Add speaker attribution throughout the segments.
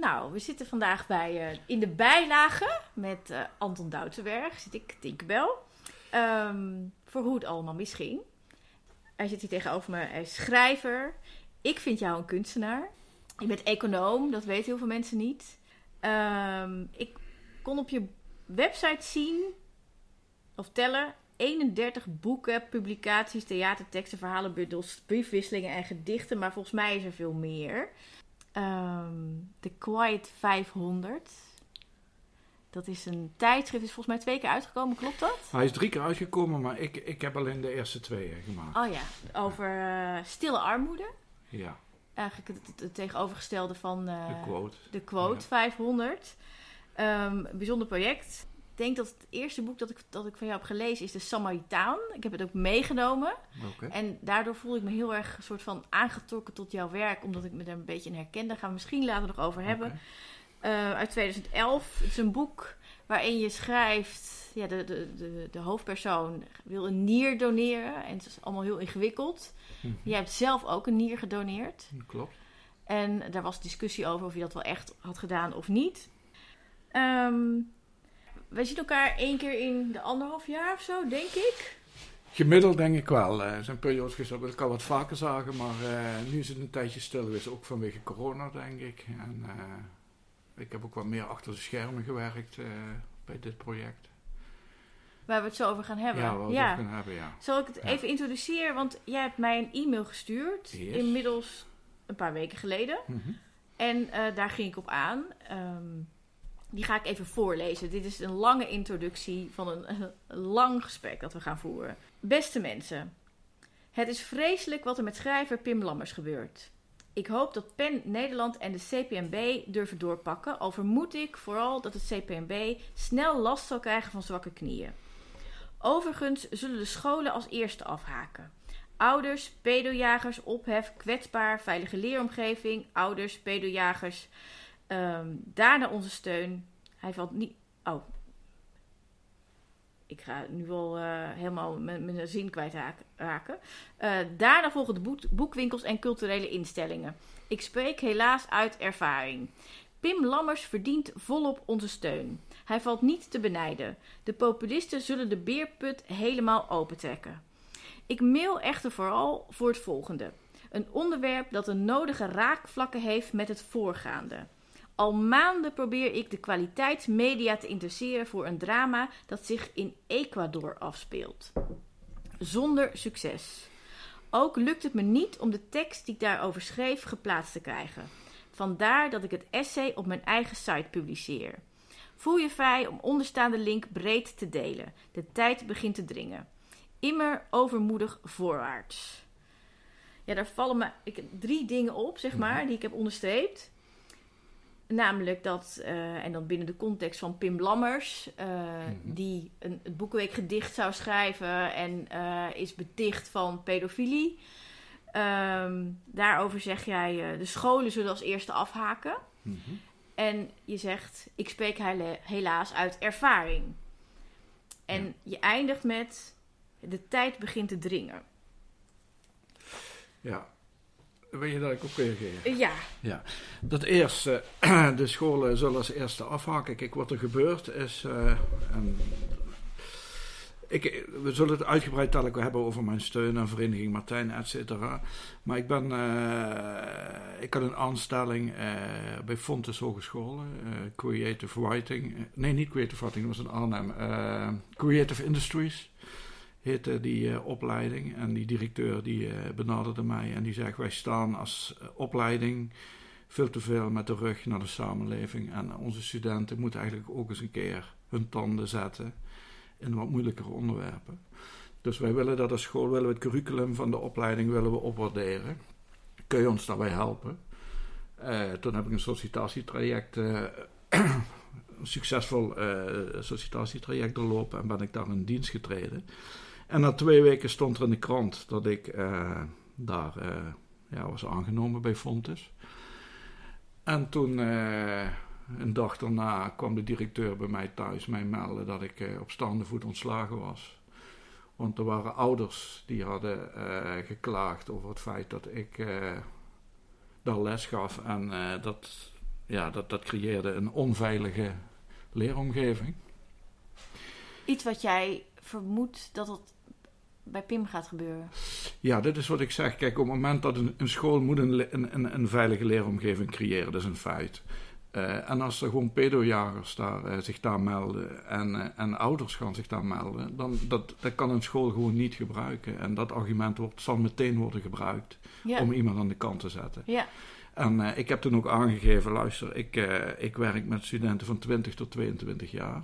Speaker 1: Nou, we zitten vandaag bij, uh, in de bijlage met uh, Anton Doutenberg. Zit ik, Tinkerbell. Um, voor hoe het allemaal misging. Hij zit hier tegenover me. Hij is schrijver. Ik vind jou een kunstenaar. Je bent econoom, dat weten heel veel mensen niet. Um, ik kon op je website zien of tellen 31 boeken, publicaties, theaterteksten, verhalenbundels, briefwisselingen en gedichten. Maar volgens mij is er veel meer. Um, The Quiet 500. Dat is een tijdschrift, is volgens mij twee keer uitgekomen, klopt dat?
Speaker 2: Hij is drie keer uitgekomen, maar ik, ik heb alleen de eerste twee gemaakt.
Speaker 1: Oh ja, over uh, stille armoede.
Speaker 2: Ja.
Speaker 1: Eigenlijk het, het tegenovergestelde van uh,
Speaker 2: de quote,
Speaker 1: de quote ja. 500. Um, bijzonder project. Ik denk dat het eerste boek dat ik, dat ik van jou heb gelezen is De Samaritaan. Ik heb het ook meegenomen.
Speaker 2: Okay.
Speaker 1: En daardoor voel ik me heel erg een soort van aangetrokken tot jouw werk. Omdat ik me er een beetje in herken. Daar gaan we misschien later nog over hebben.
Speaker 2: Okay.
Speaker 1: Uh, uit 2011. Het is een boek waarin je schrijft... Ja, de, de, de, de hoofdpersoon wil een nier doneren. En het is allemaal heel ingewikkeld.
Speaker 2: Mhm.
Speaker 1: Jij hebt zelf ook een nier gedoneerd.
Speaker 2: Klopt.
Speaker 1: En daar was discussie over of je dat wel echt had gedaan of niet. Um, wij zien elkaar één keer in de anderhalf jaar of zo, denk ik.
Speaker 2: Gemiddeld denk ik wel. Er zijn periodes geweest dat we elkaar wat vaker zagen, maar uh, nu is het een tijdje stil geweest, ook vanwege corona denk ik. En uh, ik heb ook wat meer achter de schermen gewerkt uh, bij dit project.
Speaker 1: Waar we het zo over gaan hebben.
Speaker 2: Ja, waar we
Speaker 1: ja.
Speaker 2: het over gaan hebben, ja.
Speaker 1: Zal ik het
Speaker 2: Ja.
Speaker 1: even introduceren? Want jij hebt mij een e-mail gestuurd,
Speaker 2: Yes.
Speaker 1: inmiddels een paar weken geleden.
Speaker 2: Mhm.
Speaker 1: En eh, daar ging ik op aan. Ehm, die ga ik even voorlezen. Dit is een lange introductie van een, lang gesprek dat we gaan voeren. Beste mensen, het is vreselijk wat er met schrijver Pim Lammers gebeurt. Ik hoop dat PEN Nederland en de CPMB durven doorpakken. Al vermoed ik vooral dat het CPMB snel last zal krijgen van zwakke knieën. Overigens zullen de scholen als eerste afhaken. Ouders, pedojagers, ophef, kwetsbaar, veilige leeromgeving, ouders, pedojagers. Ehm, daarna onze steun. Hij valt niet. Oh. Ik ga nu al eh, helemaal mijn zin kwijtraken. Eh daarna volgen de boek- boekwinkels en culturele instellingen. Ik spreek helaas uit ervaring. Pim Lammers verdient volop onze steun. Hij valt niet te benijden. De populisten zullen de beerput helemaal opentrekken. Ik mail echter vooral voor het volgende. Een onderwerp dat de nodige raakvlakken heeft met het voorgaande. Al maanden probeer ik de kwaliteitsmedia te interesseren voor een drama dat zich in Ecuador afspeelt. Zonder succes. Ook lukt het me niet om de tekst die ik daarover schreef geplaatst te krijgen. Vandaar dat ik het essay op mijn eigen site publiceer. Voel je vrij om onderstaande link breed te delen. De tijd begint te dringen. Immer overmoedig voorwaarts. Ja, daar vallen me ik, drie dingen op, zeg maar, die ik heb onderstreept. Namelijk dat, eh, en dan binnen de context van Pim Lammers, eh,
Speaker 2: Mhm.
Speaker 1: die een, het Boekenweekgedicht zou schrijven en eh, is beticht van pedofilie. Ehm, daarover zeg jij, de scholen zullen als eerste afhaken.
Speaker 2: Mhm.
Speaker 1: En je zegt, ik spreek helaas uit ervaring. En
Speaker 2: Ja.
Speaker 1: je eindigt met, de tijd begint te dringen.
Speaker 2: Ja. Wil je dat ik op reageer?
Speaker 1: Eh, ja,
Speaker 2: Ja, dat eerste, de scholen zullen als eerste afhaken. Kijk, wat er gebeurt is. eh, en ik, we zullen het uitgebreid dadelijk hebben over mijn steun aan Vereniging Martijn, et cetera. Maar ik ben. eh, ik had een aanstelling eh, bij Fontes Hogescholen, eh, Creative Writing. Eh, nee, niet Creative Writing, dat was in Arnhem. eh, Creative Industries heette die eh, opleiding. En die directeur die eh, benaderde mij en die zegt: Wij staan als eh, opleiding veel te veel met de rug naar de samenleving. En onze studenten moeten eigenlijk ook eens een keer hun tanden zetten in wat moeilijkere onderwerpen. Dus wij willen dat als school, willen we het curriculum van de opleiding willen we opwaarderen. Kun je ons daarbij helpen? Toen heb ik een sollicitatietraject, een succesvol eh, sollicitatietraject doorlopen en ben ik daar in dienst getreden. En na twee weken stond er in de krant dat ik eh, daar eh, ja, was aangenomen bij Fontes. En toen, eh, een dag daarna, kwam de directeur bij mij thuis mij melden dat ik op staande voet ontslagen was. Want er waren ouders die hadden geklaagd over het feit dat ik daar les gaf. En dat ja, dat, dat creëerde een onveilige leeromgeving.
Speaker 1: Iets wat jij vermoedt dat het bij Pim gaat gebeuren.
Speaker 2: Ja, dit is wat ik zeg. Kijk, op het moment dat een, een school moet een, een, een, veilige leeromgeving creëren, dat is een feit. Uh, en als er gewoon pedojagers daar, uh, zich daar melden en, uh, en ouders gaan zich daar melden, dan dat, dat kan een school gewoon niet gebruiken. En dat argument wordt, zal meteen worden gebruikt ja. om iemand aan de kant te zetten.
Speaker 1: Ja.
Speaker 2: En ik heb toen ook aangegeven, luister, ik, ik werk met studenten van 20 tot 22 jaar.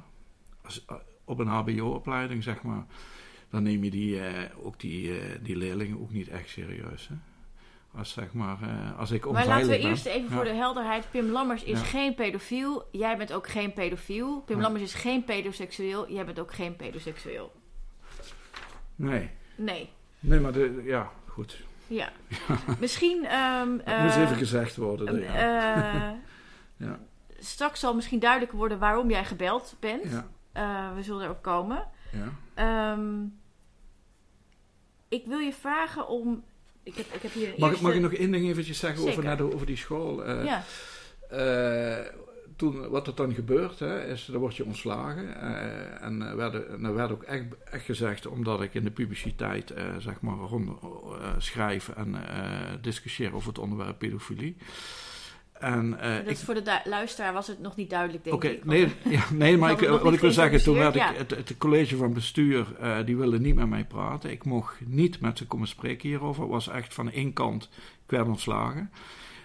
Speaker 2: Als, op een hbo-opleiding, zeg maar dan neem je die, uh, ook die, uh, die leerlingen ook niet echt serieus. Hè? Als, zeg maar, uh, als ik
Speaker 1: Maar laten we eerst even voor de helderheid. Pim Lammers is ja. geen pedofiel. Jij bent ook geen pedofiel. Pim ja. Lammers is geen pedoseksueel. Jij bent ook geen pedoseksueel.
Speaker 2: Nee.
Speaker 1: Nee.
Speaker 2: Nee, maar de, ja, goed.
Speaker 1: Ja. misschien... Um,
Speaker 2: Het moet even gezegd worden.
Speaker 1: ja. Straks zal misschien duidelijker worden waarom jij gebeld bent.
Speaker 2: Ja.
Speaker 1: we zullen erop komen.
Speaker 2: Ja.
Speaker 1: Um, ik wil je vragen om. Ik heb, ik heb hier
Speaker 2: mag,
Speaker 1: eerste...
Speaker 2: mag ik nog één ding eventjes zeggen over, over die school? Uh,
Speaker 1: ja.
Speaker 2: Uh, toen, wat er dan gebeurt, hè, is dan word je ontslagen. Uh, en er werd, er werd ook echt, echt gezegd, omdat ik in de publiciteit zeg maar rond, schrijf en discussieer over het onderwerp pedofilie. En, uh,
Speaker 1: dus
Speaker 2: ik,
Speaker 1: voor de luisteraar was het nog niet duidelijk, denk
Speaker 2: okay,
Speaker 1: ik.
Speaker 2: Nee, ja, nee maar ik, wat ik wil zeggen, toen werd ja. ik, het, het, college van bestuur, uh, die wilde niet met mij praten. Ik mocht niet met ze komen spreken hierover. Het was echt van één kant, ik werd ontslagen.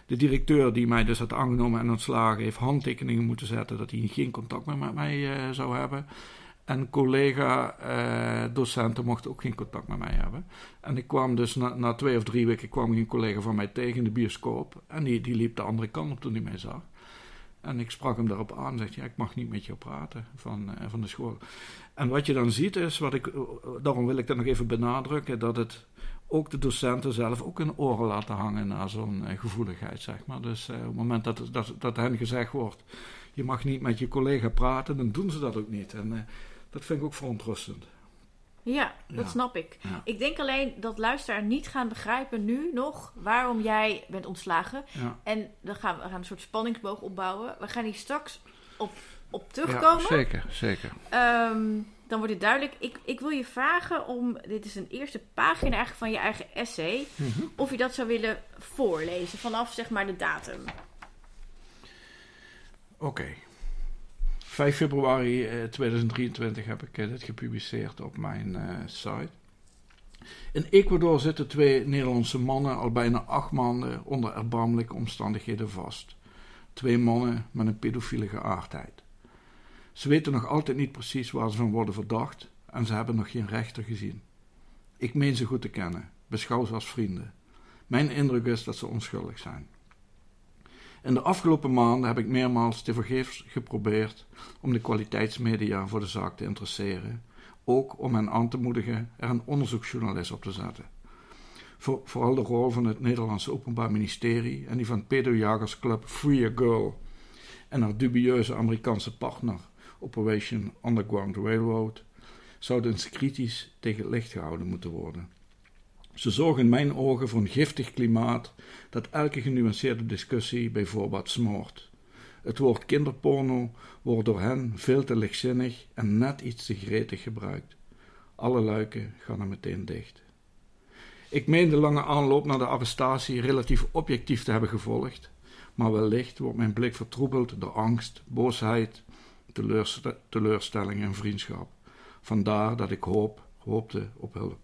Speaker 2: De directeur die mij dus had aangenomen en ontslagen, heeft handtekeningen moeten zetten dat hij geen contact meer met mij uh, zou hebben. En collega-docenten uh, mochten ook geen contact met mij hebben. En ik kwam dus na, na, twee of drie weken kwam een collega van mij tegen in de bioscoop. En die, die liep de andere kant op toen hij mij zag. En ik sprak hem daarop aan en zei: Ja, ik mag niet met jou praten van, uh, van de school. En wat je dan ziet is, wat ik, daarom wil ik dat nog even benadrukken, dat het ook de docenten zelf ook een oren laten hangen naar zo'n uh, gevoeligheid, zeg maar. Dus op het moment dat, dat, dat hen gezegd wordt: Je mag niet met je collega praten, dan doen ze dat ook niet. En dat vind ik ook verontrustend.
Speaker 1: Ja, dat
Speaker 2: Ja.
Speaker 1: snap ik.
Speaker 2: Ja.
Speaker 1: Ik denk alleen dat luisteraar niet gaan begrijpen nu nog waarom jij bent ontslagen.
Speaker 2: Ja.
Speaker 1: En dan gaan we gaan een soort spanningsboog opbouwen. We gaan hier straks op, op
Speaker 2: Ja,
Speaker 1: terugkomen.
Speaker 2: zeker, zeker.
Speaker 1: Ehm, dan wordt het duidelijk. Ik, ik wil je vragen om, dit is een eerste pagina eigenlijk van je eigen essay,
Speaker 2: Mhm.
Speaker 1: of je dat zou willen voorlezen vanaf zeg maar de datum.
Speaker 2: Oké. 5 februari eh, 2023 heb ik eh, dit gepubliceerd op mijn eh, site. In Ecuador zitten twee Nederlandse mannen al bijna acht maanden onder erbarmelijke omstandigheden vast. Twee mannen met een pedofiele geaardheid. Ze weten nog altijd niet precies waar ze van worden verdacht en ze hebben nog geen rechter gezien. Ik meen ze goed te kennen, beschouw ze als vrienden. Mijn indruk is dat ze onschuldig zijn. In de afgelopen maanden heb ik meermaals tevergeefs geprobeerd om de kwaliteitsmedia voor de zaak te interesseren, ook om hen aan te moedigen er een onderzoeksjournalist op te zetten. Voor, vooral de rol van het Nederlandse Openbaar Ministerie en die van pedojagersclub Free a Girl en haar dubieuze Amerikaanse partner Operation Underground Railroad zouden kritisch tegen het licht gehouden moeten worden. Ze zorgen in mijn ogen voor een giftig klimaat dat elke genuanceerde discussie bij voorbaat smoort. Het woord kinderporno wordt door hen veel te lichtzinnig en net iets te gretig gebruikt. Alle luiken gaan er meteen dicht. Ik meen de lange aanloop naar de arrestatie relatief objectief te hebben gevolgd, maar wellicht wordt mijn blik vertroebeld door angst, boosheid, teleurst- teleurstelling en vriendschap. Vandaar dat ik hoop, hoopte op hulp.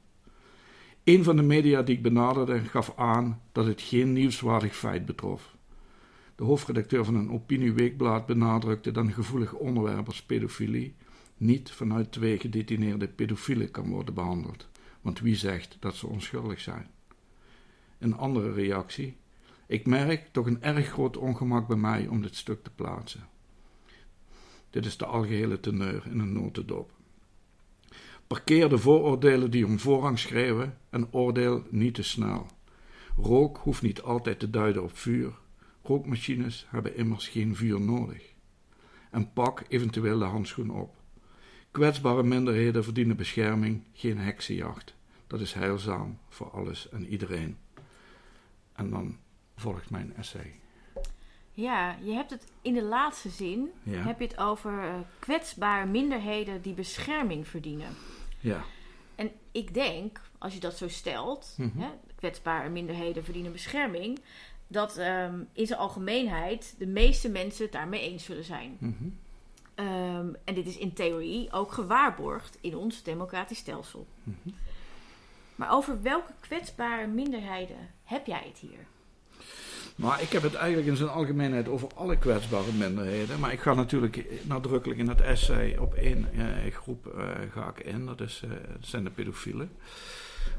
Speaker 2: Een van de media die ik benaderde gaf aan dat het geen nieuwswaardig feit betrof. De hoofdredacteur van een opinieweekblad benadrukte dat een gevoelig onderwerp als pedofilie niet vanuit twee gedetineerde pedofielen kan worden behandeld, want wie zegt dat ze onschuldig zijn? Een andere reactie. Ik merk toch een erg groot ongemak bij mij om dit stuk te plaatsen. Dit is de algehele teneur in een notendop. Parkeer de vooroordelen die om voorrang schreeuwen en oordeel niet te snel. Rook hoeft niet altijd te duiden op vuur. Rookmachines hebben immers geen vuur nodig. En pak eventueel de handschoen op. Kwetsbare minderheden verdienen bescherming, geen heksenjacht. Dat is heilzaam voor alles en iedereen. En dan volgt mijn essay.
Speaker 1: Ja, je hebt het in de laatste zin
Speaker 2: Ja.
Speaker 1: heb je het over eh, kwetsbare minderheden die bescherming verdienen.
Speaker 2: Ja.
Speaker 1: En ik denk, als je dat zo stelt,
Speaker 2: Mhm.
Speaker 1: hè, kwetsbare minderheden verdienen bescherming, dat ehm, in zijn algemeenheid de meeste mensen het daarmee eens zullen zijn.
Speaker 2: Mhm.
Speaker 1: Ehm, en dit is in theorie ook gewaarborgd in ons democratisch stelsel.
Speaker 2: Mhm.
Speaker 1: Maar over welke kwetsbare minderheden heb jij het hier?
Speaker 2: Maar ik heb het eigenlijk in zijn algemeenheid over alle kwetsbare minderheden. Maar ik ga natuurlijk nadrukkelijk in het essay op één eh, groep eh, ga ik in. Dat, is, eh, zijn de pedofielen.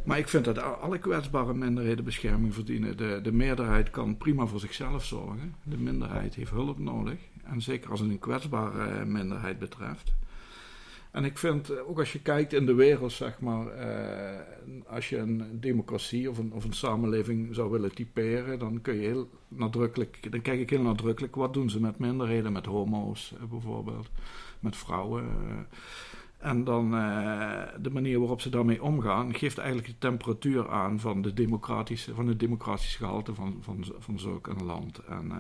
Speaker 2: Maar ik vind dat alle kwetsbare minderheden bescherming verdienen. De, de meerderheid kan prima voor zichzelf zorgen. De minderheid heeft hulp nodig. En zeker als het een kwetsbare eh, minderheid betreft. En ik vind, eh, ook als je kijkt in de wereld, zeg maar, eh, als je een democratie of een, of een samenleving zou willen typeren, dan kun je heel nadrukkelijk, dan kijk ik heel nadrukkelijk, wat doen ze met minderheden, met homo's eh, bijvoorbeeld, met vrouwen. eh. en dan de manier waarop ze daarmee omgaan, geeft eigenlijk de temperatuur aan van, de democratische, van het democratische gehalte van, van, van een land. En,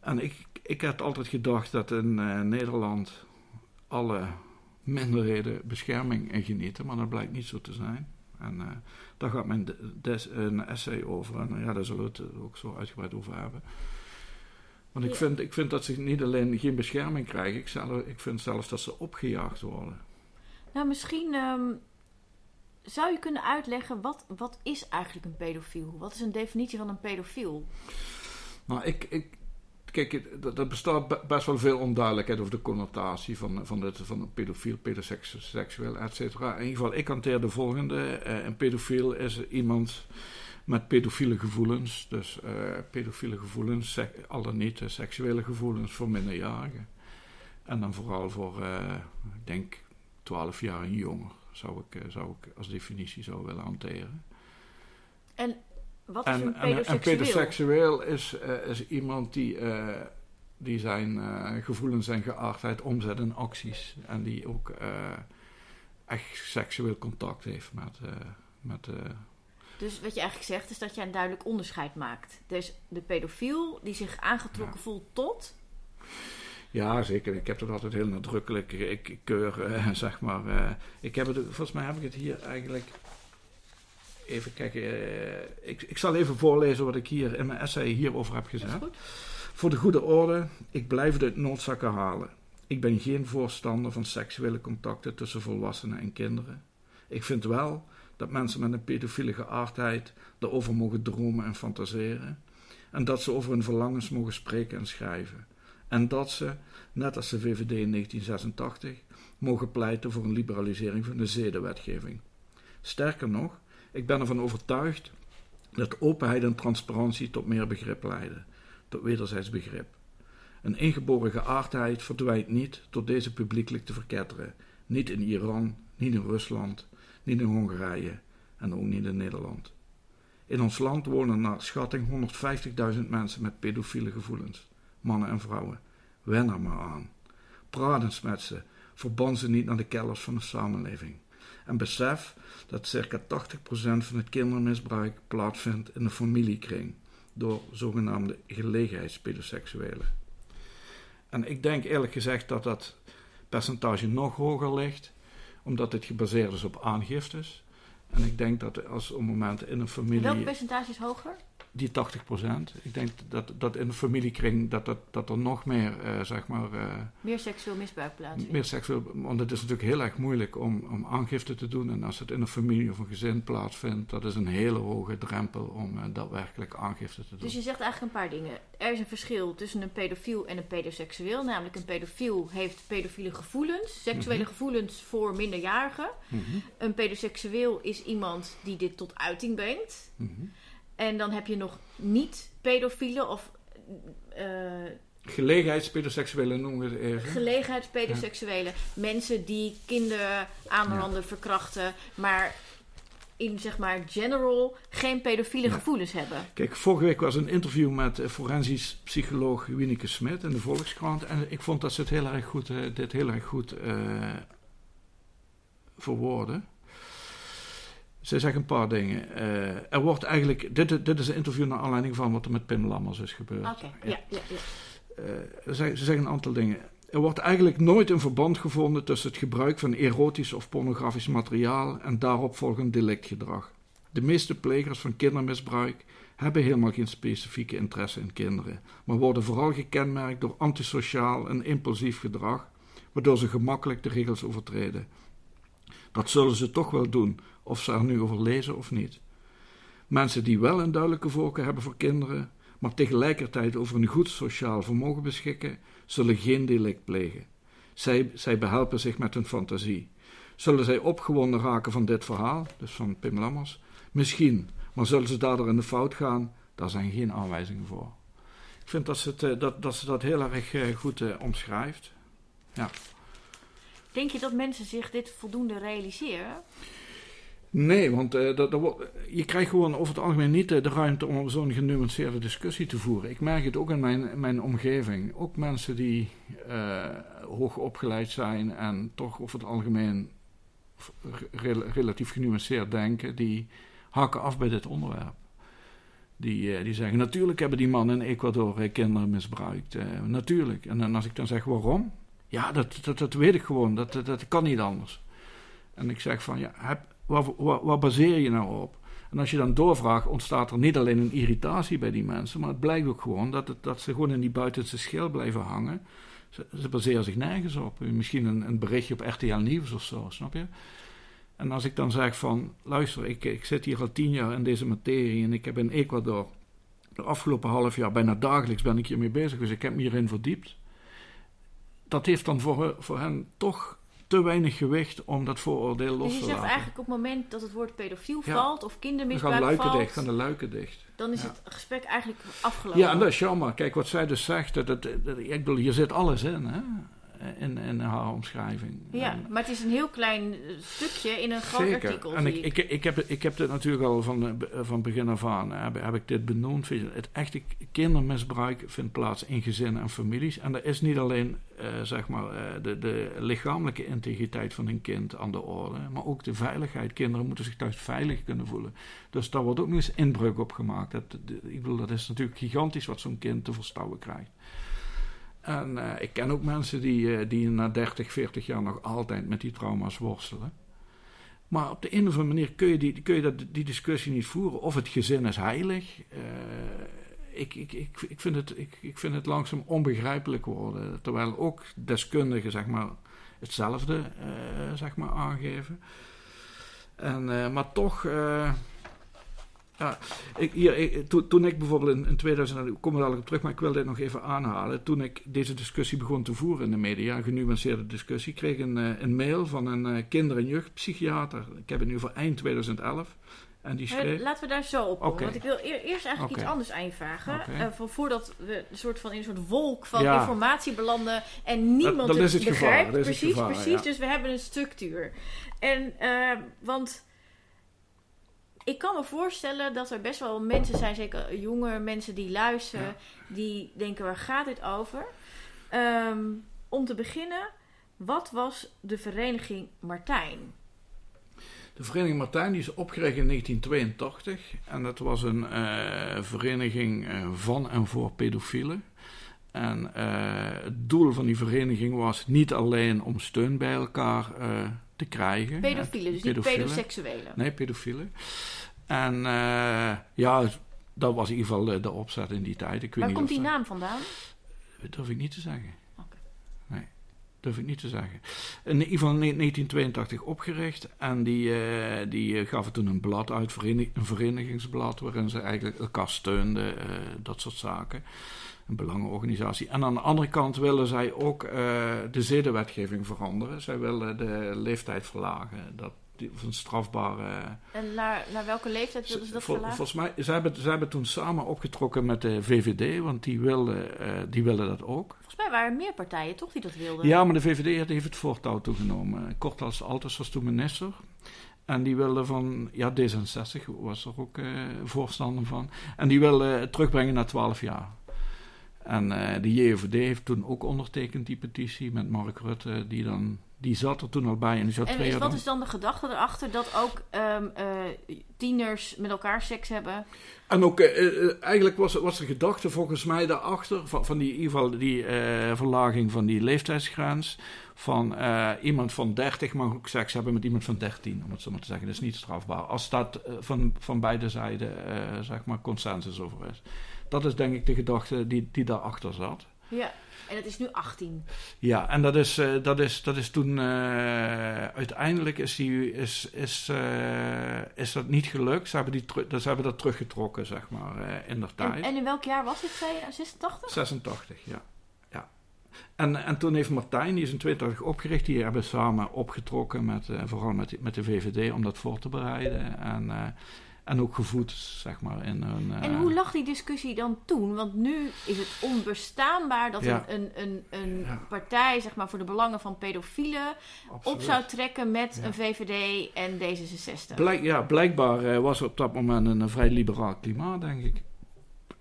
Speaker 2: en ik, ik heb altijd gedacht dat in Nederland alle minderheden bescherming in genieten, maar dat blijkt niet zo te zijn. En eh, daar gaat mijn de- des, een essay over. En ja, daar zullen we het ook zo uitgebreid over hebben. Want ik,
Speaker 1: Ja.
Speaker 2: vind, ik vind dat ze niet alleen geen bescherming krijgen, ik, zelf, ik vind zelfs dat ze opgejaagd worden.
Speaker 1: Nou, misschien ehm, zou je kunnen uitleggen wat, wat is eigenlijk een pedofiel? Wat is een definitie van een pedofiel?
Speaker 2: Nou, ik, ik, kijk, er bestaat be- best wel veel onduidelijkheid over de connotatie van, van, het, van een pedofiel, pedoseksueel, et cetera. In ieder geval, ik hanteer de volgende. Eh, een pedofiel is iemand met pedofiele gevoelens. Dus eh, pedofiele gevoelens, sek- al dan niet seksuele gevoelens voor minderjarigen. En dan vooral voor, eh, ik denk, 12 jaar en jonger zou ik, zou ik als definitie zou willen hanteren.
Speaker 1: En wat is
Speaker 2: En,
Speaker 1: een
Speaker 2: en, en
Speaker 1: pedoseksueel?
Speaker 2: pedoseksueel is, eh, is iemand die, eh, die zijn eh, gevoelens en geaardheid omzet in acties. En die ook echt seksueel contact heeft met. met
Speaker 1: Dus wat je eigenlijk zegt is dat je een duidelijk onderscheid maakt. Dus de pedofiel die zich aangetrokken
Speaker 2: Ja.
Speaker 1: voelt tot...
Speaker 2: ja, zeker. Ik heb dat altijd heel nadrukkelijk. Ik, keur, zeg maar. ik heb het, volgens mij heb ik het hier eigenlijk. Even kijken. eh, ik, ik zal even voorlezen wat ik hier in mijn essay hierover heb
Speaker 1: goed.
Speaker 2: Voor de goede orde, ik blijf uit noodzakken halen. Ik ben geen voorstander van seksuele contacten tussen volwassenen en kinderen. Ik vind wel dat mensen met een pedofiele geaardheid erover mogen dromen en fantaseren. En dat ze over hun verlangens mogen spreken en schrijven. En dat ze, net als de VVD in 1986, mogen pleiten voor een liberalisering van de zedenwetgeving. Sterker nog, ik ben ervan overtuigd dat openheid en transparantie tot meer begrip leiden tot wederzijds begrip. Een ingeboren geaardheid verdwijnt niet door deze publiekelijk te verketteren. Niet in Iran, niet in Rusland, niet in Hongarije en ook niet in Nederland. In ons land wonen naar schatting 150.000 mensen met pedofiele gevoelens, mannen en vrouwen. Wen er maar aan. Praat eens met ze, verban ze niet naar de kelders van de samenleving. En besef dat circa 80% van het kindermisbruik plaatsvindt in de familiekring door zogenaamde gelegenheidspedoseksuelen. En ik denk eerlijk gezegd dat dat percentage nog hoger ligt, omdat dit gebaseerd is op aangiftes. En ik denk dat als op het moment in een familie
Speaker 1: Welk percentage is hoger?
Speaker 2: Die 80%, ik denk dat, dat in de familiekring dat, dat, dat er nog meer, eh, zeg maar, eh,
Speaker 1: Meer seksueel misbruik plaatsvindt.
Speaker 2: meer seksueel, want het is natuurlijk heel erg moeilijk om, om aangifte te doen. En als het in een familie of een gezin plaatsvindt, dat is een hele hoge drempel om eh, daadwerkelijk aangifte te doen.
Speaker 1: Dus je zegt eigenlijk een paar dingen. Er is een verschil tussen een pedofiel en een pedoseksueel. Namelijk een pedofiel heeft pedofiele gevoelens, seksuele
Speaker 2: Mhm.
Speaker 1: gevoelens voor minderjarigen.
Speaker 2: Mhm,
Speaker 1: Een pedoseksueel is iemand die dit tot uiting brengt.
Speaker 2: mhm.
Speaker 1: En dan heb je nog niet pedofielen of eh
Speaker 2: Gelegenheidspedoseksuelen noemen we het even.
Speaker 1: gelegenheidspedoseksuelen. Mensen die kinderen aanranden, verkrachten, maar in zeg maar general geen pedofiele
Speaker 2: Ja.
Speaker 1: gevoelens hebben.
Speaker 2: Kijk, vorige week was een interview met eh, forensisch psycholoog Wieneke Smit in de Volkskrant. En ik vond dat ze het heel erg goed, eh, dit heel erg goed eh verwoordde. Zij zeggen een paar dingen. Uh, er wordt eigenlijk, dit, dit is een interview naar aanleiding van wat er met Pim Lammers is gebeurd.
Speaker 1: Oké, ja, ja, ja.
Speaker 2: Uh, ze, ze zeggen een aantal dingen. Er wordt eigenlijk nooit een verband gevonden tussen het gebruik van erotisch of pornografisch materiaal en daaropvolgend delictgedrag. De meeste plegers van kindermisbruik hebben helemaal geen specifieke interesse in kinderen, maar worden vooral gekenmerkt door antisociaal en impulsief gedrag, waardoor ze gemakkelijk de regels overtreden. Dat zullen ze toch wel doen, of ze er nu over lezen of niet. Mensen die wel een duidelijke voorkeur hebben voor kinderen, maar tegelijkertijd over een goed sociaal vermogen beschikken, zullen geen delict plegen. Zij, zij behelpen zich met hun fantasie. Zullen zij opgewonden raken van dit verhaal, dus van Pim Lammers? Misschien, maar zullen ze daardoor in de fout gaan? Daar zijn geen aanwijzingen voor. Ik vind dat ze, het, eh, dat, dat, ze dat heel erg eh, goed uh, omschrijft. Ja.
Speaker 1: Denk je dat mensen zich dit voldoende realiseren?
Speaker 2: Nee, want uh, dat, dat, je krijgt gewoon over het algemeen niet de ruimte om zo'n genuanceerde discussie te voeren. Ik merk het ook in mijn, mijn omgeving. Ook mensen die uh, hoog opgeleid zijn en toch over het algemeen relatief genuanceerd denken, die hakken af bij dit onderwerp. Die, die zeggen, natuurlijk hebben die mannen in Ecuador kinderen misbruikt. natuurlijk. En, en als ik dan zeg, waarom? Ja, dat, dat, dat weet ik gewoon. Dat, dat, dat kan niet anders. En ik zeg van, ja, heb, waar, baseer je nou op? En als je dan doorvraagt, ontstaat er niet alleen een irritatie bij die mensen, maar het blijkt ook gewoon dat, het, dat ze gewoon in die buitenste schil blijven hangen. Ze, ze baseren zich nergens op. Misschien een, een, berichtje op RTL Nieuws of zo, snap je? En als ik dan zeg van, luister, ik, ik zit hier al tien jaar in deze materie en ik heb in Ecuador de afgelopen half jaar bijna dagelijks ben ik hiermee bezig, dus ik heb me hierin verdiept. Dat heeft dan voor, voor hen toch te weinig gewicht om dat vooroordeel los te laten.
Speaker 1: Dus je zegt eigenlijk op het moment dat het woord pedofiel valt of kindermisbruik
Speaker 2: dan gaan luiken
Speaker 1: valt...
Speaker 2: Dicht, gaan de luiken dicht.
Speaker 1: Dan is het gesprek eigenlijk afgelopen.
Speaker 2: Ja, en dat is jammer. Kijk, wat zij dus zegt, dat, dat, dat, ik bedoel, hier zit alles in, hè in, in haar omschrijving.
Speaker 1: Ja, maar het is een heel klein eh, stukje in een groot
Speaker 2: Zeker.
Speaker 1: artikel.
Speaker 2: En ik, ik, ik, heb, ik heb dit natuurlijk al van, eh, van begin af aan heb, heb ik dit benoemd. Het echte kindermisbruik vindt plaats in gezinnen en families. En dat is niet alleen uh, zeg maar, uh, de, de lichamelijke integriteit van een kind aan de orde, maar ook de veiligheid. Kinderen moeten zich thuis veilig kunnen voelen. Dus daar wordt ook nog eens inbreuk op gemaakt. Dat, ik bedoel, dat is natuurlijk gigantisch wat zo'n kind te verstouwen krijgt. En uh, ik ken ook mensen die, uh, die na 30, 40 jaar nog altijd met die trauma's worstelen. Maar op de een of andere manier kun je die, kun je dat, die discussie niet voeren. Of het gezin is heilig. Uh, ik, ik, ik, ik, vind het, ik, ik vind het langzaam onbegrijpelijk worden. Terwijl ook deskundigen zeg maar, hetzelfde zeg maar, aangeven. En, maar toch ja, ik, hier, toen, toen, ik bijvoorbeeld in, in 2000, ik kom er al op terug, maar ik wil dit nog even aanhalen. Toen ik deze discussie begon te voeren in de media, een genuanceerde discussie, kreeg ik een, eh, een mail van een uh, kinder- en jeugdpsychiater. Ik heb het nu voor eind 2011. En die schreef...
Speaker 1: Laten we daar zo op komen. Want ik wil eerst eigenlijk okay. iets anders aanvragen. Okay. Uh, van voordat we een soort van in een soort wolk van ja. informatie belanden en niemand dat, dat het, het begrijpt. Precies,
Speaker 2: gevaar,
Speaker 1: precies.
Speaker 2: Ja.
Speaker 1: Dus we hebben een structuur. En, uh, want ik kan me voorstellen dat er best wel mensen zijn, zeker jonge mensen die luisteren, ja. die denken: waar gaat dit over? Um, om te beginnen, wat was de vereniging Martijn?
Speaker 2: De Vereniging Martijn die is opgericht in 1982 en dat was een uh, vereniging uh, van en voor pedofielen. En uh, het doel van die vereniging was niet alleen om steun bij elkaar te krijgen.
Speaker 1: Pedofielen, dus niet pedoseksuelen.
Speaker 2: Nee, pedofielen. En uh, ja, dat was in ieder geval de, de opzet in die tijd. Ik weet
Speaker 1: Waar
Speaker 2: niet
Speaker 1: komt die
Speaker 2: dat,
Speaker 1: naam vandaan?
Speaker 2: Dat durf ik niet te zeggen.
Speaker 1: Okay.
Speaker 2: Nee, durf ik niet te zeggen. In ieder geval in 1982 opgericht. En die, uh, die gaven toen een blad uit, een verenigingsblad, waarin ze eigenlijk elkaar steunden, uh, dat soort zaken een belangenorganisatie. En aan de andere kant willen zij ook uh, de zedenwetgeving veranderen. Zij willen de leeftijd verlagen. Dat van strafbare.
Speaker 1: En naar, naar welke leeftijd wilden ze dat
Speaker 2: vol,
Speaker 1: verlagen?
Speaker 2: Volgens mij, ze hebben, ze hebben toen samen opgetrokken met de VVD, want die wilden, uh, die wilden dat ook.
Speaker 1: Volgens mij waren er meer partijen toch die dat wilden?
Speaker 2: Ja, maar de VVD heeft het voortouw toegenomen. Kort als Altus was toen minister. En die wilde van, ja, D66 was er ook uh, voorstander van. En die wilde het terugbrengen naar 12 jaar. En uh, de JOVD heeft toen ook ondertekend die petitie met Mark Rutte, die dan die zat er toen al bij. En, die zat
Speaker 1: En
Speaker 2: twee
Speaker 1: is,
Speaker 2: jaar
Speaker 1: wat
Speaker 2: dan-
Speaker 1: is dan de gedachte erachter dat ook ehm, eh, tieners met elkaar seks hebben?
Speaker 2: En ook, eh, eh, eigenlijk was, was de gedachte volgens mij daarachter, van, van die, in ieder geval die eh, verlaging van die leeftijdsgrens, van eh, iemand van 30 mag ook seks hebben met iemand van 13, om het zo maar te zeggen. Dat is niet strafbaar. Als dat eh, van, van beide zijden, eh, zeg maar, consensus over is. Dat is denk ik de gedachte die, die daarachter zat.
Speaker 1: Ja, en het is nu 18.
Speaker 2: Ja, en dat is, eh, dat is, dat is toen eh, uiteindelijk is, die, is, is, eh, is dat niet gelukt. Ze hebben, die dus ze hebben dat teruggetrokken, zeg maar, eh, in de tijd.
Speaker 1: en in welk jaar was dit? je? 86?
Speaker 2: 86, ja. ja. En, en toen heeft Martijn, die is in 82 opgericht, die hebben samen opgetrokken, met, vooral met, met de VVD, om dat voor te bereiden. En, en ook gevoed, zeg maar, in hun... eh,
Speaker 1: En hoe lag die discussie dan toen? Want nu is het onbestaanbaar dat
Speaker 2: Ja.
Speaker 1: een, een, een, een
Speaker 2: Ja.
Speaker 1: partij zeg maar, voor de belangen van pedofielen op zou trekken met
Speaker 2: Ja.
Speaker 1: een VVD en D66.
Speaker 2: Blijk, ja, blijkbaar eh, was er op dat moment een, eh, vrij liberaal klimaat, denk ik.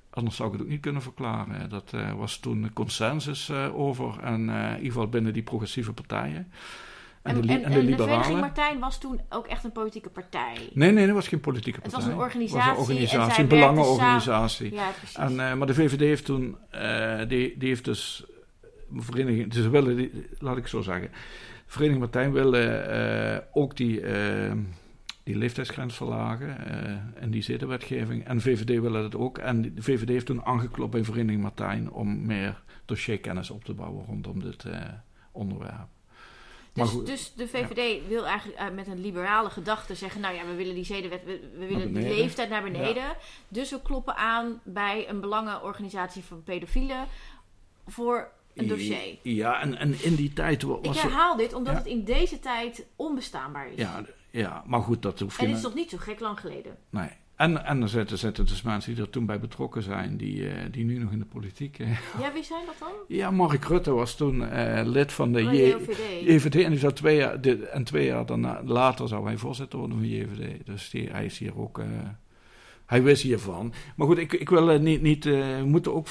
Speaker 2: Anders zou ik het ook niet kunnen verklaren. Dat eh, was toen een consensus eh, over. En eh, in ieder geval binnen die progressieve partijen. En,
Speaker 1: En,
Speaker 2: de, li-
Speaker 1: en,
Speaker 2: en de
Speaker 1: en de Vereniging. Martijn was toen ook echt een politieke partij.
Speaker 2: Nee, nee, dat was geen politieke
Speaker 1: Het
Speaker 2: partij.
Speaker 1: was een
Speaker 2: Het was een
Speaker 1: en
Speaker 2: organisatie, een belangenorganisatie.
Speaker 1: Ja, precies.
Speaker 2: En, eh, maar de VVD heeft toen, eh, die, die heeft dus, vereniging, dus willen, die, laat ik zo zeggen, Vereniging Martijn willen eh, ook die, eh, die leeftijdsgrens verlagen eh, en die zedenwetgeving. En de VVD willen dat ook. En de VVD heeft toen aangeklopt bij Vereniging Martijn om meer dossierkennis op te bouwen rondom dit eh, onderwerp. Maar
Speaker 1: Dus,
Speaker 2: goed,
Speaker 1: dus de VVD wil eigenlijk eh, met een liberale gedachte zeggen: Nou ja, we willen die zedenwet, we, we willen de leeftijd naar beneden. Dus we kloppen aan bij een belangenorganisatie van pedofielen voor een dossier.
Speaker 2: Ja, en, en in die tijd wa-
Speaker 1: Ik
Speaker 2: was er...
Speaker 1: herhaal dit omdat
Speaker 2: Ja.
Speaker 1: het in deze tijd onbestaanbaar is.
Speaker 2: Ja, ja, maar goed, dat hoeft
Speaker 1: En het is nog niet zo gek lang geleden.
Speaker 2: Nee. En, en er zitten, zitten dus mensen die er toen bij betrokken zijn, die, eh, die nu nog in de politiek...
Speaker 1: Ja, wie zijn dat dan?
Speaker 2: Ja, Mark Rutte was toen eh, lid van de
Speaker 1: Oh,
Speaker 2: J-
Speaker 1: JOVD.
Speaker 2: JVD en die zou twee jaar, de- en twee jaar daarna, later zou hij voorzitter worden van JVD. Dus die, hij is hier ook, eh, hij wist hiervan. Maar goed, ik, ik wil niet, niet we moeten ook,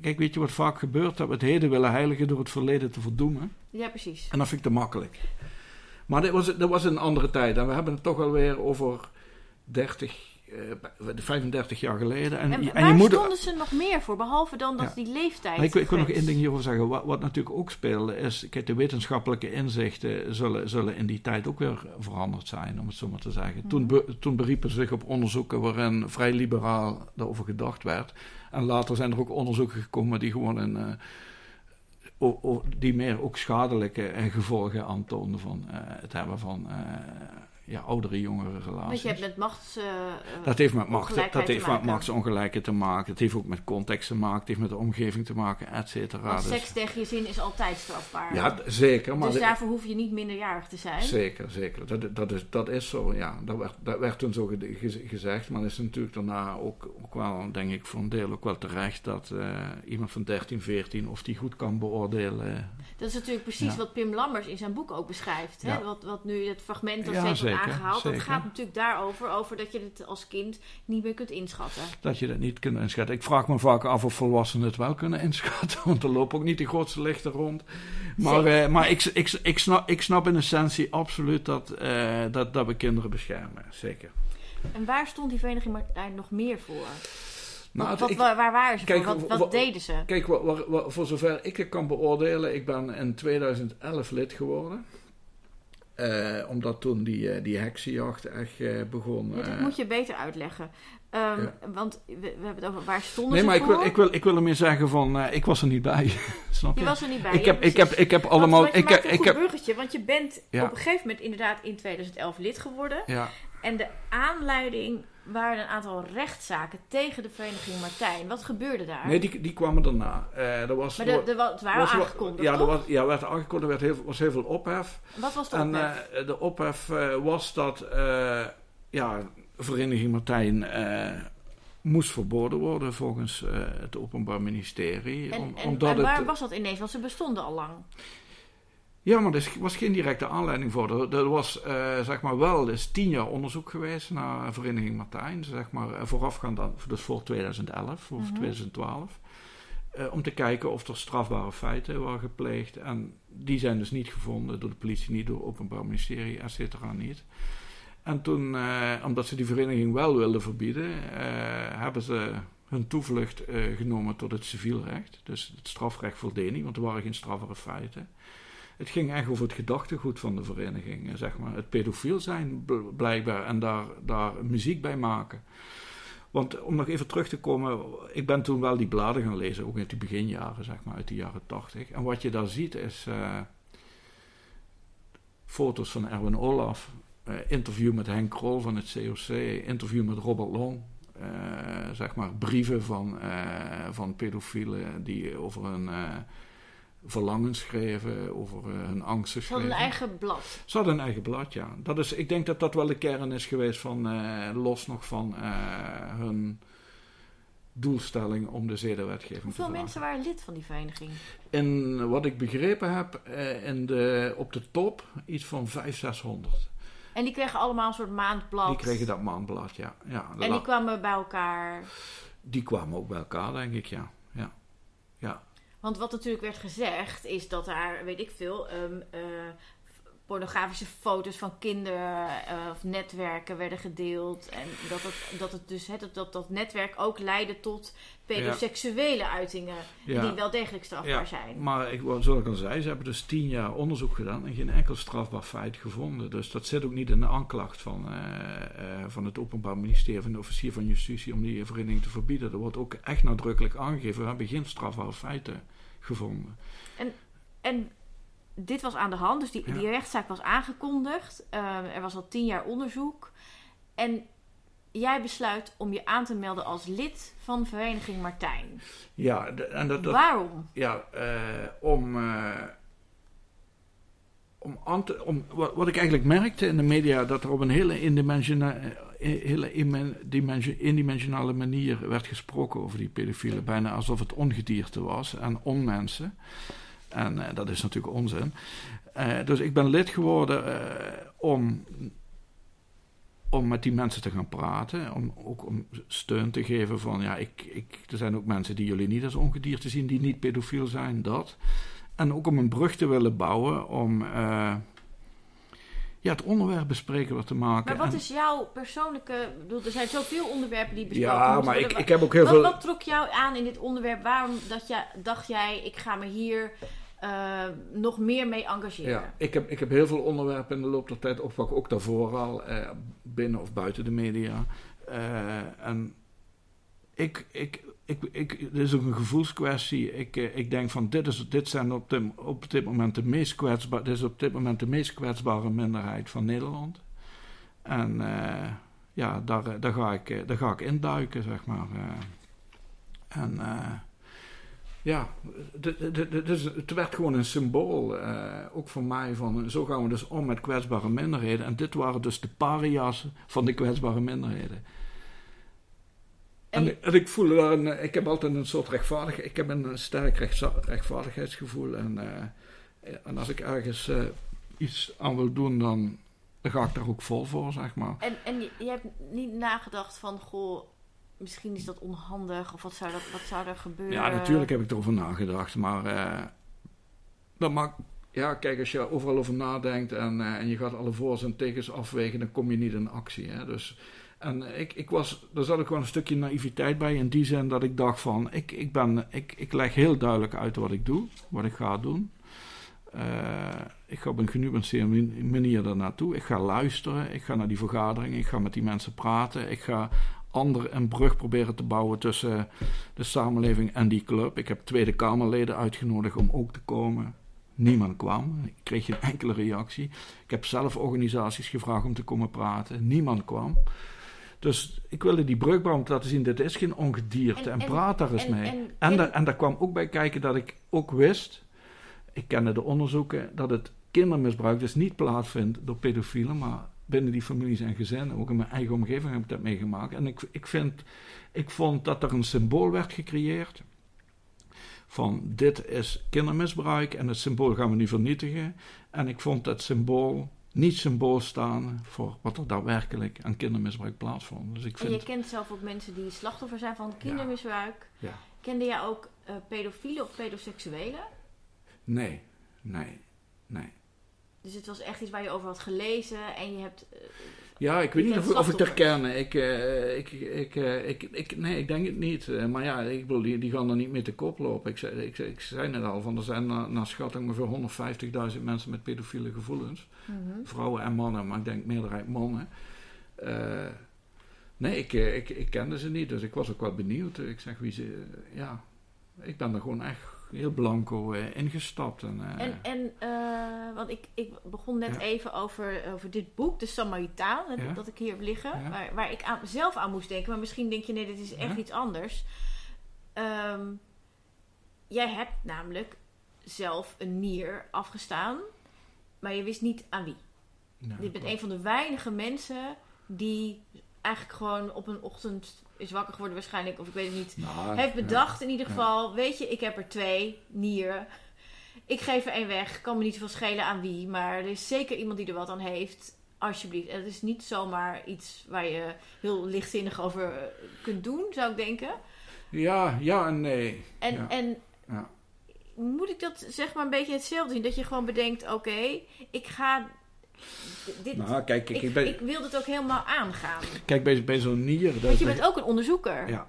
Speaker 2: kijk weet je wat vaak gebeurt, dat we het heden willen heiligen door het verleden te verdoemen.
Speaker 1: Ja, precies.
Speaker 2: En dat vind ik te makkelijk. Maar dit was, dat was een andere tijd en we hebben het toch alweer over 30, eh, 35 jaar geleden. En,
Speaker 1: En,
Speaker 2: en
Speaker 1: waar
Speaker 2: je
Speaker 1: stonden ze nog meer voor, behalve dan dat
Speaker 2: Ja.
Speaker 1: die leeftijd?
Speaker 2: maar ik, wil- ik wil nog één ding hierover zeggen. Wat, wat natuurlijk ook speelde is... Kijk, de wetenschappelijke inzichten zullen, zullen in die tijd ook weer veranderd zijn, om het zo maar te zeggen. toen,
Speaker 1: Mhm.
Speaker 2: be- toen beriepen ze zich op onderzoeken waarin vrij liberaal daarover gedacht werd. En later zijn er ook onderzoeken gekomen die gewoon een... eh, o- o- die meer ook schadelijke eh, gevolgen aantoonden van eh, het hebben van eh, ja, oudere, jongere relaties.
Speaker 1: Want je hebt met machts... eh, eh,
Speaker 2: Dat heeft met macht, dat
Speaker 1: te
Speaker 2: heeft met machtsongelijkheid te maken. Het heeft ook met context te maken. Het heeft met de omgeving te maken, et cetera. Dus-
Speaker 1: seks tegen je zin is altijd strafbaar.
Speaker 2: ja, zeker. Maar
Speaker 1: dus
Speaker 2: de-
Speaker 1: daarvoor hoef je niet minderjarig te zijn.
Speaker 2: Zeker, zeker. Dat, dat, is, dat is zo, ja. Dat werd, dat werd toen zo ge- ge- gezegd. Maar is natuurlijk daarna ook, ook wel, denk ik, voor een deel ook wel terecht... dat eh, iemand van 13, 14 of die goed kan beoordelen.
Speaker 1: Dat is natuurlijk precies
Speaker 2: Ja.
Speaker 1: wat Pim Lammers in zijn boek ook beschrijft. Hè?
Speaker 2: Ja.
Speaker 1: Wat, wat nu het fragment dat
Speaker 2: Ja,
Speaker 1: steeds
Speaker 2: zeker,
Speaker 1: aangehaald. Dat
Speaker 2: zeker.
Speaker 1: gaat natuurlijk daarover. Over dat je het als kind niet meer kunt inschatten.
Speaker 2: Dat je dat niet kunt inschatten. Ik vraag me vaak af of volwassenen het wel kunnen inschatten. Want er lopen ook niet de grootste lichten rond. Maar, eh, maar ik, ik, ik, snap, ik snap in essentie absoluut dat, eh, dat, dat we kinderen beschermen. Zeker.
Speaker 1: En waar stond die vereniging Martijn nog meer voor?
Speaker 2: Nou,
Speaker 1: wat,
Speaker 2: ik-
Speaker 1: waar, waren ze
Speaker 2: Kijk,
Speaker 1: voor? Wat,
Speaker 2: wa-
Speaker 1: wat
Speaker 2: wa-
Speaker 1: deden ze?
Speaker 2: Kijk, voor zover ik het kan beoordelen, ik ben in 2011 lid geworden. Eh, omdat toen die, eh, die heksenjacht echt eh, begon.
Speaker 1: Ja, dat moet je beter uitleggen. Ehm,
Speaker 2: Ja.
Speaker 1: Want we, we hebben het over waar stonden
Speaker 2: nee,
Speaker 1: ze
Speaker 2: maar ik wil, ik, wil, ik wil ermee zeggen van, eh, ik was er niet bij. Snap je?
Speaker 1: Je was er niet bij.
Speaker 2: ik,
Speaker 1: ja,
Speaker 2: heb, ik, heb, ik heb allemaal...
Speaker 1: want je
Speaker 2: ik
Speaker 1: maakt
Speaker 2: heb,
Speaker 1: een
Speaker 2: ik
Speaker 1: goed
Speaker 2: heb,
Speaker 1: bruggetje, want je bent
Speaker 2: Ja.
Speaker 1: op een gegeven moment inderdaad in 2011 lid geworden.
Speaker 2: ja,
Speaker 1: En de aanleiding waren een aantal rechtszaken tegen de vereniging Martijn. Wat gebeurde daar?
Speaker 2: nee, die, die kwamen daarna. Eh er was,
Speaker 1: maar de, de, het waren
Speaker 2: was-
Speaker 1: aangekondigd,
Speaker 2: Ja, er was, ja, werd aangekondigd, er werd heel, was heel veel ophef.
Speaker 1: Wat was de
Speaker 2: En
Speaker 1: ophef?
Speaker 2: eh, de ophef eh, was dat ja, Vereniging Martijn moest verboden worden volgens het Openbaar Ministerie.
Speaker 1: en
Speaker 2: om-
Speaker 1: en,
Speaker 2: omdat
Speaker 1: en waar
Speaker 2: het,
Speaker 1: was dat ineens? Want ze bestonden al lang.
Speaker 2: Ja, maar er was geen directe aanleiding voor. Er, er was eh, zeg maar wel dus tien jaar onderzoek geweest naar Vereniging Martijn. Zeg maar eh, voorafgaand aan, dus voor 2011 of
Speaker 1: Mhm.
Speaker 2: 2012. eh, om te kijken of er strafbare feiten waren gepleegd. En die zijn dus niet gevonden door de politie, niet door het Openbaar Ministerie, et cetera, niet. En toen, eh, omdat ze die vereniging wel wilden verbieden, hebben ze hun toevlucht genomen tot het civielrecht. Dus het strafrecht voldeed niet, want er waren geen strafbare feiten. Het ging echt over het gedachtegoed van de vereniging, zeg maar. Het pedofiel zijn blijkbaar en daar, daar muziek bij maken. Want om nog even terug te komen, ik ben toen wel die bladen gaan lezen, ook in die beginjaren, zeg maar, uit de jaren tachtig. En wat je daar ziet is uh, foto's van Erwin Olaf, uh, interview met Henk Krol van het COC, interview met Robert Long. Zeg maar brieven van, van pedofielen die over een verlangens schreven, over uh, hun angsten schreven.
Speaker 1: Ze hadden een eigen blad.
Speaker 2: Ze hadden een eigen blad, ja. Dat is, ik denk dat dat wel de kern is geweest van, uh, los nog van uh, hun doelstelling om de zedenwetgeving
Speaker 1: Hoeveel te mensen waren lid van die vereniging?
Speaker 2: In wat ik begrepen heb, in de, op de top iets van 500, 600.
Speaker 1: En die kregen allemaal een soort maandblad?
Speaker 2: Die kregen dat maandblad, ja. ja
Speaker 1: en die kwamen bij elkaar?
Speaker 2: Die kwamen ook bij elkaar, denk ik, ja. ja. ja.
Speaker 1: Want wat natuurlijk werd gezegd is dat daar, weet ik veel, um, pornografische foto's van kinderen uh, of netwerken werden gedeeld. En dat het, dat het dus dat, dat, dat netwerk ook leidde tot pedoseksuele uitingen. Die wel degelijk strafbaar ja. zijn.
Speaker 2: Maar ik, zoals ik al zei, ze hebben dus tien jaar onderzoek gedaan en geen enkel strafbaar feit gevonden. Dus dat zit ook niet in de aanklacht van, uh, uh, van het Openbaar Ministerie van de Officier van Justitie om die vereniging te verbieden. Er wordt ook echt nadrukkelijk aangegeven, we hebben geen strafbare feiten gevonden.
Speaker 1: En, en dit was aan de hand, dus die, die rechtszaak was aangekondigd. Uh, er was al tien jaar onderzoek. En jij besluit om je aan te melden als lid van Vereniging Martijn.
Speaker 2: Ja, en dat, dat
Speaker 1: waarom?
Speaker 2: Ja, uh, om. Uh, om, aan te, om wat, wat, ik eigenlijk merkte in de media, dat er op een hele, indimensiona, hele indimensionale manier werd gesproken over die pedofielen. Bijna alsof het ongedierte was en onmensen. En uh, dat is natuurlijk onzin. Uh, dus ik ben lid geworden uh, om, om met die mensen te gaan praten. Om ook om steun te geven van, ja, ik, ik, er zijn ook mensen die jullie niet als ongedierte zien, die niet pedofiel zijn, dat. En ook om een brug te willen bouwen om ja, het onderwerp bespreken te maken.
Speaker 1: Maar wat is jouw persoonlijke... Bedoel, er zijn zoveel onderwerpen die besproken
Speaker 2: Ja, maar ik, ik heb ook heel
Speaker 1: wat,
Speaker 2: veel...
Speaker 1: Wat trok jou aan in dit onderwerp? Waarom dat je, dacht jij, ik ga me hier uh, nog meer mee engageren?
Speaker 2: Ja, ik heb, ik heb heel veel onderwerpen in de loop der tijd opgepakt. Ook daarvoor al, eh, binnen of buiten de media. Uh, en ik, ik, ik, ik, het is ook een gevoelskwestie. Ik, eh, ik denk van dit, is, dit zijn op op dit moment de meest kwetsbare, dit is op dit moment de meest kwetsbare minderheid van Nederland. En ja, daar, daar, ga ik, daar ga ik induiken, zeg maar. En ja, dus het werd gewoon een symbool, ook voor mij, van zo gaan we dus om met kwetsbare minderheden. En dit waren dus de paria's van de kwetsbare minderheden. En, en, ik voel daar een, ik heb altijd een soort rechtvaardigheid, ik heb een sterk rechtvaardigheidsgevoel. En, uh, en als ik ergens uh, iets aan wil doen, dan, dan ga ik daar ook vol voor, zeg maar.
Speaker 1: En, en je, je hebt niet nagedacht van, goh, misschien is dat onhandig, of wat zou, dat, wat zou er gebeuren?
Speaker 2: Ja, natuurlijk heb ik erover nagedacht, maar uh, dat maakt... Ja, kijk, als je overal over nadenkt en, en je gaat alle voor's en tegens afwegen, dan kom je niet in actie. Hè? Dus en ik, ik was, daar zat ik gewoon een stukje naïviteit bij. In die zin dat ik dacht van, ik, ik, ben, ik, ik leg heel duidelijk uit wat ik doe. Wat ik ga doen. Uh, ik ga op een genuanceerde manier daar naartoe. Ik ga luisteren. Ik ga naar die vergaderingen. Ik ga met die mensen praten. Ik ga ander een brug proberen te bouwen tussen de samenleving en die club. Ik heb Tweede Kamerleden uitgenodigd om ook te komen. Niemand kwam. Ik kreeg geen enkele reactie. Ik heb zelf organisaties gevraagd om te komen praten. Niemand kwam. Dus ik wilde die brug bouwen om te laten zien, dit is geen ongedierte en, en, praat daar eens mee. En, en, en, daar kwam ook bij kijken dat ik ook wist, ik kende de onderzoeken, dat het kindermisbruik dus niet plaatsvindt door pedofielen, maar binnen die families en gezinnen. Ook in mijn eigen omgeving heb ik dat meegemaakt. En ik, ik, vind, ik vond dat er een symbool werd gecreëerd van dit is kindermisbruik en het symbool gaan we nu vernietigen. En ik vond dat symbool niet symbool staan voor wat er daadwerkelijk aan kindermisbruik plaatsvond. Dus ik vind...
Speaker 1: En je kent zelf ook mensen die slachtoffer zijn van kindermisbruik. Ja. Kende jij ook uh, pedofielen of pedoseksuelen?
Speaker 2: Nee, nee, nee.
Speaker 1: Dus het was echt iets waar je over had gelezen en je hebt... Uh,
Speaker 2: ja, ik weet niet of, of ik het herken. Ik, uh, ik, ik, uh, ik, ik, nee, ik denk het niet. Uh, maar ja, ik bedoel, die, die gaan er niet mee te kop lopen. Ik zei, ik, ik zei net al, van, er zijn naar, naar schatting ongeveer 150.000 mensen met pedofiele gevoelens. Mm -hmm. Vrouwen en mannen, maar ik denk meerderheid mannen. nee, ik, ik, ik kende ze niet, dus ik was ook wel benieuwd. Ik zeg, wie ze... ja, ik ben er gewoon echt heel blanco uh, ingestapt. En, uh,
Speaker 1: en, en uh, want ik, ik begon net ja. even over, over dit boek, De Samaritaan, ja. dat ik hier heb liggen, ja. waar, waar ik aan, zelf aan moest denken. Maar misschien denk je, nee, dit is echt iets anders. Um, jij hebt namelijk zelf een nier afgestaan, maar je wist niet aan wie. je bent een van de weinige mensen die eigenlijk gewoon op een ochtend is wakker geworden waarschijnlijk, of ik weet het niet. Nou, heeft bedacht in ieder geval, weet je, ik heb er twee nieren. Ik geef er één weg, kan me niet zoveel schelen aan wie, maar er is zeker iemand die er wat aan heeft. Alsjeblieft. Het is niet zomaar iets waar je heel lichtzinnig over kunt doen, zou ik denken.
Speaker 2: Ja, ja en nee.
Speaker 1: En,
Speaker 2: ja.
Speaker 1: en ja. moet ik dat zeg maar een beetje hetzelfde zien? Dat je gewoon bedenkt, oké, ik ga dit,
Speaker 2: nou, kijk, ik,
Speaker 1: ik,
Speaker 2: ben,
Speaker 1: ik, wil dit ook helemaal aangaan.
Speaker 2: Kijk, bij, bij zo'n nier...
Speaker 1: Want je bent ook een onderzoeker.
Speaker 2: Ja.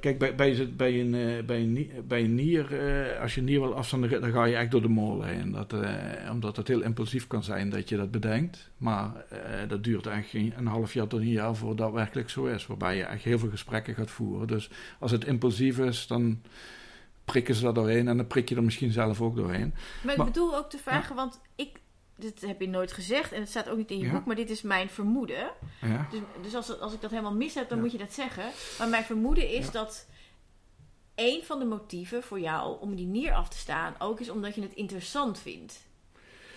Speaker 2: Kijk, bij, bij, bij, een, bij, een, bij een nier, uh, als je een nier wil afstanden, dan ga je echt door de molen heen. Dat, uh, omdat het heel impulsief kan zijn dat je dat bedenkt. Maar dat duurt eigenlijk een half jaar tot een jaar voordat dat werkelijk zo is. Waarbij je echt heel veel gesprekken gaat voeren. Dus als het impulsief is, dan prikken ze dat doorheen. En dan prik je er misschien zelf ook doorheen.
Speaker 1: Maar ik bedoel ook te vragen, ja. want ik dit heb je nooit gezegd en het staat ook niet in je ja. boek, maar dit is mijn vermoeden.
Speaker 2: Ja.
Speaker 1: Dus, dus als, als ik dat helemaal mis heb, dan ja. moet je dat zeggen. Maar mijn vermoeden is dat een van de motieven voor jou om die nier af te staan ook is omdat je het interessant vindt.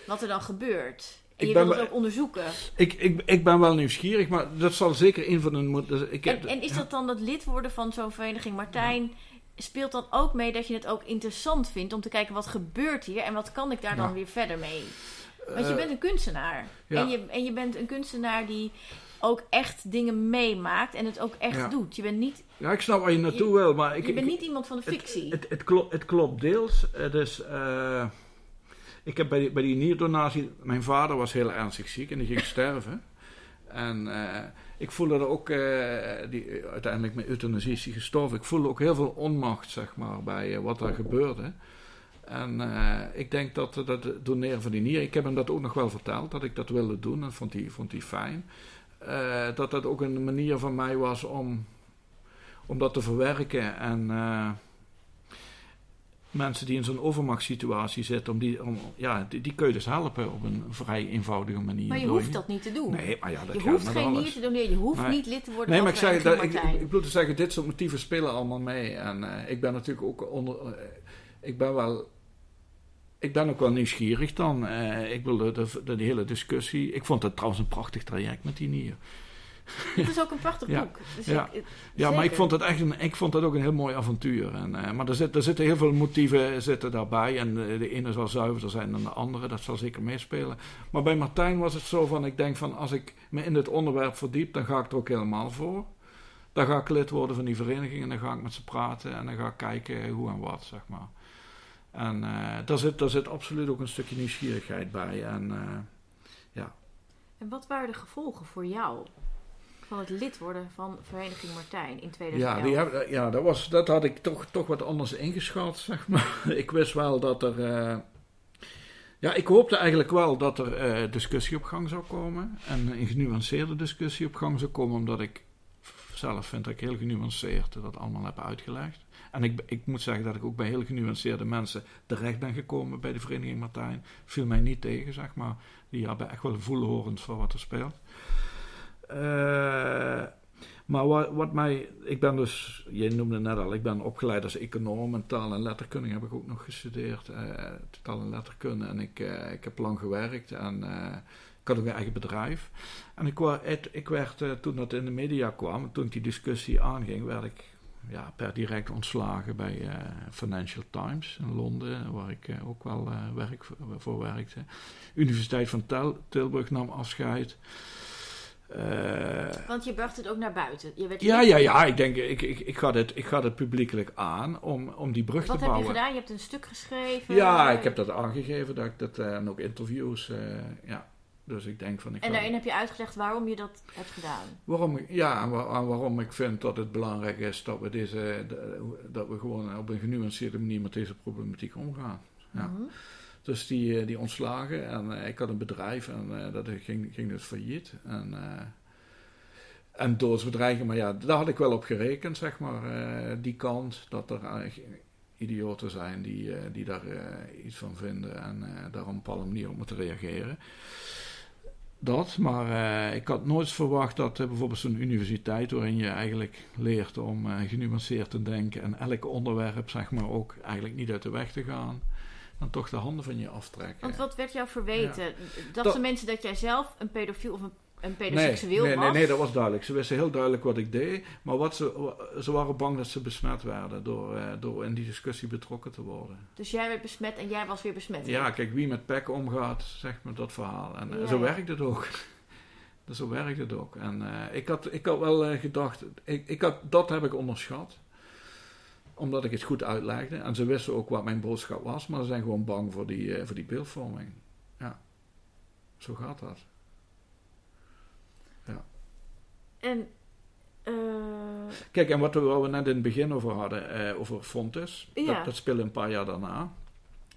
Speaker 1: Wat er dan gebeurt. En ik je wilt het ook onderzoeken.
Speaker 2: Ik, ik, ik ben wel nieuwsgierig, maar dat zal zeker een van de. Dus ik,
Speaker 1: en, en is dat dan dat lid worden van zo'n vereniging Martijn? Speelt dan ook mee dat je het ook interessant vindt om te kijken wat gebeurt hier en wat kan ik daar dan weer verder mee? Want je bent een kunstenaar.
Speaker 2: Ja.
Speaker 1: En, je, en je bent een kunstenaar die ook echt dingen meemaakt en het ook echt
Speaker 2: Ja.
Speaker 1: doet. Je bent niet,
Speaker 2: Ja, ik snap waar je naartoe wil, maar ik,
Speaker 1: je bent
Speaker 2: ik-
Speaker 1: niet iemand van de fictie.
Speaker 2: Het, het, klopt, het klopt deels. Het is, eh, ik heb bij die, bij die nierdonatie... Mijn vader was heel ernstig ziek en die ging sterven. En eh, ik voelde er ook... eh, die, uiteindelijk met euthanasie is gestorven. Ik voelde ook heel veel onmacht, zeg maar, bij eh, wat er gebeurde. En eh, ik denk dat dat het doneren van die nier... Ik heb hem dat ook nog wel verteld, dat ik dat wilde doen. En vond hij, vond hij fijn. Eh, dat dat ook een manier van mij was om, om dat te verwerken. En eh, mensen die in zo'n overmachtssituatie zitten, om die, om, ja, die, die kun je dus helpen op een vrij eenvoudige manier.
Speaker 1: maar je hoeft dat niet te doen.
Speaker 2: Nee, maar ja, dat
Speaker 1: je hoeft geen
Speaker 2: alles.
Speaker 1: nier te doneren. Je hoeft
Speaker 2: Nee.
Speaker 1: niet lid te worden
Speaker 2: Nee,
Speaker 1: van
Speaker 2: maar ik, zeg,
Speaker 1: Vereniging
Speaker 2: dat, ik, ik bedoel te zeggen, dit soort motieven spelen allemaal mee. En ik ben natuurlijk ook onder. ik ben wel. Ik ben ook wel nieuwsgierig dan. Eh, ik wil de, de, de, hele discussie. Ik vond het trouwens een prachtig traject met die nier.
Speaker 1: Het is ook een prachtig
Speaker 2: Ja.
Speaker 1: boek. Dus
Speaker 2: Ja.
Speaker 1: ik-
Speaker 2: Ja, maar ik vond het echt een, ik vond het ook een heel mooi avontuur. En, eh, maar er, zit, er zitten heel veel motieven zitten daarbij. En de ene zal zuiverder zijn dan de andere. Dat zal zeker meespelen. Maar bij Martijn was het zo van... Ik denk van, als ik me in dit onderwerp verdiep... dan ga ik er ook helemaal voor. Dan ga ik lid worden van die vereniging. En dan ga ik met ze praten. En dan ga ik kijken hoe en wat, zeg maar. En eh, daar, zit, daar zit absoluut ook een stukje nieuwsgierigheid bij. En eh,
Speaker 1: En wat waren de gevolgen voor jou van het lid worden van Vereniging Martijn in
Speaker 2: Ja,
Speaker 1: 2011?
Speaker 2: die heb, ja dat, was, dat had ik toch, toch wat anders ingeschat, zeg maar. Ik wist wel dat er... eh, ja, ik hoopte eigenlijk wel dat er discussie op gang zou komen. En een genuanceerde discussie op gang zou komen, omdat ik zelf vind dat ik heel genuanceerd dat allemaal heb uitgelegd. En ik, ik moet zeggen dat ik ook bij heel genuanceerde mensen terecht ben gekomen bij de Vereniging Martijn. Viel mij niet tegen, zeg maar. Die hebben echt wel voelhorend voor wat er speelt. Eh, maar wat, wat mij, ik ben dus, je noemde net al, ik ben opgeleid als econoom en taal en letterkunde heb ik ook nog gestudeerd. eh, taal en letterkunde en ik, eh, ik heb lang gewerkt en ik had ook een eigen bedrijf. En ik, het- ik werd, toen dat in de media kwam, toen die discussie aanging, werd ik ja, per direct ontslagen bij eh, Financial Times in Londen, waar ik eh, ook wel eh, werk voor, voor werkte. Universiteit van Tel- Tilburg nam afscheid.
Speaker 1: Want je bracht het ook naar buiten. Je werd
Speaker 2: ja, ja, ja. Ik denk, ik, ik, ik, ga dit, ik ga dit publiekelijk aan om, om die brug
Speaker 1: Wat
Speaker 2: te bouwen.
Speaker 1: Wat heb je gedaan? Je hebt een stuk geschreven?
Speaker 2: Ja, ik heb dat aangegeven. Dat ik dat, en ook interviews. ja. Dus ik denk van... Ik
Speaker 1: en daarin heb je uitgelegd waarom je dat hebt gedaan?
Speaker 2: Waarom, ja, en waarom ik vind dat het belangrijk is dat we, deze, dat we gewoon op een genuanceerde manier met deze problematiek omgaan. Ja. Mhm. Dus die, die ontslagen en ik had een bedrijf en dat ging, ging dus failliet. En, en doodsbedreiging, maar ja, daar had ik wel op gerekend, zeg maar, die kant dat er idioten zijn die, die daar iets van vinden en daar op een bepaalde manier op moeten reageren dat, maar uh, ik had nooit verwacht dat uh, bijvoorbeeld zo'n universiteit, waarin je eigenlijk leert om uh, genuanceerd te denken en elk onderwerp, zeg maar, ook eigenlijk niet uit de weg te gaan, dan toch de handen van je aftrekken.
Speaker 1: Want wat werd jou verweten? Ja. Dachten mensen dat jij zelf een pedofiel of een een pedoseksueel
Speaker 2: nee, nee,
Speaker 1: was?
Speaker 2: Nee, nee, dat was duidelijk. Ze wisten heel duidelijk wat ik deed. Maar wat ze, ze waren bang dat ze besmet werden door, uh, door in die discussie betrokken te worden.
Speaker 1: Dus jij werd besmet en jij was weer besmet?
Speaker 2: Ja, kijk, wie met pek omgaat, zegt me dat verhaal. En ja. zo werkt het ook. dus zo werkt het ook. En uh, ik, had, ik had wel uh, gedacht, ik, ik had, dat heb ik onderschat omdat ik het goed uitlegde. En ze wisten ook wat mijn boodschap was, maar ze zijn gewoon bang voor die, voor die beeldvorming. Ja, zo gaat dat.
Speaker 1: En. Uh...
Speaker 2: Kijk, en wat we, waar we net in het begin over hadden, uh, over Fontes,
Speaker 1: ja.
Speaker 2: dat, dat speelde een paar jaar daarna.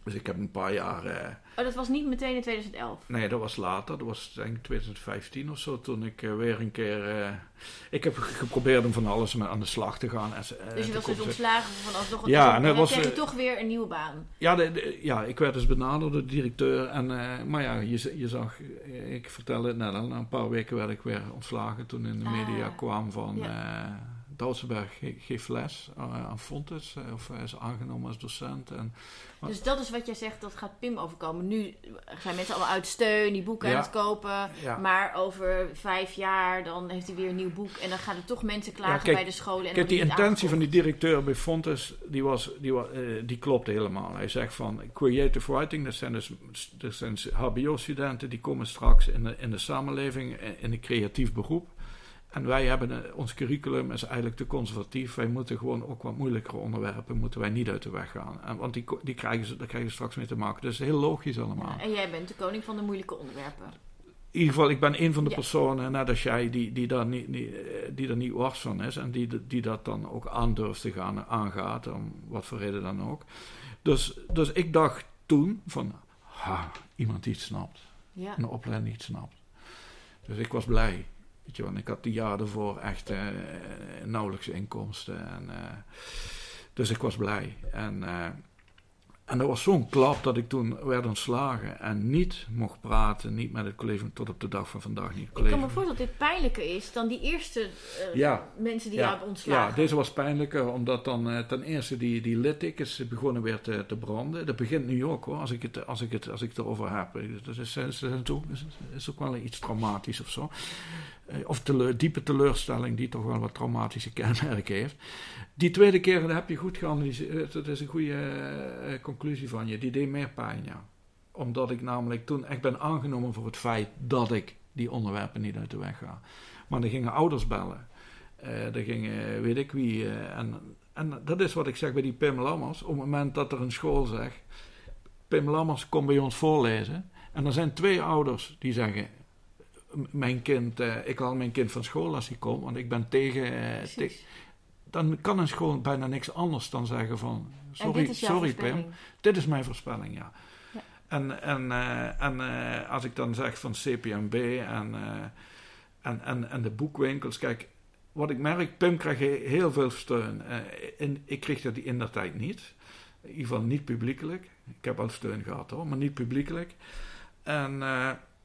Speaker 2: Dus ik heb een paar jaar. Uh,
Speaker 1: oh, dat was niet meteen in 2011?
Speaker 2: Nee, dat was later. Dat was denk ik 2015 of zo. Toen ik uh, weer een keer. Uh, ik heb geprobeerd om van alles met aan de slag te gaan. En,
Speaker 1: dus je was dus ontslagen van alsnog een
Speaker 2: Ja,
Speaker 1: en
Speaker 2: dan
Speaker 1: was, kreeg je toch weer een nieuwe baan.
Speaker 2: Ja, de, de, ja ik werd dus benaderd door de directeur. En, maar ja, je, je zag. Ik vertelde het net al. Na een paar weken werd ik weer ontslagen. Toen in de
Speaker 1: Ah.
Speaker 2: media kwam van. Ja. Dousenberg geeft les aan Fontes, of is aangenomen als docent. En,
Speaker 1: dus dat is wat jij zegt, dat gaat Pim overkomen. Nu zijn mensen allemaal uit steun, die boeken ja. aan het kopen.
Speaker 2: Ja.
Speaker 1: Maar over vijf jaar, dan heeft hij weer een nieuw boek. En dan gaan er toch mensen klagen
Speaker 2: ja, kijk,
Speaker 1: bij de scholen. En
Speaker 2: kijk, die intentie van die directeur bij Fontes, die, was, die, was, uh, die klopte helemaal. Hij zegt van, creative writing, dat zijn dus dat zijn hbo-studenten... die komen straks in de, in de samenleving, in een creatief beroep... En wij hebben, ons curriculum is eigenlijk te conservatief. Wij moeten gewoon ook wat moeilijkere onderwerpen moeten wij niet uit de weg gaan. En, want die, die krijgen ze, daar krijgen ze straks mee te maken. Dus heel logisch allemaal.
Speaker 1: Ja, en jij bent de koning van de moeilijke onderwerpen.
Speaker 2: In ieder geval, ik ben een van de ja. personen, net als jij, die, die, daar niet, die, die er niet wars van is. En die, die dat dan ook aandurft te gaan, aangaat, om wat voor reden dan ook. Dus, dus ik dacht toen van, ha, iemand die het snapt.
Speaker 1: Ja.
Speaker 2: Een opleiding die het snapt. Dus ik was blij. Weet je, want ik had die jaar ervoor echt uh, nauwelijks inkomsten. En, uh, dus ik was blij. En, uh, en dat was zo'n klap dat ik toen werd ontslagen en niet mocht praten, niet met het college, tot op de dag van vandaag niet.
Speaker 1: Ik kan me voorstellen dat dit pijnlijker is dan die eerste
Speaker 2: ja,
Speaker 1: mensen die
Speaker 2: ja,
Speaker 1: jou hebben ontslagen.
Speaker 2: Ja, deze was pijnlijker, omdat dan ten eerste die, die littekens begonnen weer te, te, branden. Dat begint nu ook hoor, als ik het, als ik het, als ik het erover heb. Dat is, is, is, is ook wel iets traumatisch of zo of teleur, diepe teleurstelling die toch wel wat traumatische kenmerken heeft. Die tweede keer dat heb je goed geanalyseerd. Dat is een goede uh, conclusie van je. Die deed meer pijn, ja. Omdat ik namelijk toen echt ben aangenomen voor het feit dat ik die onderwerpen niet uit de weg ga. Maar er gingen ouders bellen. Uh, er gingen weet ik wie. En, en dat is wat ik zeg bij die Pim Lammers. Op het moment dat er een school zegt... Pim Lammers komt bij ons voorlezen. En er zijn twee ouders die zeggen mijn kind, uh, ik haal mijn kind van school als hij komt, want ik ben tegen. Uh, te dan kan een school bijna niks anders dan zeggen van. Sorry, sorry Pim, dit is mijn voorspelling, ja.
Speaker 1: ja.
Speaker 2: En, en, uh, en als ik dan zeg van CPMB en, en, en, en de boekwinkels, kijk, wat ik merk, Pim krijgt heel veel steun. in, ik kreeg dat in der tijd niet. In ieder geval niet publiekelijk. Ik heb al steun gehad hoor, maar niet publiekelijk. En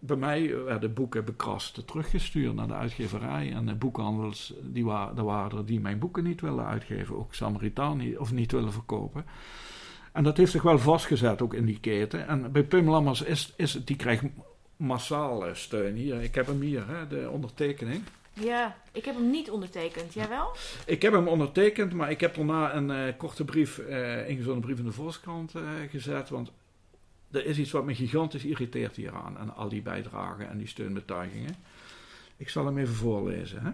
Speaker 2: bij mij werden boeken bekrast teruggestuurd naar de uitgeverij. En de boekhandels, die waren, er waren er die mijn boeken niet willen uitgeven. Ook Samaritaan niet, of niet willen verkopen. En dat heeft zich wel vastgezet ook in die keten. En bij Pim Lammers is, is die krijgt massaal steun hier. Ik heb hem hier, hè, de ondertekening.
Speaker 1: Ja, ik heb hem niet ondertekend. Jij wel?
Speaker 2: Ik heb hem ondertekend, maar ik heb daarna een uh, korte brief, uh, ingezonden brief in de Volkskrant uh, gezet. Want er is iets wat me gigantisch irriteert hieraan. En al die bijdragen en die steunbetuigingen. Ik zal hem even voorlezen. Hè?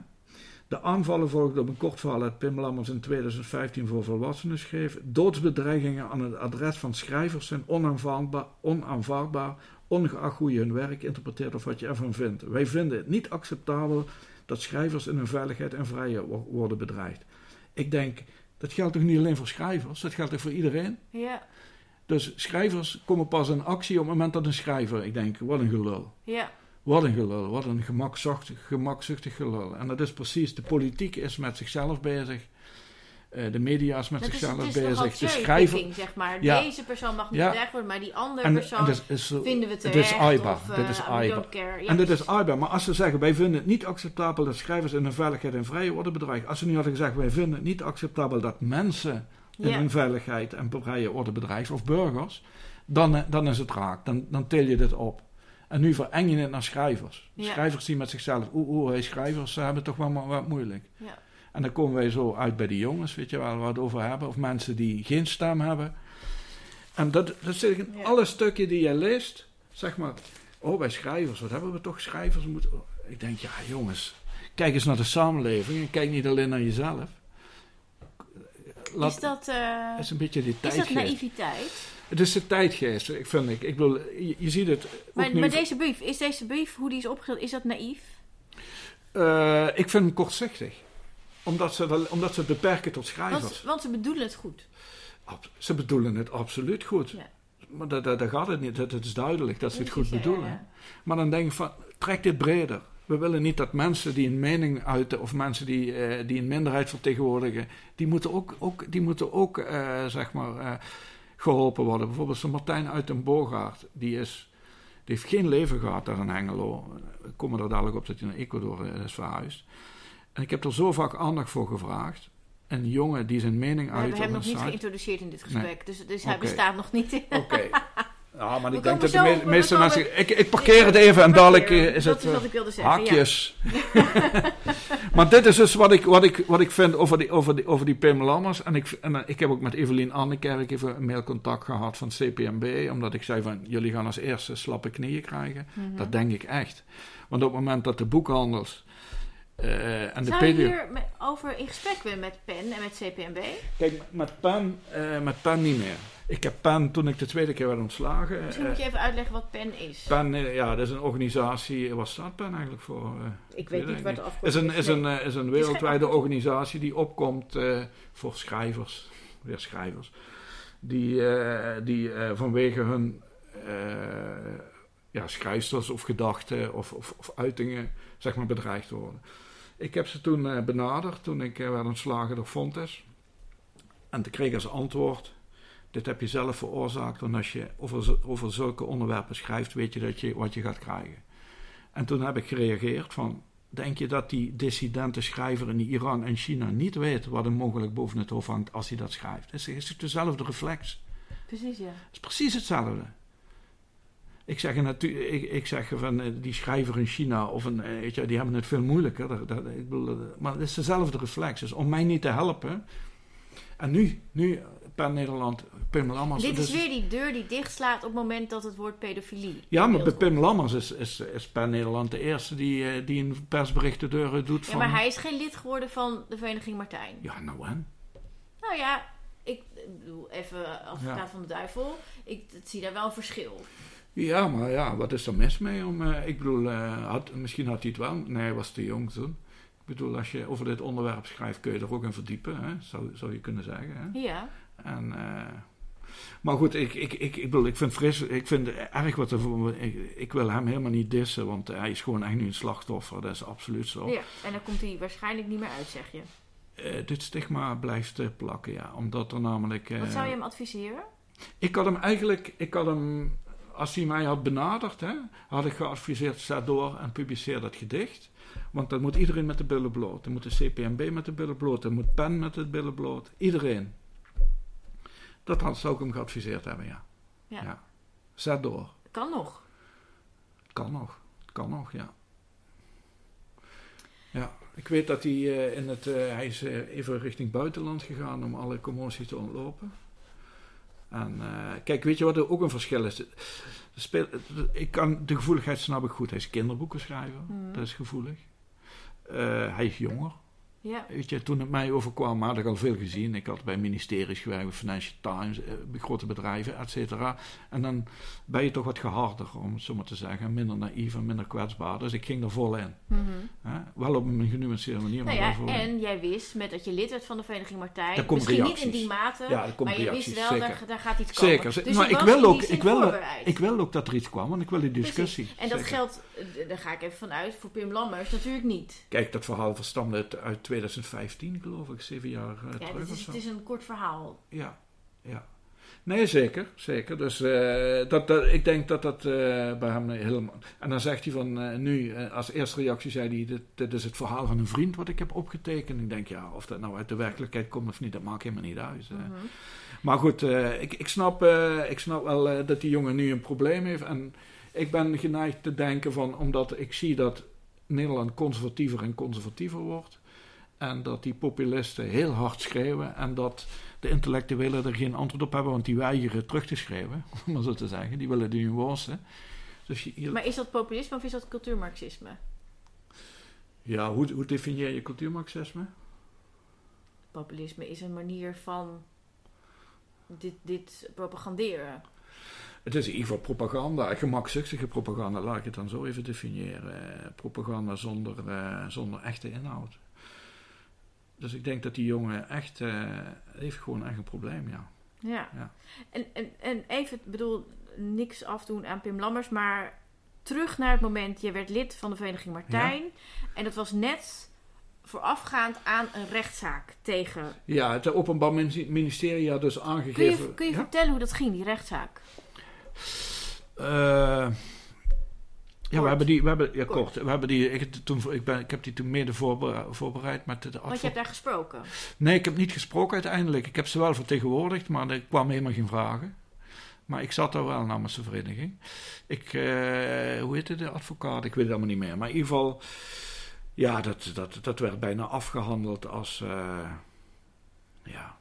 Speaker 2: De aanvallen volgden op een kort verhaal uit Pim Lammers in 2015 voor volwassenen schreef. Doodsbedreigingen aan het adres van schrijvers zijn onaanvaardbaar, onaanvaardbaar ongeacht hoe je hun werk interpreteert of wat je ervan vindt. Wij vinden het niet acceptabel dat schrijvers in hun veiligheid en vrijheid worden bedreigd. Ik denk, dat geldt toch niet alleen voor schrijvers, dat geldt toch voor iedereen?
Speaker 1: Ja.
Speaker 2: Dus schrijvers komen pas in actie op het moment dat een schrijver, ik denk, wat een gelul.
Speaker 1: Ja.
Speaker 2: Wat een gelul, wat een gemakzuchtig, gemakzuchtig gelul. En dat is precies, de politiek is met zichzelf bezig. Uh, de media is met
Speaker 1: dat
Speaker 2: zichzelf
Speaker 1: is, het is
Speaker 2: bezig. De schrijver.
Speaker 1: zeg maar.
Speaker 2: Ja.
Speaker 1: Deze persoon mag niet
Speaker 2: Ja.
Speaker 1: bedreigd worden, maar die andere
Speaker 2: En,
Speaker 1: persoon
Speaker 2: en dit is,
Speaker 1: vinden we
Speaker 2: dit
Speaker 1: terecht.
Speaker 2: is AIBA.
Speaker 1: of,
Speaker 2: dit is
Speaker 1: eh,
Speaker 2: AIBA.
Speaker 1: Ja,
Speaker 2: en dit is. AIBA. Maar als ze zeggen, wij vinden het niet acceptabel dat schrijvers in hun veiligheid en vrijheid worden bedreigd. Als ze nu hadden gezegd, wij vinden het niet acceptabel dat mensen in
Speaker 1: Ja.
Speaker 2: hun veiligheid en vrijheid worden bedreigd, of burgers, dan, eh, dan is het raak. Dan, dan til je dit op. En nu vereng je het naar schrijvers.
Speaker 1: Ja.
Speaker 2: Schrijvers die met zichzelf, oeh, oeh, schrijvers ze hebben toch wel wat moeilijk.
Speaker 1: Ja.
Speaker 2: En dan komen wij zo uit bij de jongens, weet je wel, waar we het over hebben. Of mensen die geen stem hebben. En dat, dat zit in
Speaker 1: Ja.
Speaker 2: alle stukken die je leest, zeg maar. Oh, bij schrijvers, wat hebben we toch schrijvers? Moeten... Ik denk, ja jongens, kijk eens naar de samenleving en kijk niet alleen naar jezelf. Laat,
Speaker 1: Is dat, eh,
Speaker 2: het is een beetje die
Speaker 1: is dat
Speaker 2: tijdgeest.
Speaker 1: naïviteit?
Speaker 2: Het is de tijdgeest, ik vind ik. Ik bedoel, je, je ziet het
Speaker 1: Maar, maar deze brief, is deze brief, hoe die is opgesteld, is dat naïef?
Speaker 2: Eh, ik vind hem kortzichtig. Omdat ze, omdat ze het beperken tot schrijvers.
Speaker 1: Want, want ze bedoelen het goed.
Speaker 2: Ab- ze bedoelen het absoluut goed.
Speaker 1: Ja.
Speaker 2: Maar daar daar- daar gaat het niet. Het, is duidelijk dat ze het goed
Speaker 1: ja,
Speaker 2: bedoelen.
Speaker 1: ja.
Speaker 2: Maar dan denk ik van, trek dit breder. We willen niet dat mensen die een mening uiten of mensen die, eh, die een minderheid vertegenwoordigen, die moeten ook, ook, die moeten ook eh, zeg maar, eh, geholpen worden. Bijvoorbeeld zo'n Martijn uit den Boogaard, die, is, die heeft geen leven gehad daar in Hengelo. We komen er dadelijk op dat hij naar Ecuador is verhuisd. En ik heb er zo vaak aandacht voor gevraagd. Een jongen die zijn mening
Speaker 1: We
Speaker 2: uit
Speaker 1: hebben hem nog niet
Speaker 2: site.
Speaker 1: geïntroduceerd in dit gesprek, dus, dus hij bestaat nog niet.
Speaker 2: Oké. Ja, maar ik denk dat de me- meeste
Speaker 1: komen-
Speaker 2: mensen... Ik, ik parkeer het even en dadelijk eh, is
Speaker 1: dat
Speaker 2: het...
Speaker 1: is
Speaker 2: eh,
Speaker 1: wat ik wilde zeggen.
Speaker 2: Haakjes. maar dit is dus wat ik, wat ik, wat ik vind over die, over die, over die Pim Lammers. En, ik, en eh, ik heb ook met Evelien Annekerk even een mailcontact gehad van CPMB. Omdat ik zei van, jullie gaan als eerste slappe knieën krijgen.
Speaker 1: Mhm.
Speaker 2: Dat denk ik echt. Want op het moment dat de boekhandels eh, en de
Speaker 1: je hier met- over in gesprek willen met PEN en met CPMB?
Speaker 2: Kijk, met pen, eh, met pen niet meer. Ik heb pen toen ik de tweede keer werd ontslagen.
Speaker 1: Misschien
Speaker 2: eh,
Speaker 1: moet je even uitleggen wat PEN is.
Speaker 2: PEN, eh, ja, dat is een organisatie. Wat staat PEN eigenlijk voor? eh?
Speaker 1: ik weet niet waar de
Speaker 2: is
Speaker 1: afkorting
Speaker 2: een, is een, eh, is een wereldwijde organisatie die opkomt eh, voor schrijvers, weer schrijvers, die, eh, die eh, vanwege hun eh, ja, schrijfsters of gedachten of, of, of uitingen zeg maar bedreigd worden. Ik heb ze toen eh, benaderd toen ik eh, werd ontslagen door Fontes. En toen kreeg ik als antwoord: Dit heb je zelf veroorzaakt. Want als je over, zulke onderwerpen schrijft, weet je, dat je wat je gaat krijgen. En toen heb ik gereageerd van... Denk je dat die dissidente schrijver in Iran en China niet weet wat hem mogelijk boven het hoofd hangt als hij dat schrijft? Het is, het dezelfde reflex.
Speaker 1: Precies, ja.
Speaker 2: Het is precies hetzelfde. Ik zeg, natu- ik, ik zeg van eh, die schrijver in China, of een, eh, weet je, die hebben het veel moeilijker. Dat, dat- ik bedoel, eh, maar het is dezelfde reflex. Dus om mij niet te helpen. En nu, nu per Nederland, Pim Lammers.
Speaker 1: Dit is
Speaker 2: dus-
Speaker 1: weer die deur die dichtslaat op het moment dat het woord pedofilie.
Speaker 2: Ja, maar. Pim Lammers is, is, is per Nederland de eerste die, eh, die een persbericht de deuren doet
Speaker 1: Ja,
Speaker 2: van...
Speaker 1: maar hij is geen lid geworden van de Vereniging Martijn.
Speaker 2: Ja, nou en?
Speaker 1: Nou ja, ik bedoel, even advocaat
Speaker 2: Ja.
Speaker 1: van de duivel. Ik, ik zie daar wel een verschil.
Speaker 2: Ja, maar ja, wat is er mis mee? Om, eh, ik bedoel, eh, had, misschien had hij het wel. Nee, hij was te jong toen. Ik bedoel, als je over dit onderwerp schrijft, kun je er ook in verdiepen. Hè? Zou, zou je kunnen zeggen. Hè?
Speaker 1: Ja.
Speaker 2: En, eh, maar goed, ik, ik, ik, ik, bedoel, ik vind fris, ik vind erg wat er voor. Ik, ik wil hem helemaal niet dissen, want hij is gewoon echt nu een slachtoffer. Dat is absoluut zo.
Speaker 1: ja. En dan komt hij waarschijnlijk niet meer uit, zeg je.
Speaker 2: Eh, dit stigma blijft eh, plakken, ja. Omdat er namelijk...
Speaker 1: Wat zou je hem adviseren?
Speaker 2: Ik had hem eigenlijk... Ik had hem, als hij mij had benaderd, hè, had ik geadviseerd... Zet door en publiceer dat gedicht. Want dan moet iedereen met de billen bloot. Dan moet de CPMB met de billen bloot. Dan moet PEN met de billen bloot. Iedereen. Dat had, zou ik hem geadviseerd hebben, ja.
Speaker 1: Ja.
Speaker 2: Zet door.
Speaker 1: Kan nog.
Speaker 2: Kan nog. Kan nog, ja. Ja, ik weet dat hij eh, in het... eh, hij is eh, even richting buitenland gegaan om alle commotie te ontlopen. En kijk, weet je wat er ook een verschil is? De speel, ik kan, de gevoeligheid snap ik goed. Hij is kinderboekenschrijver.
Speaker 1: Mhm.
Speaker 2: Dat is gevoelig. hij is jonger.
Speaker 1: Ja.
Speaker 2: Weet je, toen het mij overkwam, had ik al veel gezien. Ik had bij ministeries gewerkt, bij Financial Times, eh, bij grote bedrijven, et cetera. En dan ben je toch wat geharder, om het zo maar te zeggen. Minder naïef en minder kwetsbaar. Dus ik ging er vol in.
Speaker 1: Mhm.
Speaker 2: Wel op een genuanceerde manier, maar
Speaker 1: Nou ja,
Speaker 2: in.
Speaker 1: en jij wist met dat je lid werd van de Vereniging Martijn. Misschien niet
Speaker 2: reacties.
Speaker 1: in die mate,
Speaker 2: Ja,
Speaker 1: maar je
Speaker 2: reacties,
Speaker 1: wist wel, daar, daar gaat iets komen.
Speaker 2: Zeker.
Speaker 1: Dus
Speaker 2: maar
Speaker 1: je
Speaker 2: ik wil, ook, ik, wil, ik wil ook dat er iets kwam, want ik wil die discussie.
Speaker 1: Precies. En dat
Speaker 2: Zeker.
Speaker 1: geldt, daar ga ik even vanuit, voor Pim Lammers natuurlijk niet.
Speaker 2: Kijk, dat verhaal verstamde uit, uit 2015, geloof ik, zeven jaar eh,
Speaker 1: Ja,
Speaker 2: terug
Speaker 1: het
Speaker 2: of
Speaker 1: is,
Speaker 2: zo.
Speaker 1: het is een kort verhaal.
Speaker 2: Ja, ja. Nee, zeker, zeker. Dus eh, dat, dat, ik denk dat dat eh, bij hem helemaal... En dan zegt hij van, nu, als eerste reactie zei hij, dit, dit is het verhaal van een vriend wat ik heb opgetekend. Ik denk, ja, of dat nou uit de werkelijkheid komt of niet, dat maakt helemaal niet uit.
Speaker 1: Mhm.
Speaker 2: Maar goed, ik, ik, snap, ik snap wel dat die jongen nu een probleem heeft. En ik ben geneigd te denken van, omdat ik zie dat Nederland conservatiever en conservatiever wordt. En dat die populisten heel hard schreeuwen. En dat de intellectuelen er geen antwoord op hebben, want die weigeren terug te schreeuwen. Om maar zo te zeggen. Die willen de nuance. Dus je-
Speaker 1: Maar is dat populisme of is dat cultuurmarxisme?
Speaker 2: ja, hoe, hoe definieer je cultuurmarxisme?
Speaker 1: Populisme is een manier van dit, dit propaganderen.
Speaker 2: Het is in ieder geval propaganda, gemakzuchtige propaganda, laat ik het dan zo even definiëren. Eh, propaganda zonder, eh, zonder echte inhoud. Dus ik denk dat die jongen echt, eh, heeft gewoon echt een probleem, ja.
Speaker 1: Ja.
Speaker 2: Ja.
Speaker 1: En, en, en even, bedoel, niks afdoen aan Pim Lammers, maar terug naar het moment, je werd lid van de Vereniging Martijn. En dat was net voorafgaand aan een rechtszaak tegen.
Speaker 2: Ja, het Openbaar Min- Ministerie had dus
Speaker 1: Kun
Speaker 2: aangegeven...
Speaker 1: je, kun je
Speaker 2: Ja?
Speaker 1: vertellen hoe dat ging, die rechtszaak?
Speaker 2: Eh, ja,
Speaker 1: Kort.
Speaker 2: we hebben die, we hebben, ja,
Speaker 1: Kort.
Speaker 2: kort. We hebben die, ik, toen, ik, ben, ik heb die toen mede voorbe- voorbereid met de
Speaker 1: Want je hebt daar gesproken.
Speaker 2: Nee, ik heb niet gesproken uiteindelijk. Ik heb ze wel vertegenwoordigd, maar er kwamen helemaal geen vragen. Maar ik zat daar wel namens de vereniging. Ik, eh, hoe heette de advocaat? Ik weet het allemaal niet meer. Maar in ieder geval, ja, dat, dat, dat werd bijna afgehandeld als, eh, ja.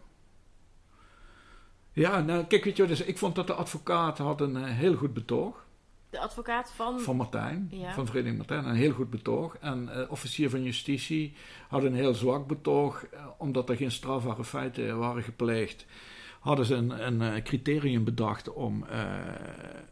Speaker 2: Ja, nou, kijk, weet je, wat, dus ik vond dat de advocaat had een eh, heel goed betoog.
Speaker 1: De advocaat van.
Speaker 2: Van Martijn,
Speaker 1: Ja.
Speaker 2: van Vereniging Martijn, een heel goed betoog. En eh officier van justitie had een heel zwak betoog, eh, omdat er geen strafbare feiten waren gepleegd. Hadden ze een, een eh, criterium bedacht om,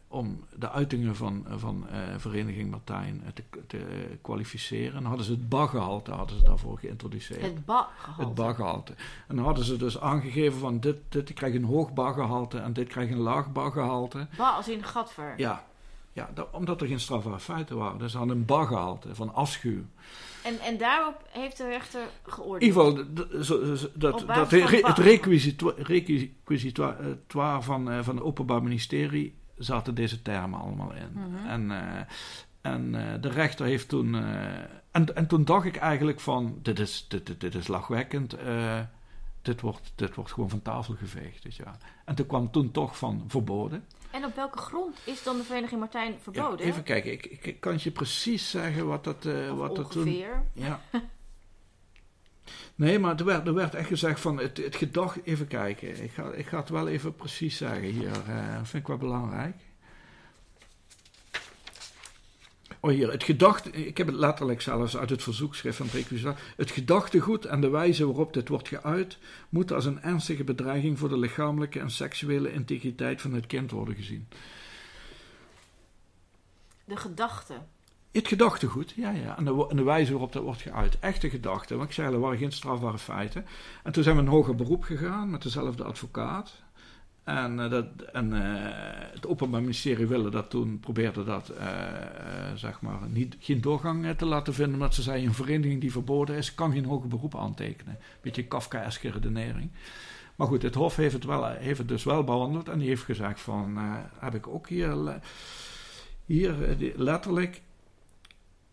Speaker 2: om de uitingen van, van Vereniging Martijn te, te kwalificeren. En hadden ze het baggehalte hadden ze daarvoor geïntroduceerd.
Speaker 1: het ba
Speaker 2: Het baggehalte. En dan hadden ze dus aangegeven van dit, dit krijgt een hoog baggehalte en dit krijgt een laag baggehalte.
Speaker 1: Ba als in gadver.
Speaker 2: Ja, ja dat- omdat er geen strafbare feiten waren. Dus ze hadden een baggehalte van afschuw.
Speaker 1: En, en daarop heeft de rechter geoordeeld.
Speaker 2: In ieder geval, dat, dat, re- het requisitoire, requisitoire van, eh, van het Openbaar Ministerie zaten deze termen allemaal in.
Speaker 1: Mhm.
Speaker 2: En, eh, en eh, de rechter heeft toen... en, en toen dacht ik eigenlijk van, dit is, dit, dit, dit is lachwekkend. Dit, wordt, dit wordt gewoon van tafel geveegd. Weet je wel. En toen kwam toen toch van verboden.
Speaker 1: En op welke grond is dan de Vereniging Martijn
Speaker 2: Ja,
Speaker 1: verboden?
Speaker 2: even kijken, ik, ik, kan je precies zeggen wat dat, eh, wat dat toen...
Speaker 1: ongeveer.
Speaker 2: Ja. Nee, maar er werd, er werd echt gezegd van het, het gedacht... Even kijken, ik ga, ik ga het wel even precies zeggen hier. eh, vind ik wel belangrijk. Oh, hier, het gedachte... Ik heb het letterlijk zelfs uit het verzoekschrift van requisitoire. Het gedachtegoed en de wijze waarop dit wordt geuit... moet als een ernstige bedreiging voor de lichamelijke en seksuele integriteit van het kind worden gezien.
Speaker 1: De gedachte.
Speaker 2: Het gedachtegoed, ja, ja. En de, en de wijze waarop dat wordt geuit. Echte gedachten. Want ik zei, er waren geen strafbare feiten. En toen zijn we een hoger beroep gegaan met dezelfde advocaat. En, eh, dat, en eh, het Openbaar Ministerie wilde dat toen, probeerde dat, eh, zeg maar, niet, geen doorgang te laten vinden. Omdat ze zei, een vereniging die verboden is, kan geen hoger beroep aantekenen. Beetje Kafkaeske redenering. Maar goed, het Hof heeft het, wel, heeft het dus wel behandeld. En die heeft gezegd van, heb ik ook hier, hier letterlijk...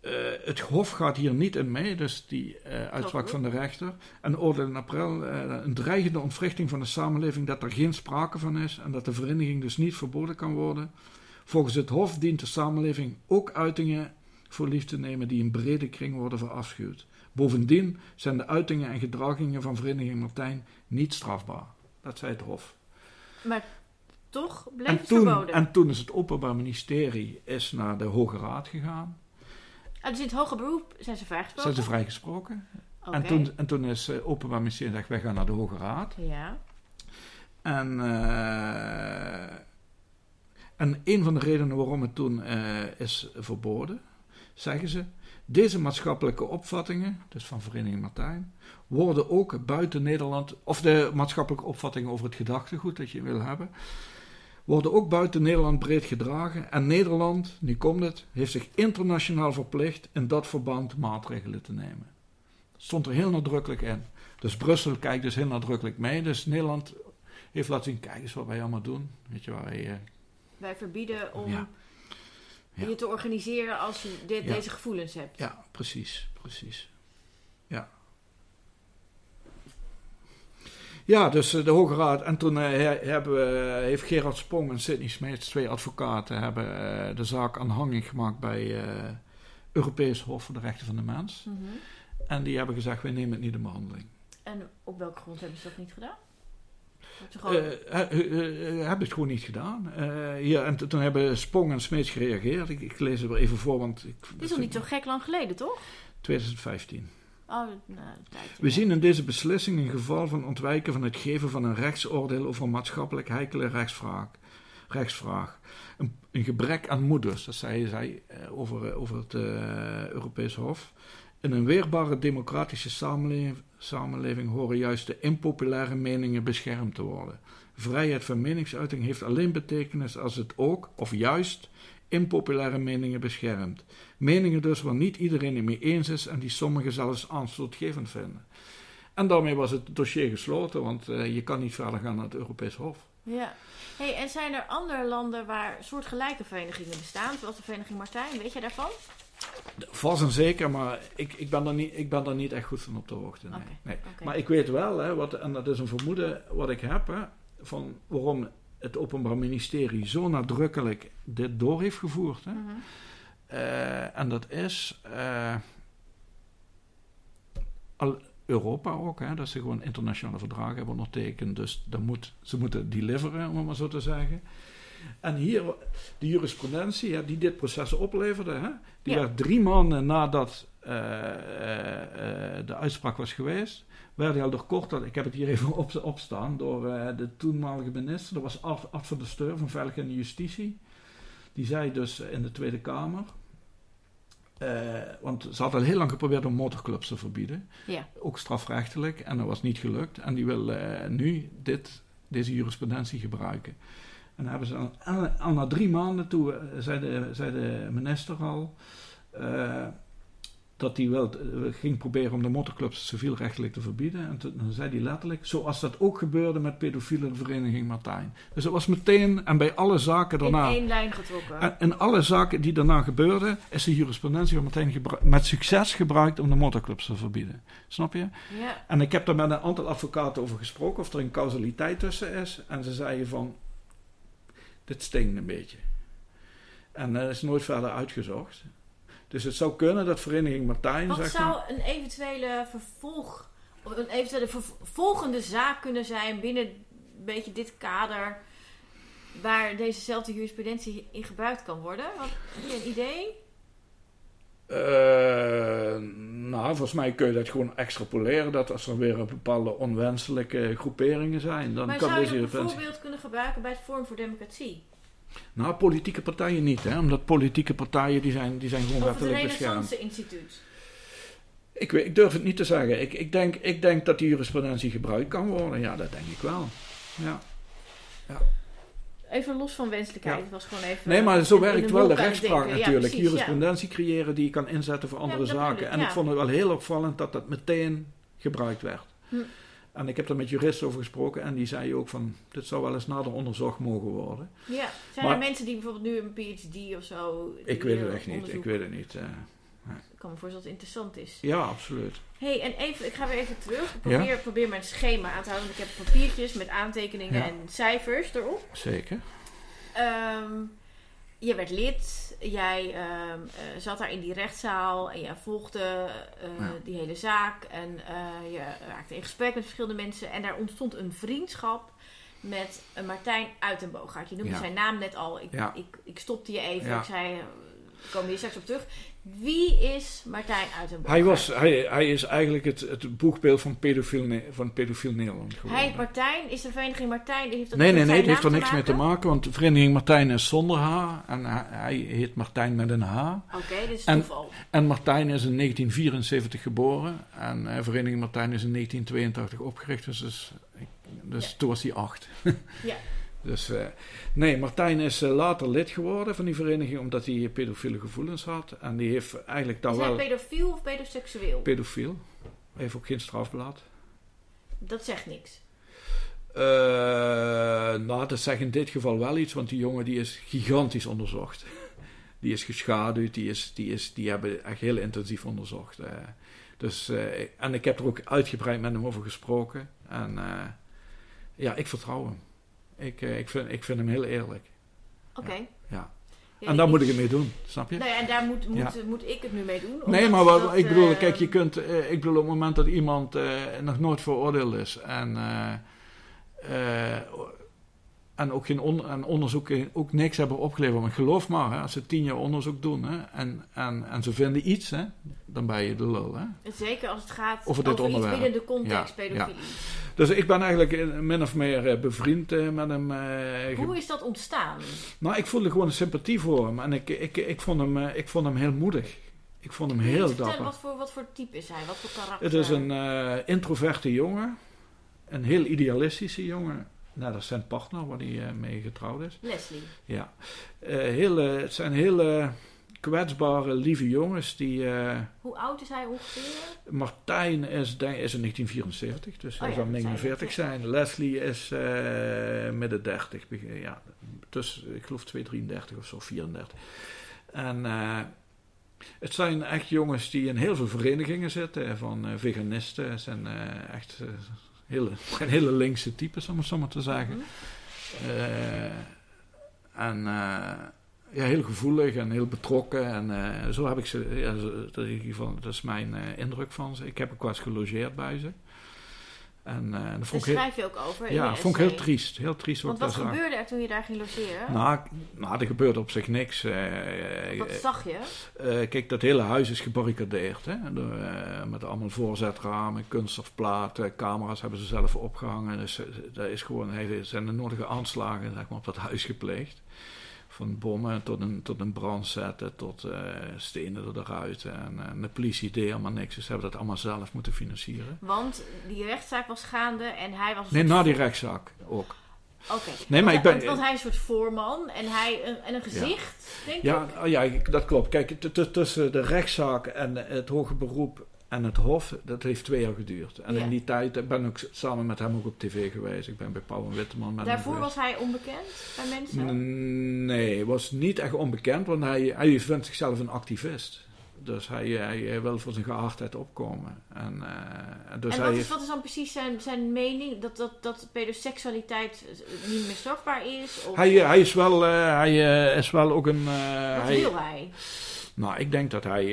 Speaker 2: Eh, het Hof gaat hier niet in mee, dus die eh, uitspraak van de rechter. En oordeelt in april eh, een dreigende ontwrichting van de samenleving dat er geen sprake van is en dat de vereniging dus niet verboden kan worden. Volgens het Hof dient de samenleving ook uitingen voor lief te nemen die in brede kring worden verafschuwd. Bovendien zijn de uitingen en gedragingen van Vereniging Martijn niet strafbaar. Dat zei het Hof.
Speaker 1: Maar toch bleef het verboden.
Speaker 2: en toen is het Openbaar Ministerie is naar de Hoge Raad gegaan.
Speaker 1: Ah, dus in het hoger beroep zijn ze vrijgesproken?
Speaker 2: Zijn ze vrijgesproken. En, toen, en toen is het Openbaar Ministerie gezegd, wij gaan naar de Hoge Raad.
Speaker 1: Ja.
Speaker 2: En, eh, en een van de redenen waarom het toen eh, is verboden, zeggen ze, deze maatschappelijke opvattingen, dus van Vereniging Martijn, worden ook buiten Nederland, of de maatschappelijke opvattingen over het gedachtegoed dat je wil hebben, worden ook buiten Nederland breed gedragen. En Nederland, nu komt het, heeft zich internationaal verplicht in dat verband maatregelen te nemen. Dat stond er heel nadrukkelijk in. Dus Brussel kijkt dus heel nadrukkelijk mee. Dus Nederland heeft laten zien, kijk eens wat wij allemaal doen. Weet je waar wij... eh,
Speaker 1: Wij verbieden om
Speaker 2: Ja. Ja.
Speaker 1: je te organiseren als je dit,
Speaker 2: Ja.
Speaker 1: deze gevoelens hebt.
Speaker 2: ja, precies, precies. Ja. Ja, dus eh, de Hoge Raad. En toen eh, he- hebben, we- heeft Gerard Spong en Sidney Smeets, twee advocaten, hebben eh, de zaak aanhangig gemaakt bij eh Europees Hof voor de Rechten van de Mens.
Speaker 1: Mhm.
Speaker 2: En die hebben gezegd, wij nemen het niet in behandeling.
Speaker 1: En op welke grond hebben ze dat niet gedaan? Gewoon...
Speaker 2: Eh, eh, eh, eh, hebben het gewoon niet gedaan. Eh, ja, en toen hebben Spong en Smeets gereageerd. Ik, ik lees het er even voor, want... Ik,
Speaker 1: Dit is nog niet zo gek lang geleden, toch?
Speaker 2: 2015.
Speaker 1: Oh, nou, tijdje.
Speaker 2: We zien in deze beslissing een geval van ontwijken van het geven van een rechtsoordeel over een maatschappelijk heikele rechtsvraag. rechtsvraag. Een, een gebrek aan moed dus, dat zei zij eh, over, eh, over het eh, Europees Hof. In een weerbare democratische samenleving, samenleving horen juist de impopulaire meningen beschermd te worden. Vrijheid van meningsuiting heeft alleen betekenis als het ook, of juist, impopulaire meningen beschermt. Meningen dus waar niet iedereen het mee eens is en die sommigen zelfs aanstootgevend vinden. En daarmee was het dossier gesloten, want eh, je kan niet verder gaan naar het Europees Hof.
Speaker 1: Ja. Hey, en zijn er andere landen waar soortgelijke verenigingen bestaan, zoals de Vereniging Martijn? Weet jij daarvan?
Speaker 2: Vast en zeker, maar ik, ik, ben, daar niet, ik ben daar niet echt goed van op de hoogte. Nee. Nee. Maar ik weet wel, hè, wat, en dat is een vermoeden wat ik heb, hè, van waarom het Openbaar Ministerie zo nadrukkelijk dit door heeft gevoerd. Hè.
Speaker 1: Mhm.
Speaker 2: Eh, en dat is eh, al Europa ook, hè, dat ze gewoon internationale verdragen hebben ondertekend. Dus dan moet, ze moeten deliveren, om het maar zo te zeggen. En hier, de jurisprudentie hè, die dit proces opleverde, hè, die
Speaker 1: Ja.
Speaker 2: werd drie maanden nadat eh, de uitspraak was geweest, werd al door kort, ik heb het hier even op, opstaan, door eh, de toenmalige minister, dat was Ad, Ad van der Steur van Veiligheid en Justitie. Die zei dus in de Tweede Kamer, eh, want ze had al heel lang geprobeerd om motorclubs te verbieden,
Speaker 1: Ja.
Speaker 2: ook strafrechtelijk, en dat was niet gelukt. En die wil eh, nu dit, deze jurisprudentie gebruiken. En dan hebben ze al, al, al na drie maanden toe, eh, zei, de, zei de minister al, eh, dat hij wel eh, ging proberen om de motorclubs civielrechtelijk te verbieden. En toen zei hij letterlijk, zoals dat ook gebeurde met pedofiele vereniging Martijn. Dus het was meteen, en bij alle zaken daarna...
Speaker 1: In één lijn getrokken.
Speaker 2: En in alle zaken die daarna gebeurden, is de jurisprudentie van met succes gebruikt om de motorclubs te verbieden. Snap je?
Speaker 1: ja.
Speaker 2: En ik heb daar met een aantal advocaten over gesproken of er een causaliteit tussen is. En ze zeiden van, dit stinkt een beetje. En dat is nooit verder uitgezocht. Dus het zou kunnen dat Vereniging Martijn,
Speaker 1: Wat zou
Speaker 2: maar...
Speaker 1: een eventuele vervolg, of een eventuele volgende zaak kunnen zijn binnen een beetje dit kader waar dezezelfde jurisprudentie in gebruikt kan worden? Wat, heb je een idee?
Speaker 2: Eh, nou, volgens mij kun je dat gewoon extrapoleren. Dat als er weer bepaalde onwenselijke groeperingen zijn, dan
Speaker 1: maar
Speaker 2: kan
Speaker 1: zou je
Speaker 2: deze
Speaker 1: dat bijvoorbeeld kunnen gebruiken bij het Forum voor Democratie?
Speaker 2: Nou, politieke partijen niet, hè? Omdat politieke partijen die zijn, die zijn gewoon
Speaker 1: Of het
Speaker 2: wettelijk beschermd.
Speaker 1: Renaissance Instituut?
Speaker 2: Ik, weet, ik durf het niet te zeggen. Ik, ik, denk, ik denk dat die jurisprudentie gebruikt kan worden. Ja, dat denk ik wel. Ja.
Speaker 1: Even los van wenselijkheid.
Speaker 2: Ja.
Speaker 1: Het was gewoon even...
Speaker 2: Nee, maar zo werkt wel de
Speaker 1: het
Speaker 2: rechtspraak
Speaker 1: denken. Ja,
Speaker 2: natuurlijk.
Speaker 1: precies, ja.
Speaker 2: jurisprudentie creëren die je kan inzetten voor andere zaken. En
Speaker 1: ja.
Speaker 2: ik vond het wel heel opvallend dat dat meteen gebruikt werd.
Speaker 1: Hm.
Speaker 2: En ik heb er met juristen over gesproken en die zei ook van... dit zou wel eens nader onderzocht mogen worden.
Speaker 1: Ja. Zijn
Speaker 2: Maar-
Speaker 1: er mensen die bijvoorbeeld nu een PhD of zo...
Speaker 2: Ik weet het
Speaker 1: hier
Speaker 2: echt niet. Ik weet het niet. eh.
Speaker 1: Ik kan me voorstellen dat het interessant is.
Speaker 2: ja, absoluut.
Speaker 1: hey, en even, ik ga weer even terug. Ik probeer, probeer mijn schema aan te houden. want Ik heb papiertjes met aantekeningen
Speaker 2: Ja.
Speaker 1: en cijfers erop.
Speaker 2: Zeker.
Speaker 1: Ehm, je werd lid. Jij ehm, eh, zat daar in die rechtszaal. En jij volgde eh,
Speaker 2: Ja.
Speaker 1: die hele zaak. En eh, je raakte in gesprek met verschillende mensen. En daar ontstond een vriendschap met Martijn Uitenboogaard. Je noemde
Speaker 2: Ja.
Speaker 1: zijn naam net al. Ik,
Speaker 2: Ja.
Speaker 1: ik, ik stopte je even. Ik zei... eh, komen we hier straks op terug. Wie is Martijn Uitenborg?
Speaker 2: Hij, was, hij, hij is eigenlijk het, het boegbeeld van pedofiel, Ne- van pedofiel Nederland geworden.
Speaker 1: Hij, Martijn, is de vereniging Martijn, die heeft dat
Speaker 2: Nee, nee, nee, het heeft er niks mee te maken, want de vereniging Martijn is zonder H en hij, hij heet Martijn met een H.
Speaker 1: Oké, dit is
Speaker 2: En-
Speaker 1: toeval.
Speaker 2: En Martijn is in 1974 geboren en eh, vereniging Martijn is in 1982 opgericht, dus, dus, dus
Speaker 1: Ja.
Speaker 2: toen was hij acht.
Speaker 1: Ja.
Speaker 2: Dus eh, nee, Martijn is eh, later lid geworden van die vereniging omdat hij pedofiele gevoelens had. En die heeft eigenlijk dan
Speaker 1: Is hij
Speaker 2: wel
Speaker 1: pedofiel of pedoseksueel?
Speaker 2: pedofiel. Hij heeft ook geen strafblad.
Speaker 1: dat zegt niks.
Speaker 2: Eh, nou, dat zegt in dit geval wel iets, want die jongen die is gigantisch onderzocht. Die is geschaduwd, die, is, die, is, die hebben echt heel intensief onderzocht. dus, en ik heb er ook uitgebreid met hem over gesproken. En ja, ik vertrouw hem. Ik, eh, ik, vind, ik vind hem heel eerlijk.
Speaker 1: Oké.
Speaker 2: Ja.
Speaker 1: Ja,
Speaker 2: En daar moet ik het mee doen, snap je?
Speaker 1: Nou ja, en daar moet, moet,
Speaker 2: Ja.
Speaker 1: moet ik het nu mee doen.
Speaker 2: Nee, maar wat,
Speaker 1: dat,
Speaker 2: ik bedoel,
Speaker 1: eh,
Speaker 2: kijk, je kunt, eh, ik bedoel, op het moment dat iemand eh, nog nooit veroordeeld is en, en ook geen on, en onderzoek ook niks hebben opgeleverd, want geloof maar, hè, als ze tien jaar onderzoek doen hè, en, en, en ze vinden iets, hè, dan ben je de lul. Hè.
Speaker 1: Zeker als het gaat
Speaker 2: Over dit onderwerp.
Speaker 1: binnen de context
Speaker 2: Ja,
Speaker 1: pedofilie.
Speaker 2: Dus ik ben eigenlijk eh, min of meer eh, bevriend eh, met hem. eh,
Speaker 1: Hoe is dat ontstaan?
Speaker 2: nou, ik voelde gewoon een sympathie voor hem en ik, ik, ik, vond, hem, ik vond hem heel moedig. Ik vond hem heel dapper.
Speaker 1: Wat voor, wat voor type is hij? Wat voor karakter?
Speaker 2: Het is een introverte jongen. Een heel idealistische jongen. Net als zijn partner, waar hij eh, mee getrouwd is.
Speaker 1: Leslie.
Speaker 2: Ja. Eh, hele, het zijn hele kwetsbare, lieve jongens. Die, eh,
Speaker 1: Hoe oud is hij ongeveer?
Speaker 2: Martijn is, denk, is in 1974, dus hij
Speaker 1: Oh ja,
Speaker 2: zal
Speaker 1: dat zei je
Speaker 2: 49
Speaker 1: net,
Speaker 2: zijn. Leslie is eh, midden 30, begin- ja, tussen, ik geloof 233 of zo, 34. En het zijn echt jongens die in heel veel verenigingen zitten, van veganisten. Het zijn echt hele, zijn hele linkse types, om het zo maar te zeggen.
Speaker 1: Mhm.
Speaker 2: Eh, en eh, ja, heel gevoelig en heel betrokken. En eh, zo heb ik ze, ja, dat, in ieder geval, dat is mijn indruk van ze. Ik heb ook wel eens gelogeerd bij ze. En dat
Speaker 1: Daar schrijf je ook over
Speaker 2: ja, vond ik heel triest. Heel triest wat
Speaker 1: Want wat gebeurde er toen je daar ging logeren?
Speaker 2: Nou, nou, er gebeurde op zich niks. eh, eh,
Speaker 1: wat zag je?
Speaker 2: kijk, dat hele huis is gebarricadeerd. Hè? Met allemaal voorzetramen, kunststofplaten, camera's hebben ze zelf opgehangen. Dus daar is gewoon, hele- zijn de nodige aanslagen zeg maar, op dat huis gepleegd. Van bommen tot een, tot een brand zetten, tot eh, stenen er eruit. En, eh, de politie deed allemaal niks. Dus ze hebben dat allemaal zelf moeten financieren.
Speaker 1: Want die rechtszaak was gaande en hij was...
Speaker 2: Nee, na die rechtszaak ook.
Speaker 1: Oké.
Speaker 2: Nee, maar ik ben-
Speaker 1: Want hij is een soort voorman en hij een, en een gezicht, denk ik.
Speaker 2: Ja, oh ja, ik- dat klopt. Kijk, tussen de rechtszaak en het hoger beroep en het hof, dat heeft twee jaar geduurd. En
Speaker 1: Ja.
Speaker 2: in die tijd ben ik samen met hem ook op tv geweest. Ik ben bij Pauw en Witteman met
Speaker 1: Daarvoor was hij onbekend bij mensen?
Speaker 2: Nee, was niet echt onbekend, want hij, hij vindt zichzelf een activist. Dus hij, hij wil voor zijn geaardheid opkomen. En, eh, dus
Speaker 1: en
Speaker 2: hij
Speaker 1: wat is,
Speaker 2: heeft-
Speaker 1: wat is dan precies zijn, zijn mening? Dat, dat, dat pedoseksualiteit niet meer strafbaar is? Of,
Speaker 2: hij, hij is wel, eh, hij eh, is wel ook een... eh,
Speaker 1: wat
Speaker 2: hij,
Speaker 1: wil hij?
Speaker 2: Nou, ik denk dat hij.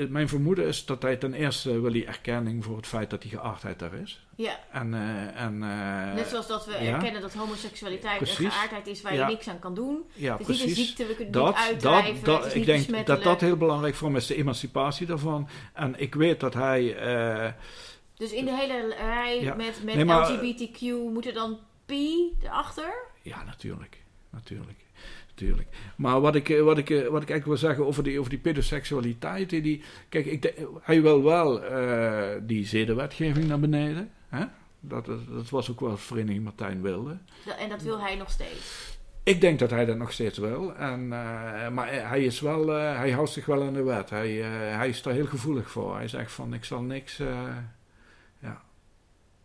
Speaker 2: Eh, mijn vermoeden is dat hij ten eerste wil hij erkenning voor het feit dat die geaardheid daar is.
Speaker 1: Ja,
Speaker 2: En, eh, en, eh,
Speaker 1: net zoals dat we
Speaker 2: ja.
Speaker 1: erkennen dat homoseksualiteit een
Speaker 2: Precies.
Speaker 1: geaardheid is waar
Speaker 2: Ja.
Speaker 1: je niks aan kan doen.
Speaker 2: ja,
Speaker 1: Het is niet een
Speaker 2: precies.
Speaker 1: ziekte, we kunnen
Speaker 2: Dat,
Speaker 1: niet uitdrijven,
Speaker 2: dat, dat, ik denk dat dat heel belangrijk voor hem is, de emancipatie daarvan. En ik weet dat hij.
Speaker 1: Dus in de hele rij
Speaker 2: Ja.
Speaker 1: met, met
Speaker 2: Nee, maar-
Speaker 1: LGBTQ moet er dan P erachter?
Speaker 2: ja, natuurlijk. Natuurlijk. Natuurlijk. Maar wat ik, eh, wat, ik, eh, wat ik eigenlijk wil zeggen over die, over die pedoseksualiteit. die- kijk, ik, hij wil wel eh, die zedenwetgeving naar beneden. Hè? Dat, dat, dat was ook wel wat Vereniging Martijn wilde.
Speaker 1: En dat wil hij nog steeds.
Speaker 2: Ik denk dat hij dat nog steeds wil. En, maar hij, is wel, hij houdt zich wel aan de wet. Hij, hij is daar heel gevoelig voor. Hij zegt van, ik zal niks...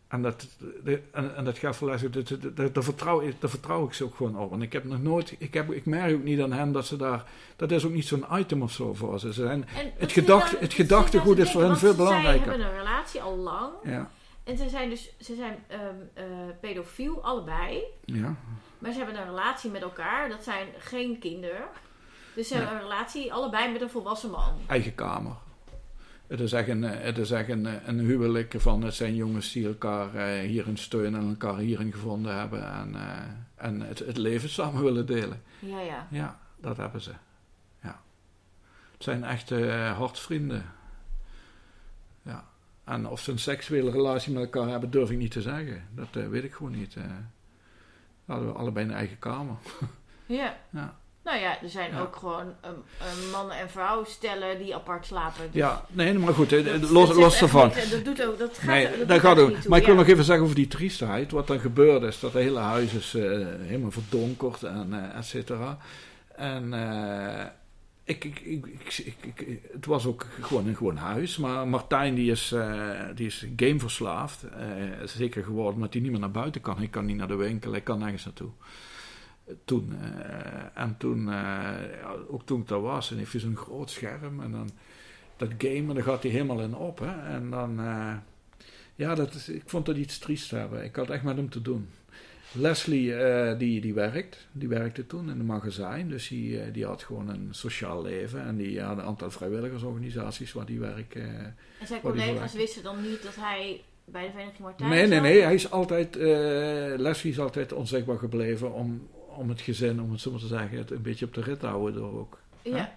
Speaker 2: En dat, de- en, en dat gaat dat- dat- dat- Daar vertrouw, ik- daar vertrouw ik ze ook gewoon op. Want ik heb nog nooit... Ik, heb, ik merk ook niet aan hen dat ze daar... Dat is ook niet zo'n item of zo voor ze. Ze zijn...
Speaker 1: En
Speaker 2: Het
Speaker 1: dat
Speaker 2: gedacht- het
Speaker 1: dat
Speaker 2: gedachtegoed is voor hen veel belangrijker.
Speaker 1: Zij hebben een relatie al lang.
Speaker 2: Ja.
Speaker 1: En ze zijn dus ze zijn, eh, pedofiel, allebei.
Speaker 2: Ja.
Speaker 1: Maar ze hebben een relatie met elkaar. Dat zijn geen kinderen. Dus ze
Speaker 2: Nee.
Speaker 1: hebben een relatie allebei met een volwassen man.
Speaker 2: eigen kamer. Het is echt een, eh, het is echt een, eh, een huwelijk van het zijn jongens die elkaar eh, hierin steunen en elkaar hierin gevonden hebben en, eh, en het, het leven samen willen delen.
Speaker 1: Ja, ja.
Speaker 2: Ja, dat hebben ze. Ja. zijn echte eh, hartsvrienden. Ja. En of ze een seksuele relatie met elkaar hebben, durf ik niet te zeggen. Dat weet ik gewoon niet. hadden we allebei een eigen kamer.
Speaker 1: Ja.
Speaker 2: ja.
Speaker 1: Nou ja, er zijn
Speaker 2: Ja.
Speaker 1: ook gewoon um, um, mannen en vrouwen stellen die apart slapen. Dus
Speaker 2: ja, nee, maar goed,
Speaker 1: dat-
Speaker 2: los,
Speaker 1: dat
Speaker 2: los
Speaker 1: Dat doet ook, dat gaat,
Speaker 2: Nee,
Speaker 1: dat
Speaker 2: gaat ook.
Speaker 1: toe,
Speaker 2: Maar ik wil nog even zeggen over die triestheid. Wat dan gebeurd is, dat het hele huis is eh, helemaal verdonkerd en eh et cetera. En eh, ik, ik, ik, ik, ik- ik- het was ook gewoon een gewoon huis. Maar Martijn die is, eh, die is gameverslaafd. zeker geworden, omdat hij niet meer naar buiten kan. Hij kan niet naar de winkel, hij kan nergens naartoe. Toen, eh, en toen, eh, ook toen ik daar was, en heeft hij zo'n groot scherm. En dan dat game, en daar gaat hij helemaal in op. Hè? En dan, eh, ja, dat is, ik vond dat iets triest hebben. Ik had echt met hem te doen. Leslie, die, die werkt, die werkte toen in een magazijn. Dus die, die had gewoon een sociaal leven. En die had een aantal vrijwilligersorganisaties waar die werk...
Speaker 1: En zijn collega's wisten dan niet dat hij bij de Vereniging Martijn
Speaker 2: Nee, nee, nee. Hij is altijd, Leslie is altijd onzichtbaar gebleven om, om het gezin, om het zo maar te zeggen, het een beetje op de rit te houden door ook.
Speaker 1: Ja,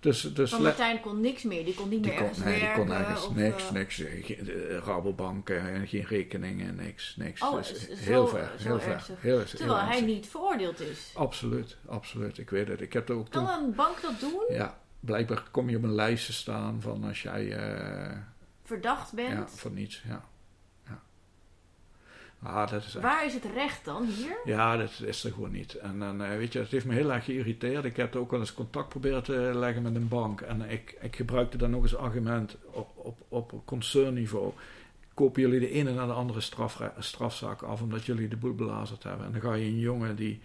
Speaker 2: Dus, dus
Speaker 1: van Martijn kon niks meer. Die kon niet
Speaker 2: die
Speaker 1: meer
Speaker 2: kon,
Speaker 1: ergens
Speaker 2: nee, die kon nergens,
Speaker 1: of,
Speaker 2: niks,
Speaker 1: eh,
Speaker 2: niks. eh, Geen, eh, Rabobank, eh, geen rekeningen, niks, niks.
Speaker 1: Oh,
Speaker 2: Dus
Speaker 1: is- is
Speaker 2: heel
Speaker 1: zo-
Speaker 2: ver,
Speaker 1: zo
Speaker 2: heel ver. Heel, heel
Speaker 1: Terwijl hij niet veroordeeld is.
Speaker 2: Absoluut, absoluut. Ik weet het. Ik heb er ook toen...
Speaker 1: Kan een bank dat doen?
Speaker 2: Ja, blijkbaar kom je op een lijst te staan van als jij...
Speaker 1: Verdacht bent?
Speaker 2: ja, voor niets, ja. Ah, dat is echt...
Speaker 1: Waar is het recht dan? Hier?
Speaker 2: Ja, dat is er gewoon niet. En dan, eh, weet je, het heeft me heel erg geïrriteerd. Ik heb ook wel eens contact proberen te leggen met een bank. En ik, ik gebruikte dan nog eens argument op, op, op concernniveau. Kopen jullie de ene naar de andere strafre- strafzaak af omdat jullie de boel belazerd hebben. En dan ga je een jongen die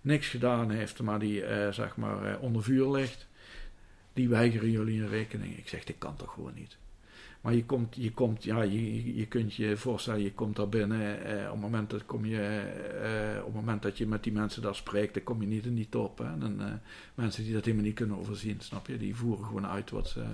Speaker 2: niks gedaan heeft, maar die eh, zeg maar eh, onder vuur ligt. Die weigeren jullie een rekening. Ik zeg, dit kan toch gewoon niet. Maar je komt, je komt, ja, je, je kunt je voorstellen, je komt daar binnen. Eh, op, het moment dat kom je, eh, op het moment dat je met die mensen daar spreekt, dan kom je niet in die top. Hè. En, eh, mensen die dat helemaal niet kunnen overzien, snap je? Die voeren gewoon uit wat ze.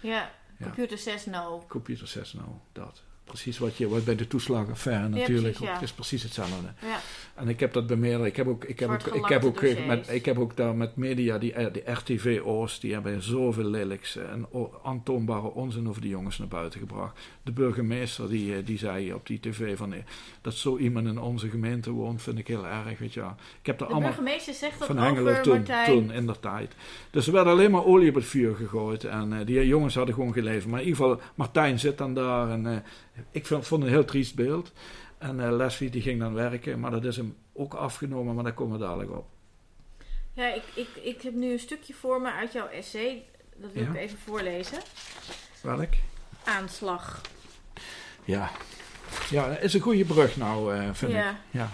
Speaker 1: Ja, computer says no.
Speaker 2: Computer says nou, dat. Precies wat, je, wat bij de toeslagenaffaire natuurlijk.
Speaker 1: precies,
Speaker 2: Het is precies hetzelfde.
Speaker 1: Ja.
Speaker 2: En ik heb dat bij meerdere. Ik heb ook, ik heb ook, ik heb ook, met, ik heb ook daar met media, die, eh, die RTV-Oost, die hebben zoveel lelijks en aantoonbare onzin over die jongens naar buiten gebracht. De burgemeester die, eh, die zei op die tv van eh, dat zo iemand in onze gemeente woont, vind ik heel erg. Weet je. Ik heb er
Speaker 1: De
Speaker 2: allemaal
Speaker 1: burgemeester zegt dat
Speaker 2: van Hengelo toen, toen in der tijd. Dus er werd alleen maar olie op het vuur gegooid. En die jongens hadden gewoon geleefd. Maar in ieder geval, Martijn zit dan daar. En ik vond, vond een heel triest beeld. En eh, Leslie die ging dan werken. Maar dat is hem ook afgenomen. Maar daar komen we dadelijk op.
Speaker 1: Ja, ik, ik, ik heb nu een stukje voor me uit jouw essay. Dat wil
Speaker 2: Ja.
Speaker 1: ik even voorlezen.
Speaker 2: Welk?
Speaker 1: Aanslag.
Speaker 2: Ja. Ja, dat is een goede brug nou, eh, vind ik.
Speaker 1: Ja.
Speaker 2: Ja.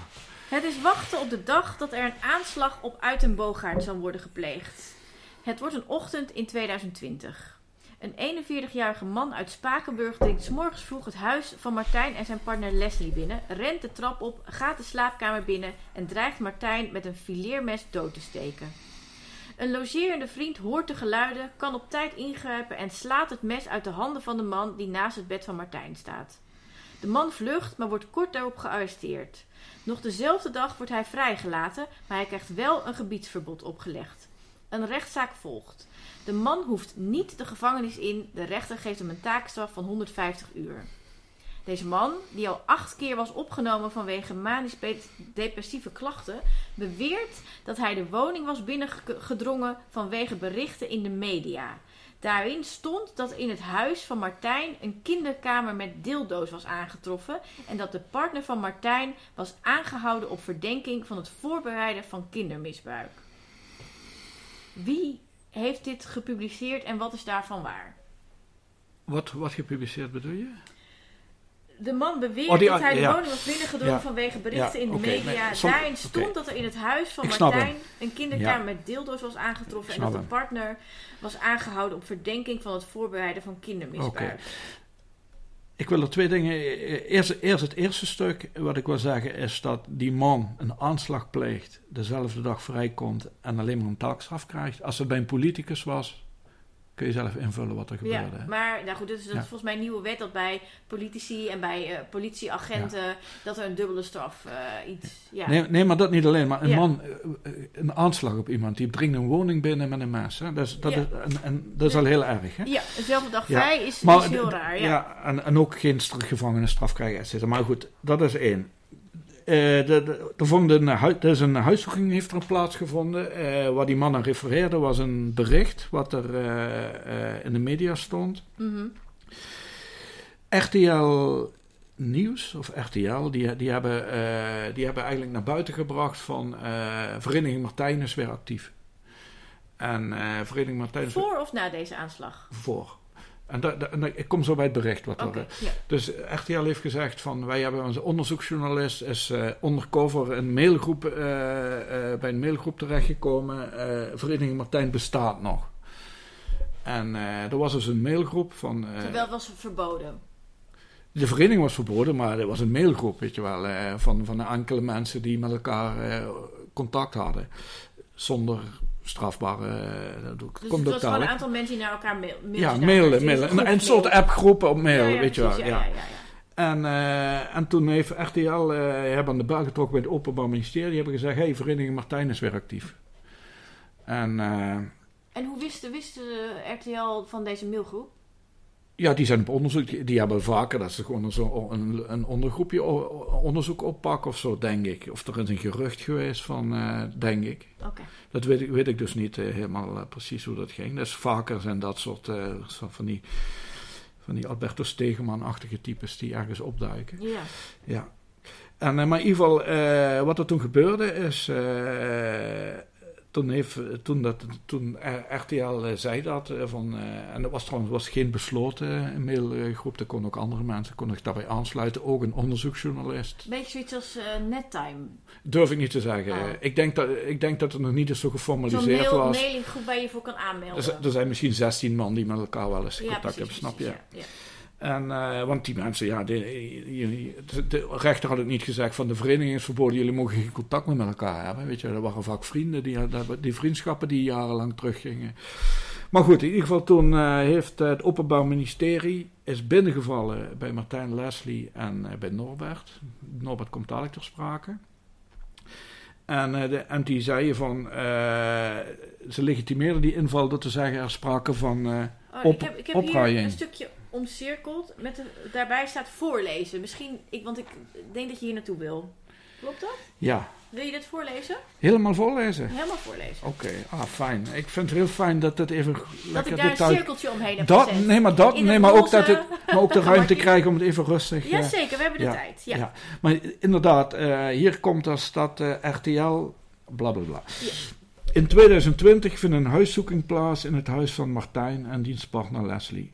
Speaker 1: Het is wachten op de dag dat er een aanslag op Uit en Boogaard zal worden gepleegd. Het wordt een ochtend in 2020. Een 41-jarige man uit Spakenburg dringt 's morgens vroeg het huis van Martijn en zijn partner Leslie binnen, rent de trap op, gaat de slaapkamer binnen en dreigt Martijn met een fileermes dood te steken. Een logerende vriend hoort de geluiden, kan op tijd ingrijpen en slaat het mes uit de handen van de man die naast het bed van Martijn staat. De man vlucht, maar wordt kort daarop gearresteerd. Nog dezelfde dag wordt hij vrijgelaten, maar hij krijgt wel een gebiedsverbod opgelegd. Een rechtszaak volgt. De man hoeft niet de gevangenis in, de rechter geeft hem een taakstraf van 150 uur. Deze man, die al acht keer was opgenomen vanwege manisch-depressieve klachten, beweert dat hij de woning was binnengedrongen vanwege berichten in de media. Daarin stond dat in het huis van Martijn een kinderkamer met dildo's was aangetroffen en dat de partner van Martijn was aangehouden op verdenking van het voorbereiden van kindermisbruik. Wie heeft dit gepubliceerd en wat is daarvan waar?
Speaker 2: Wat, wat gepubliceerd bedoel je?
Speaker 1: De man beweert
Speaker 2: Oh, die-
Speaker 1: dat hij de
Speaker 2: ja.
Speaker 1: woning was binnengedrongen
Speaker 2: Ja.
Speaker 1: vanwege berichten
Speaker 2: Ja,
Speaker 1: in de media.
Speaker 2: som-
Speaker 1: Daarin stond dat er in het huis van
Speaker 2: Ik
Speaker 1: Martijn een kinderkamer met dildo's was aangetroffen. En dat de
Speaker 2: hem.
Speaker 1: partner was aangehouden op verdenking van het voorbereiden van kindermisbruik.
Speaker 2: Ik wil er twee dingen. Eerst, eerst het eerste stuk. Wat ik wil zeggen is dat die man een aanslag pleegt. Dezelfde dag vrijkomt en alleen maar een taakstraf krijgt. Als het bij een politicus was. Kun je zelf invullen wat er
Speaker 1: Ja,
Speaker 2: gebeurde.
Speaker 1: maar nou goed, dat is, dat is
Speaker 2: Ja.
Speaker 1: volgens mij een nieuwe wet dat bij politici en bij eh, politieagenten dat er een dubbele straf eh, iets. Ja.
Speaker 2: Nee, nee, maar dat niet alleen. Maar een
Speaker 1: Ja.
Speaker 2: man, eh, een aanslag op iemand, die dringt een woning binnen met een mes. Hè? Dat, is, dat,
Speaker 1: Ja.
Speaker 2: is, en, en dat is al heel erg. Hè?
Speaker 1: ja, dezelfde dag
Speaker 2: Ja.
Speaker 1: vrij is,
Speaker 2: Maar
Speaker 1: is heel raar. Ja.
Speaker 2: en, en ook geen st- gevangenisstraf krijgen, et cetera. Maar goed, dat is één. Eh, de, de, er, vond een, hui- er is een huiszoeking heeft er plaatsgevonden. eh waar die man aan refereerde was een bericht wat er eh, in de media stond.
Speaker 1: Mhm.
Speaker 2: RTL Nieuws of RTL, die, die, hebben, die hebben eigenlijk naar buiten gebracht van Vereniging Martijn is weer actief. En Vereniging Martijn
Speaker 1: Voor of na deze aanslag?
Speaker 2: voor. En, da, da- en ik kom zo bij het bericht wat er...
Speaker 1: ja.
Speaker 2: Dus RTL heeft gezegd van wij hebben onze onderzoeksjournalist is eh, undercover een mailgroep, eh, eh, bij een mailgroep terechtgekomen. eh Vereniging Martijn bestaat nog. En eh, er was dus een mailgroep van... eh,
Speaker 1: Terwijl het was verboden.
Speaker 2: de vereniging was verboden, maar er was een mailgroep, weet je wel, eh, van, van enkele mensen die met elkaar eh, contact hadden. Zonder strafbare... eh, dat
Speaker 1: Dus
Speaker 2: komt
Speaker 1: het was gewoon een aantal mensen die naar elkaar mail, mailtjes
Speaker 2: Ja,
Speaker 1: naar
Speaker 2: mailen, mailen.
Speaker 1: sturen.
Speaker 2: Een, soort appgroepen op mail,
Speaker 1: Ja, ja,
Speaker 2: weet je wel. Ja,
Speaker 1: ja, ja, ja, ja.
Speaker 2: En, eh, en toen heeft RTL, eh hebben aan de bel getrokken bij het Openbaar Ministerie. Die hebben gezegd, hey, Vereniging Martijn is weer actief. En
Speaker 1: En hoe wist, wist RTL van deze mailgroep?
Speaker 2: Ja, die zijn op onderzoek. Die, die hebben vaker dat ze gewoon zo een, een ondergroepje onderzoek oppakken of zo, denk ik. Of er is een gerucht geweest van, eh, denk ik.
Speaker 1: Oké.
Speaker 2: Dat weet ik, weet ik dus niet eh, helemaal eh, precies hoe dat ging. Dus vaker zijn dat soort van die, van die Alberto Stegeman-achtige types die ergens opduiken.
Speaker 1: Ja.
Speaker 2: Ja. En, maar in ieder geval, wat er toen gebeurde is. Toen, heeft, toen, dat, toen RTL eh, zei dat, eh, van, eh, en dat was trouwens was geen besloten mailgroep, er konden ook andere mensen konden zich daarbij aansluiten, ook een onderzoeksjournalist.
Speaker 1: Beetje zoiets als nettime.
Speaker 2: Durf ik niet te zeggen.
Speaker 1: Ah.
Speaker 2: Ik, denk dat, ik denk dat het nog niet eens zo geformaliseerd
Speaker 1: mail,
Speaker 2: was.
Speaker 1: mailinggroep waar je voor kan aanmelden.
Speaker 2: Er, er zijn misschien 16 man die met elkaar wel eens
Speaker 1: ja,
Speaker 2: contact
Speaker 1: precies,
Speaker 2: hebben, snap je?
Speaker 1: ja, ja.
Speaker 2: En, eh, want die mensen, ja, de, de, rechter had ook niet gezegd van de vereniging is verboden, jullie mogen geen contact meer met elkaar hebben. Weet je, dat waren vaak vrienden, die, die vriendschappen die jarenlang teruggingen. Maar goed, in ieder geval toen eh, heeft het Openbaar Ministerie is binnengevallen bij Martijn Leslie en eh, bij Norbert. Norbert komt dadelijk ter sprake. En, de, en die zeiden van, ze legitimeerden die inval door te zeggen er sprake van...
Speaker 1: Oh,
Speaker 2: Op-
Speaker 1: ik heb, ik heb hier een stukje omcirkeld. Met de, daarbij staat voorlezen. Misschien, ik, want ik denk dat je hier naartoe wil. Klopt dat?
Speaker 2: ja,
Speaker 1: Wil je dit voorlezen?
Speaker 2: helemaal voorlezen.
Speaker 1: Helemaal voorlezen.
Speaker 2: Oké, ah, fijn. Ik vind het heel fijn dat het even
Speaker 1: dat ik daar een cirkeltje omheen heb
Speaker 2: Dat,
Speaker 1: gezet.
Speaker 2: nee, maar, dat, nee,
Speaker 1: het
Speaker 2: maar ook dat ik maar ook de ruimte
Speaker 1: gemakje.
Speaker 2: krijg om het even rustig... eh,
Speaker 1: Jazeker, we hebben de
Speaker 2: ja,
Speaker 1: tijd. Ja.
Speaker 2: ja. Maar inderdaad, eh, hier komt als dat eh, RTL, bla bla bla.
Speaker 1: Ja.
Speaker 2: In 2020 vindt een huiszoeking plaats in het huis van Martijn en dienstpartner Leslie.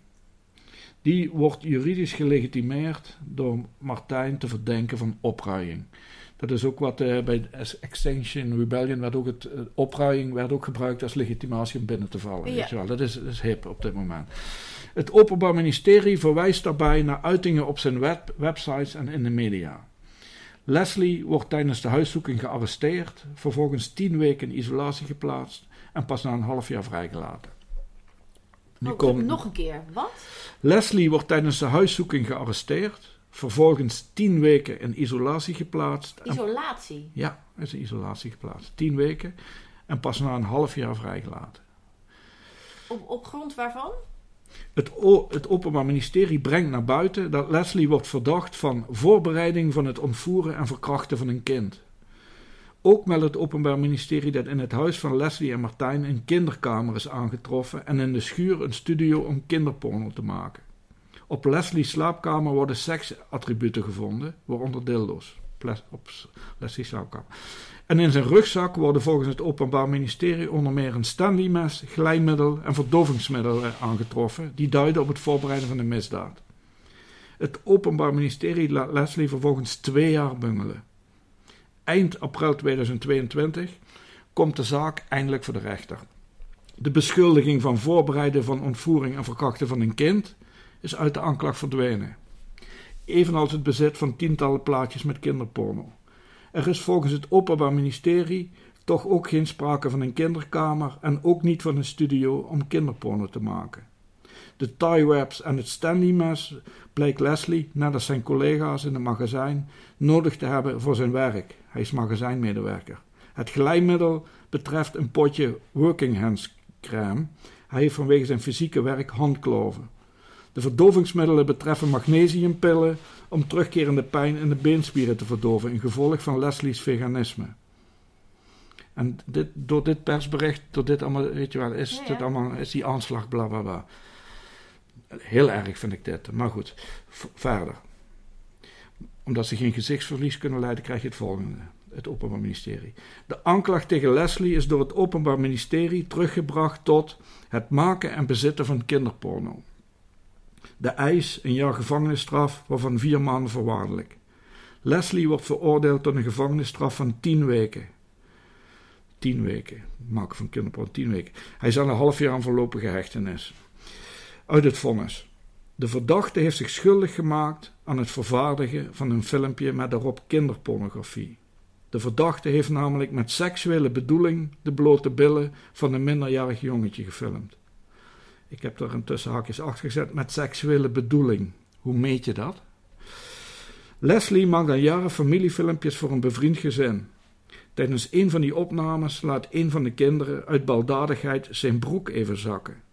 Speaker 2: Die wordt juridisch gelegitimeerd door Martijn te verdenken van opruiing. Dat is ook wat eh, bij Extinction Rebellion werd ook het eh, opruiing werd ook gebruikt als legitimatie om binnen te vallen.
Speaker 1: Ja.
Speaker 2: Weet je wel. Dat, is, dat is hip op dit moment. Het Openbaar Ministerie verwijst daarbij naar uitingen op zijn web, websites en in de media. Leslie wordt tijdens de huiszoeking gearresteerd, vervolgens tien weken in isolatie geplaatst en pas na een half jaar vrijgelaten. Nu
Speaker 1: Oh,
Speaker 2: komt-
Speaker 1: Nog een keer. Wat?
Speaker 2: Leslie wordt tijdens de huiszoeking gearresteerd, vervolgens tien weken in isolatie geplaatst. en-
Speaker 1: Isolatie.
Speaker 2: ja, is in isolatie geplaatst. Tien weken en pas na een half jaar vrijgelaten.
Speaker 1: Op, op grond waarvan?
Speaker 2: Het, het Openbaar Ministerie brengt naar buiten dat Leslie wordt verdacht van voorbereiding van het ontvoeren en verkrachten van een kind. Ook meldt het Openbaar Ministerie dat in het huis van Leslie en Martijn een kinderkamer is aangetroffen en in de schuur een studio om kinderporno te maken. Op Leslie's slaapkamer worden seksattributen gevonden, waaronder dildo's. Op Leslie's slaapkamer. En in zijn rugzak worden volgens het Openbaar Ministerie onder meer een Stanley-mes, glijmiddel en verdovingsmiddel eh, aangetroffen, die duiden op het voorbereiden van de misdaad. Het Openbaar Ministerie laat Leslie vervolgens twee jaar bungelen. Eind april 2022 komt de zaak eindelijk voor de rechter. De beschuldiging van voorbereiden van ontvoering en verkrachten van een kind is uit de aanklacht verdwenen. Evenals het bezit van tientallen plaatjes met kinderporno. Er is volgens het Openbaar Ministerie toch ook geen sprake van een kinderkamer en ook niet van een studio om kinderporno te maken. De tie webs en het Stanley mes bleek Leslie, net als zijn collega's in het magazijn, nodig te hebben voor zijn werk. Hij is magazijnmedewerker. Het glijmiddel betreft een potje working hands crème. Hij heeft vanwege zijn fysieke werk handkloven. De verdovingsmiddelen betreffen magnesiumpillen om terugkerende pijn in de beenspieren te verdoven, in gevolg van Leslie's veganisme. En dit, door dit persbericht, door dit allemaal, weet je wel, is,
Speaker 1: Ja, ja.
Speaker 2: Dit allemaal, is die aanslag, bla bla bla. Heel erg vind ik dit, maar goed, verder. Omdat ze geen gezichtsverlies kunnen leiden, krijg je het volgende. Het Openbaar Ministerie. De aanklacht tegen Leslie is door het Openbaar Ministerie teruggebracht tot het maken en bezitten van kinderporno. De eis een jaar gevangenisstraf, waarvan vier maanden voorwaardelijk. Leslie wordt veroordeeld tot een gevangenisstraf van tien weken. Tien weken. Maken van kinderporno, tien weken. Hij zal een half jaar aan voorlopige hechtenis. Uit het vonnis. De verdachte heeft zich schuldig gemaakt aan het vervaardigen van een filmpje met daarop kinderpornografie. De verdachte heeft namelijk met seksuele bedoeling de blote billen van een minderjarig jongetje gefilmd. Ik heb er een tussen haakjes achter gezet met seksuele bedoeling. Hoe meet je dat? Leslie maakt al jaren familiefilmpjes voor een bevriend gezin. Tijdens een van die opnames laat een van de kinderen uit baldadigheid zijn broek even zakken.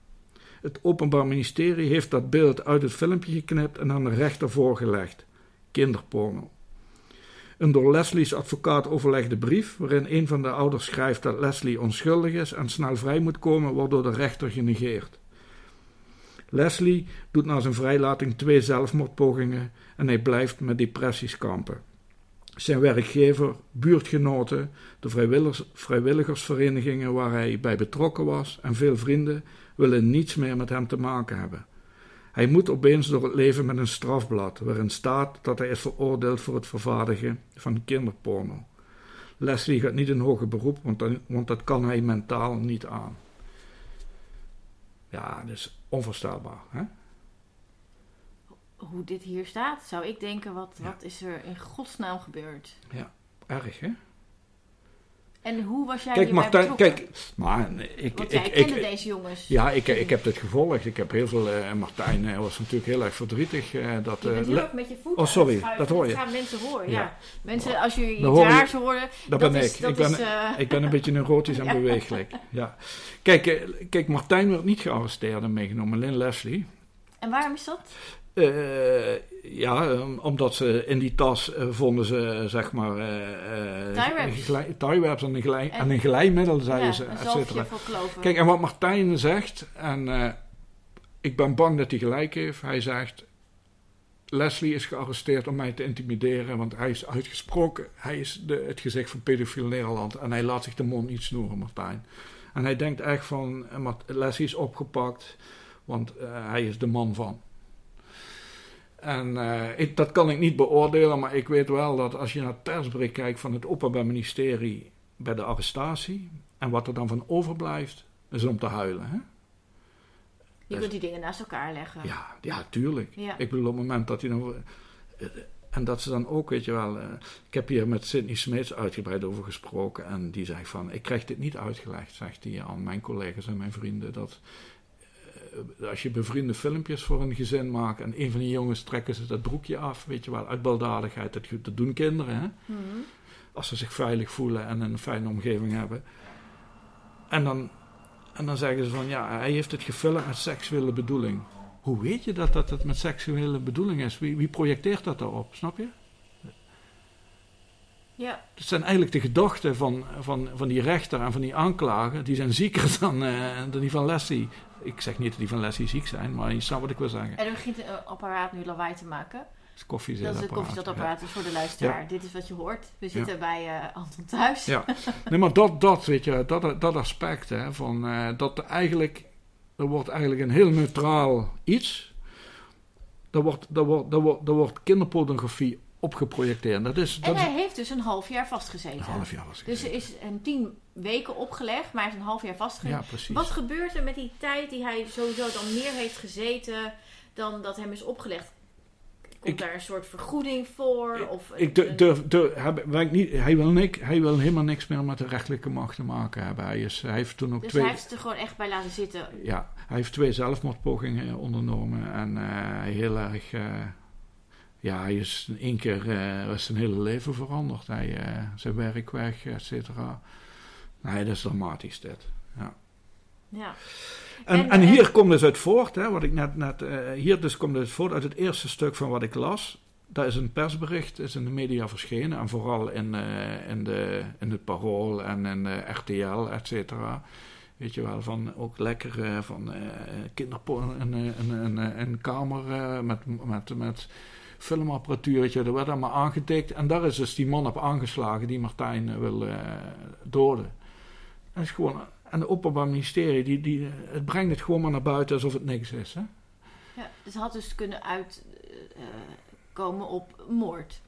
Speaker 2: Het Openbaar Ministerie heeft dat beeld uit het filmpje geknipt en aan de rechter voorgelegd. Kinderporno. Een door Leslie's advocaat overlegde brief, waarin een van de ouders schrijft dat Leslie onschuldig is en snel vrij moet komen, wordt door de rechter genegeerd. Leslie doet na zijn vrijlating twee zelfmoordpogingen en hij blijft met depressies kampen. Zijn werkgever, buurtgenoten, de vrijwilligers, vrijwilligersverenigingen waar hij bij betrokken was en veel vrienden willen niets meer met hem te maken hebben. Hij moet opeens door het leven met een strafblad waarin staat dat hij is veroordeeld voor het vervaardigen van kinderporno. Leslie gaat niet in hoger beroep, want, dan- want dat kan hij mentaal niet aan. Ja, dat is onvoorstelbaar. Hè?
Speaker 1: Hoe dit hier staat, zou ik denken, wat,
Speaker 2: Ja.
Speaker 1: wat is er in godsnaam gebeurd?
Speaker 2: Erg, hè?
Speaker 1: En hoe was jij
Speaker 2: Kijk, Martijn, kijk, maar ik,
Speaker 1: Want
Speaker 2: ik,
Speaker 1: jij
Speaker 2: ik,
Speaker 1: kende
Speaker 2: ik-
Speaker 1: deze jongens.
Speaker 2: ja, ik, ik heb dit gevolgd. Ik heb heel veel, eh, Martijn eh, was natuurlijk heel erg verdrietig eh, dat.
Speaker 1: Je bent heel erg met je voet
Speaker 2: Oh, sorry,
Speaker 1: schuiven.
Speaker 2: dat hoor je.
Speaker 1: Dat gaan mensen horen, ja.
Speaker 2: Ja.
Speaker 1: Mensen, als jullie
Speaker 2: hoor je-
Speaker 1: raars horen,
Speaker 2: dat
Speaker 1: dat
Speaker 2: ben
Speaker 1: is,
Speaker 2: ik.
Speaker 1: dat
Speaker 2: ik, ben,
Speaker 1: is,
Speaker 2: ik ben een beetje neurotisch en
Speaker 1: Ja.
Speaker 2: beweeglijk. Ja. Kijk, kijk, Martijn werd niet gearresteerd en meegenomen, Lynn Leslie.
Speaker 1: En waarom is dat?
Speaker 2: Eh, ja, eh, omdat ze in die tas eh, vonden ze, zeg maar... eh,
Speaker 1: Tie-webs.
Speaker 2: en een, glij,
Speaker 1: En-
Speaker 2: en een glijmiddel, zeiden
Speaker 1: ja,
Speaker 2: ze, et cetera. Kijk, en wat Martijn zegt, en ik ben bang dat hij gelijk heeft. Hij zegt, Leslie is gearresteerd om mij te intimideren, want hij is uitgesproken. Hij is de, het gezicht van pedofiel Nederland en hij laat zich de mond niet snoeren, Martijn. En hij denkt echt van, Leslie is opgepakt, want hij is de man van. En eh, ik, dat kan ik niet beoordelen, maar ik weet wel dat als je naar het persbericht kijkt van het Openbaar Ministerie bij de arrestatie, en wat er dan van overblijft, is om te huilen. Hè?
Speaker 1: je kunt die dingen naast elkaar leggen.
Speaker 2: Ja, ja, tuurlijk.
Speaker 1: Ja.
Speaker 2: Ik bedoel, op het moment dat hij dan. eh, En dat ze dan ook, weet je wel. eh, ik heb hier met Sidney Smeets uitgebreid over gesproken. En die zegt van: Ik krijg dit niet uitgelegd, zegt hij aan mijn collega's en mijn vrienden. Dat als je bevriende filmpjes voor een gezin maakt. en een van die jongens trekken ze dat broekje af, weet je wel, uit baldadigheid. Dat, dat doen kinderen, hè
Speaker 1: Mhm.
Speaker 2: als ze zich veilig voelen en een fijne omgeving hebben. En dan, en dan zeggen ze van ja, hij heeft het gefilmd met seksuele bedoeling. Hoe weet je dat dat het met seksuele bedoeling is? Wie, wie projecteert dat daarop, snap je?
Speaker 1: Ja,
Speaker 2: Dat zijn eigenlijk de gedachten van, van, van die rechter en van die aanklager. Die zijn zieker dan, eh, dan die van Leslie. Ik zeg niet dat die van Leslie ziek zijn, maar je snapt wat ik wil zeggen.
Speaker 1: en er begint een apparaat nu lawaai te maken.
Speaker 2: Het is koffie
Speaker 1: Dat is het koffiezetapparaat dus voor de luisteraar. Dit is wat je hoort. We zitten bij eh, Anton thuis.
Speaker 2: Ja, nee, maar dat, dat weet je, dat, dat aspect, hè, van, eh, dat er eigenlijk, er wordt eigenlijk een heel neutraal iets, daar wordt, daar wordt, daar wordt, daar wordt kinderpornografie op geprojecteerd. Dat is,
Speaker 1: En
Speaker 2: dat is
Speaker 1: hij heeft dus een half jaar vastgezeten.
Speaker 2: een half jaar was ik.
Speaker 1: Dus er is een tien weken opgelegd, maar hij heeft een half jaar vastgezeten.
Speaker 2: ja, precies.
Speaker 1: Wat gebeurt er met die tijd die hij sowieso dan meer heeft gezeten dan dat hem is opgelegd? Komt daar een soort vergoeding voor? Of
Speaker 2: Ik durf, durf, ik niet, hij, wil nik, hij wil helemaal niks meer met de rechtelijke macht te maken hebben. Hij, is, hij heeft toen ook
Speaker 1: dus
Speaker 2: twee...
Speaker 1: hij heeft het er gewoon echt bij laten zitten.
Speaker 2: Ja, hij heeft twee zelfmoordpogingen ondernomen en eh, heel erg. eh, ja, hij is in één keer eh, was zijn hele leven veranderd. Hij, eh, zijn werk weg, et cetera. Nee, dat is dramatisch dit. Ja.
Speaker 1: Ja.
Speaker 2: En,
Speaker 1: En-
Speaker 2: en,
Speaker 1: en-
Speaker 2: hier komt dus uit voort, hè, wat ik net, net eh, hier dus komt het voort uit het eerste stuk van wat ik las. Daar is een persbericht, is in de media verschenen. En vooral in, eh, in, de, in het Parool en in de RTL, et cetera. Weet je wel, van ook lekker eh, van eh kinderporno, een, een, een, een, kamer eh, met, met, met filmapparatuur, weet je, dat werd allemaal aangetikt. En daar is dus die man op aangeslagen die Martijn eh, wil eh, doden. Dat is gewoon, en het Openbaar Ministerie, die, die, het brengt het gewoon maar naar buiten alsof het niks is. Hè?
Speaker 1: ja. Dus het had dus kunnen uitkomen op moord.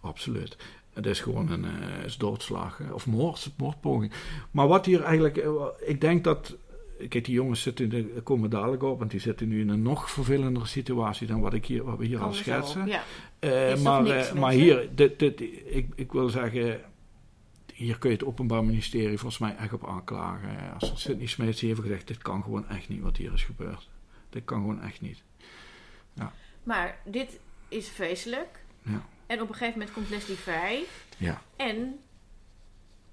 Speaker 2: Absoluut. Het is gewoon een eh, is doodslag eh, of moord, moordpoging. Maar wat hier eigenlijk, eh, ik denk dat, kijk die jongens zitten, de, komen dadelijk op, want die zitten nu in een nog vervelendere situatie dan wat, ik hier, wat we hier al schetsen.
Speaker 1: Ja.
Speaker 2: Eh, maar
Speaker 1: niks,
Speaker 2: eh, maar hier, dit, dit, ik, ik wil zeggen, hier kun je het Openbaar Ministerie volgens mij echt op aanklagen. Als Sidney Smeets heeft gezegd, dit kan gewoon echt niet wat hier is gebeurd. Dit kan gewoon echt niet.
Speaker 1: Maar dit is vreselijk.
Speaker 2: Ja.
Speaker 1: En op een gegeven moment komt Leslie vrij.
Speaker 2: Ja.
Speaker 1: En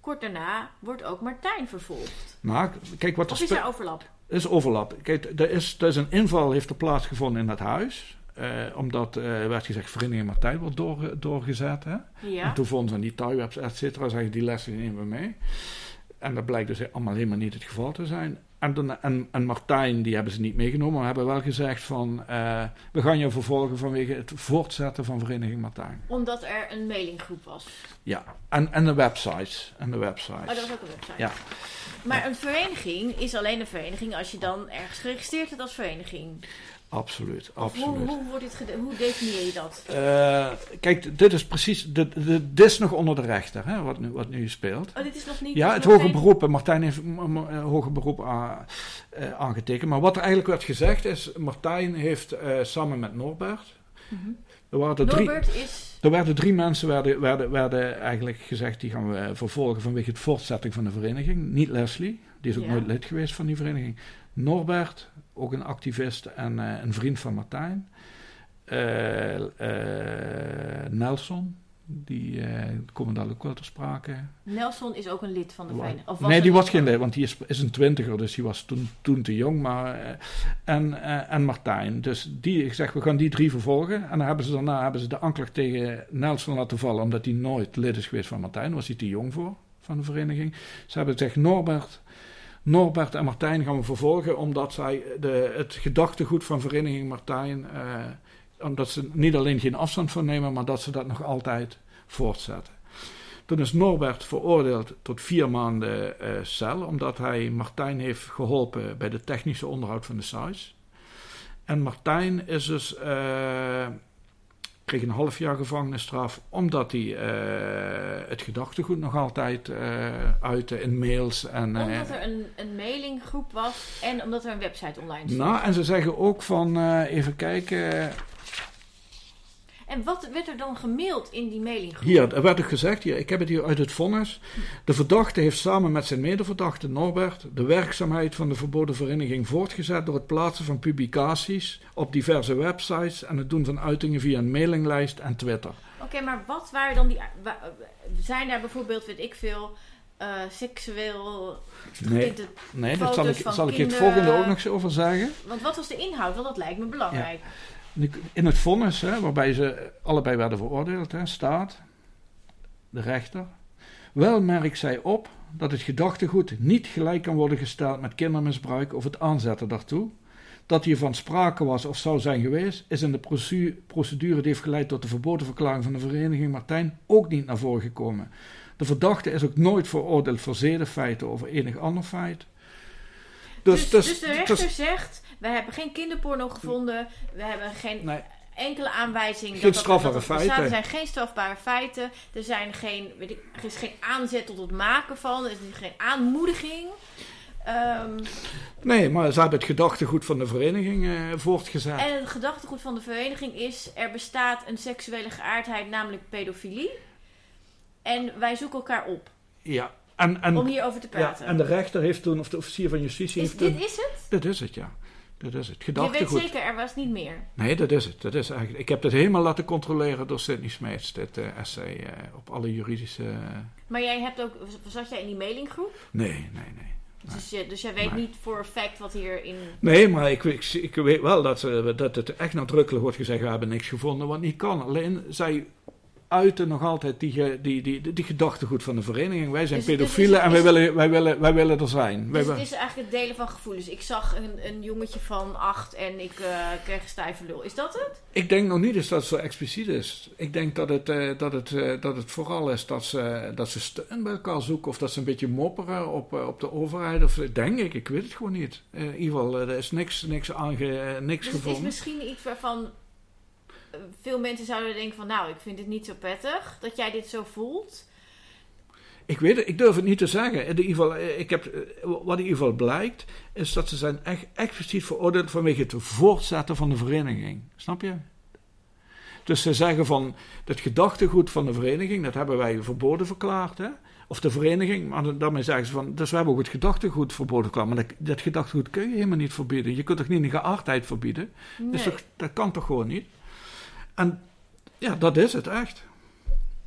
Speaker 1: kort daarna wordt ook Martijn vervolgd.
Speaker 2: Maar kijk wat er
Speaker 1: Of is er overlap?
Speaker 2: Er is overlap. Kijk, er is, er is een inval heeft er plaatsgevonden in dat huis. Eh, omdat, eh, werd gezegd, Vereniging Martijn wordt door, doorgezet. Hè?
Speaker 1: Ja.
Speaker 2: En toen vonden ze die tie-webs, et cetera, zeggen die lessen nemen we mee. En dat blijkt dus allemaal helemaal niet het geval te zijn. En, dan, en, en Martijn, die hebben ze niet meegenomen, maar hebben wel gezegd van... eh, we gaan je vervolgen vanwege het voortzetten van Vereniging Martijn.
Speaker 1: Omdat er een mailinggroep was.
Speaker 2: Ja, en, en de websites. En de websites.
Speaker 1: Oh, dat was ook een website.
Speaker 2: Ja.
Speaker 1: Maar een vereniging is alleen een vereniging als je dan ergens geregistreerd hebt als vereniging.
Speaker 2: Absoluut,
Speaker 1: Of hoe,
Speaker 2: absoluut.
Speaker 1: hoe, wordt gede- hoe definieer je dat?
Speaker 2: Eh, kijk, dit is precies. Dit, dit, dit is nog onder de rechter, hè, wat, nu, wat nu speelt.
Speaker 1: Oh, dit is nog niet...
Speaker 2: Ja, het hoge beroep. Martijn heeft m- eh, hoger beroep a- eh, aangetekend. Maar wat er eigenlijk werd gezegd is: Martijn heeft samen met Norbert.
Speaker 1: Mhm.
Speaker 2: Er, waren er, drie,
Speaker 1: Norbert is...
Speaker 2: er werden drie mensen werden, werden, werden eigenlijk gezegd: die gaan we vervolgen vanwege het voortzetting van de vereniging. Niet Leslie, die is ook
Speaker 1: Ja.
Speaker 2: nooit lid geweest van die vereniging. Norbert, ook een activist en eh, een vriend van Martijn. Eh, eh, Nelson, die eh, komen daar ook wel ter sprake.
Speaker 1: Nelson is ook een lid van de vereniging. Of
Speaker 2: nee, die was geen lid, want die is, is een twintiger, dus die was toen, toen te jong. Maar, en, en Martijn. Dus die, ik zeg, we gaan die drie vervolgen. En dan hebben ze daarna hebben ze de aanklacht tegen Nelson laten vallen, omdat hij nooit lid is geweest van Martijn. Was hij te jong voor, van de vereniging. Ze hebben gezegd, Norbert, Norbert en Martijn gaan we vervolgen, omdat zij de, het gedachtegoed van vereniging Martijn, eh, omdat ze niet alleen geen afstand van nemen, maar dat ze dat nog altijd voortzetten. Toen is Norbert veroordeeld tot vier maanden eh, cel, omdat hij Martijn heeft geholpen bij de technische onderhoud van de sites. En Martijn is dus, eh, kreeg een half jaar gevangenisstraf, omdat hij eh, het gedachtegoed nog altijd eh uitte in mails. En, eh,
Speaker 1: Omdat er een, een mailinggroep was en omdat er een website online stond.
Speaker 2: nou, en ze zeggen ook van, even kijken,
Speaker 1: En wat werd er dan gemaild in die mailinggroep?
Speaker 2: Hier, er werd ook gezegd, hier, ik heb het hier uit het vonnis. De verdachte heeft samen met zijn medeverdachte Norbert de werkzaamheid van de verboden vereniging voortgezet door het plaatsen van publicaties op diverse websites en het doen van uitingen via een mailinglijst en Twitter.
Speaker 1: Oké, maar wat waren dan die... zijn daar bijvoorbeeld, weet ik veel, eh, seksueel...
Speaker 2: Nee, nee dat zal ik, zal ik je het volgende ook nog eens over zeggen.
Speaker 1: Want wat was de inhoud? Want dat lijkt me belangrijk.
Speaker 2: In het vonnis, hè, waarbij ze allebei werden veroordeeld, hè, staat de rechter. Wel merkt zij op dat het gedachtegoed niet gelijk kan worden gesteld met kindermisbruik of het aanzetten daartoe. Dat hiervan sprake was of zou zijn geweest, is in de procedure die heeft geleid tot de verboden verklaring van de vereniging Martijn ook niet naar voren gekomen. De verdachte is ook nooit veroordeeld voor zedenfeiten of enig ander feit.
Speaker 1: Dus,
Speaker 2: Dus,
Speaker 1: dus, de rechter zegt, we hebben geen kinderporno gevonden, we hebben geen
Speaker 2: nee,
Speaker 1: enkele aanwijzing.
Speaker 2: Geen
Speaker 1: dat dat-
Speaker 2: strafbare
Speaker 1: dat
Speaker 2: feiten.
Speaker 1: Er zijn geen strafbare feiten. Er, zijn geen, weet ik, er is geen aanzet tot het maken van. Er is geen aanmoediging. Ehm,
Speaker 2: Nee, maar ze hebben het gedachtegoed van de vereniging eh, voortgezet.
Speaker 1: en het gedachtegoed van de vereniging is: er bestaat een seksuele geaardheid, namelijk pedofilie. En wij zoeken elkaar op
Speaker 2: Ja. En, en,
Speaker 1: om hierover te
Speaker 2: ja,
Speaker 1: praten.
Speaker 2: en de rechter heeft toen, of de officier van justitie
Speaker 1: is,
Speaker 2: heeft
Speaker 1: dit
Speaker 2: toen...
Speaker 1: is het?
Speaker 2: Dit is het, ja. Dit is het.
Speaker 1: Je weet
Speaker 2: Gedachtegoed.
Speaker 1: zeker, er was niet meer.
Speaker 2: Nee, dat is het. Dat is eigenlijk... Ik heb dit helemaal laten controleren door Sidney Smeets, dit eh, essay, eh, op alle juridische...
Speaker 1: Maar jij hebt ook, zat jij in die mailinggroep?
Speaker 2: Nee, nee, nee.
Speaker 1: Dus, je, dus jij weet
Speaker 2: Nee.
Speaker 1: niet voor een fact wat hierin.
Speaker 2: Nee, maar ik, ik, ik weet wel dat, ze, dat het echt nadrukkelijk wordt gezegd: we hebben niks gevonden wat niet kan. Alleen zij uiten nog altijd die, die, die, die, gedachtegoed van de vereniging. Wij zijn
Speaker 1: Dus-
Speaker 2: pedofielen en wij willen, wij, willen, wij willen er zijn.
Speaker 1: Dus het is eigenlijk het delen van gevoelens. Ik zag een, een jongetje van acht en ik eh, kreeg een stijve lul. Is dat het?
Speaker 2: Ik denk nog niet eens dat het zo expliciet is. Ik denk dat het, eh, dat het, eh, dat het vooral is dat ze, dat ze steun bij elkaar zoeken. Of dat ze een beetje mopperen op, op de overheid. Of, denk ik, ik weet het gewoon niet. In ieder geval, er is niks, niks, aange, niks
Speaker 1: Dus het is
Speaker 2: gevonden.
Speaker 1: misschien iets waarvan veel mensen zouden denken van... Nou, ik vind dit niet zo prettig dat jij dit zo voelt.
Speaker 2: Ik weet het, ik durf het niet te zeggen. In ieder geval, eh, ik heb, eh, wat in ieder geval blijkt, is dat ze zijn echt expliciet veroordeeld vanwege het voortzetten van de vereniging. Snap je? Dus ze zeggen van, het gedachtegoed van de vereniging, dat hebben wij verboden verklaard. Hè? Of de vereniging, maar daarmee zeggen ze van, dus we hebben ook het gedachtegoed verboden verklaard. Maar dat, dat gedachtegoed kun je helemaal niet verbieden. Je kunt toch niet een geaardheid verbieden?
Speaker 1: Nee.
Speaker 2: Dus dat kan toch gewoon niet? En ja, dat is het echt.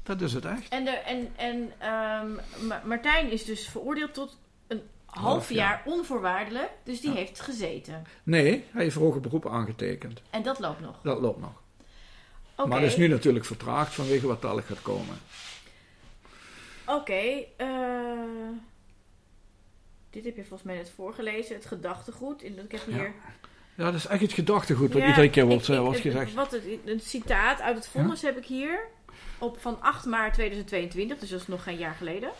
Speaker 2: Dat is het echt.
Speaker 1: En, de, en, en ehm, Ma- Martijn is dus veroordeeld tot een half
Speaker 2: Half jaar.
Speaker 1: jaar onvoorwaardelijk. Dus die
Speaker 2: Ja.
Speaker 1: heeft gezeten.
Speaker 2: Nee, hij heeft hoger beroep aangetekend.
Speaker 1: En dat loopt nog.
Speaker 2: Dat loopt nog.
Speaker 1: Oké.
Speaker 2: Maar dat is nu natuurlijk vertraagd vanwege wat dadelijk gaat komen.
Speaker 1: Oké, eh, dit heb je volgens mij net voorgelezen, het gedachtegoed. En ik heb
Speaker 2: Ja.
Speaker 1: hier...
Speaker 2: Ja, dat is echt het gedachtegoed wat
Speaker 1: Ja,
Speaker 2: iedere keer wordt, eh,
Speaker 1: ik-
Speaker 2: wordt
Speaker 1: het-
Speaker 2: gezegd.
Speaker 1: Wat het, een citaat uit het vonnis heb ik hier. Op, van 8 maart 2022, dus dat is nog geen jaar geleden.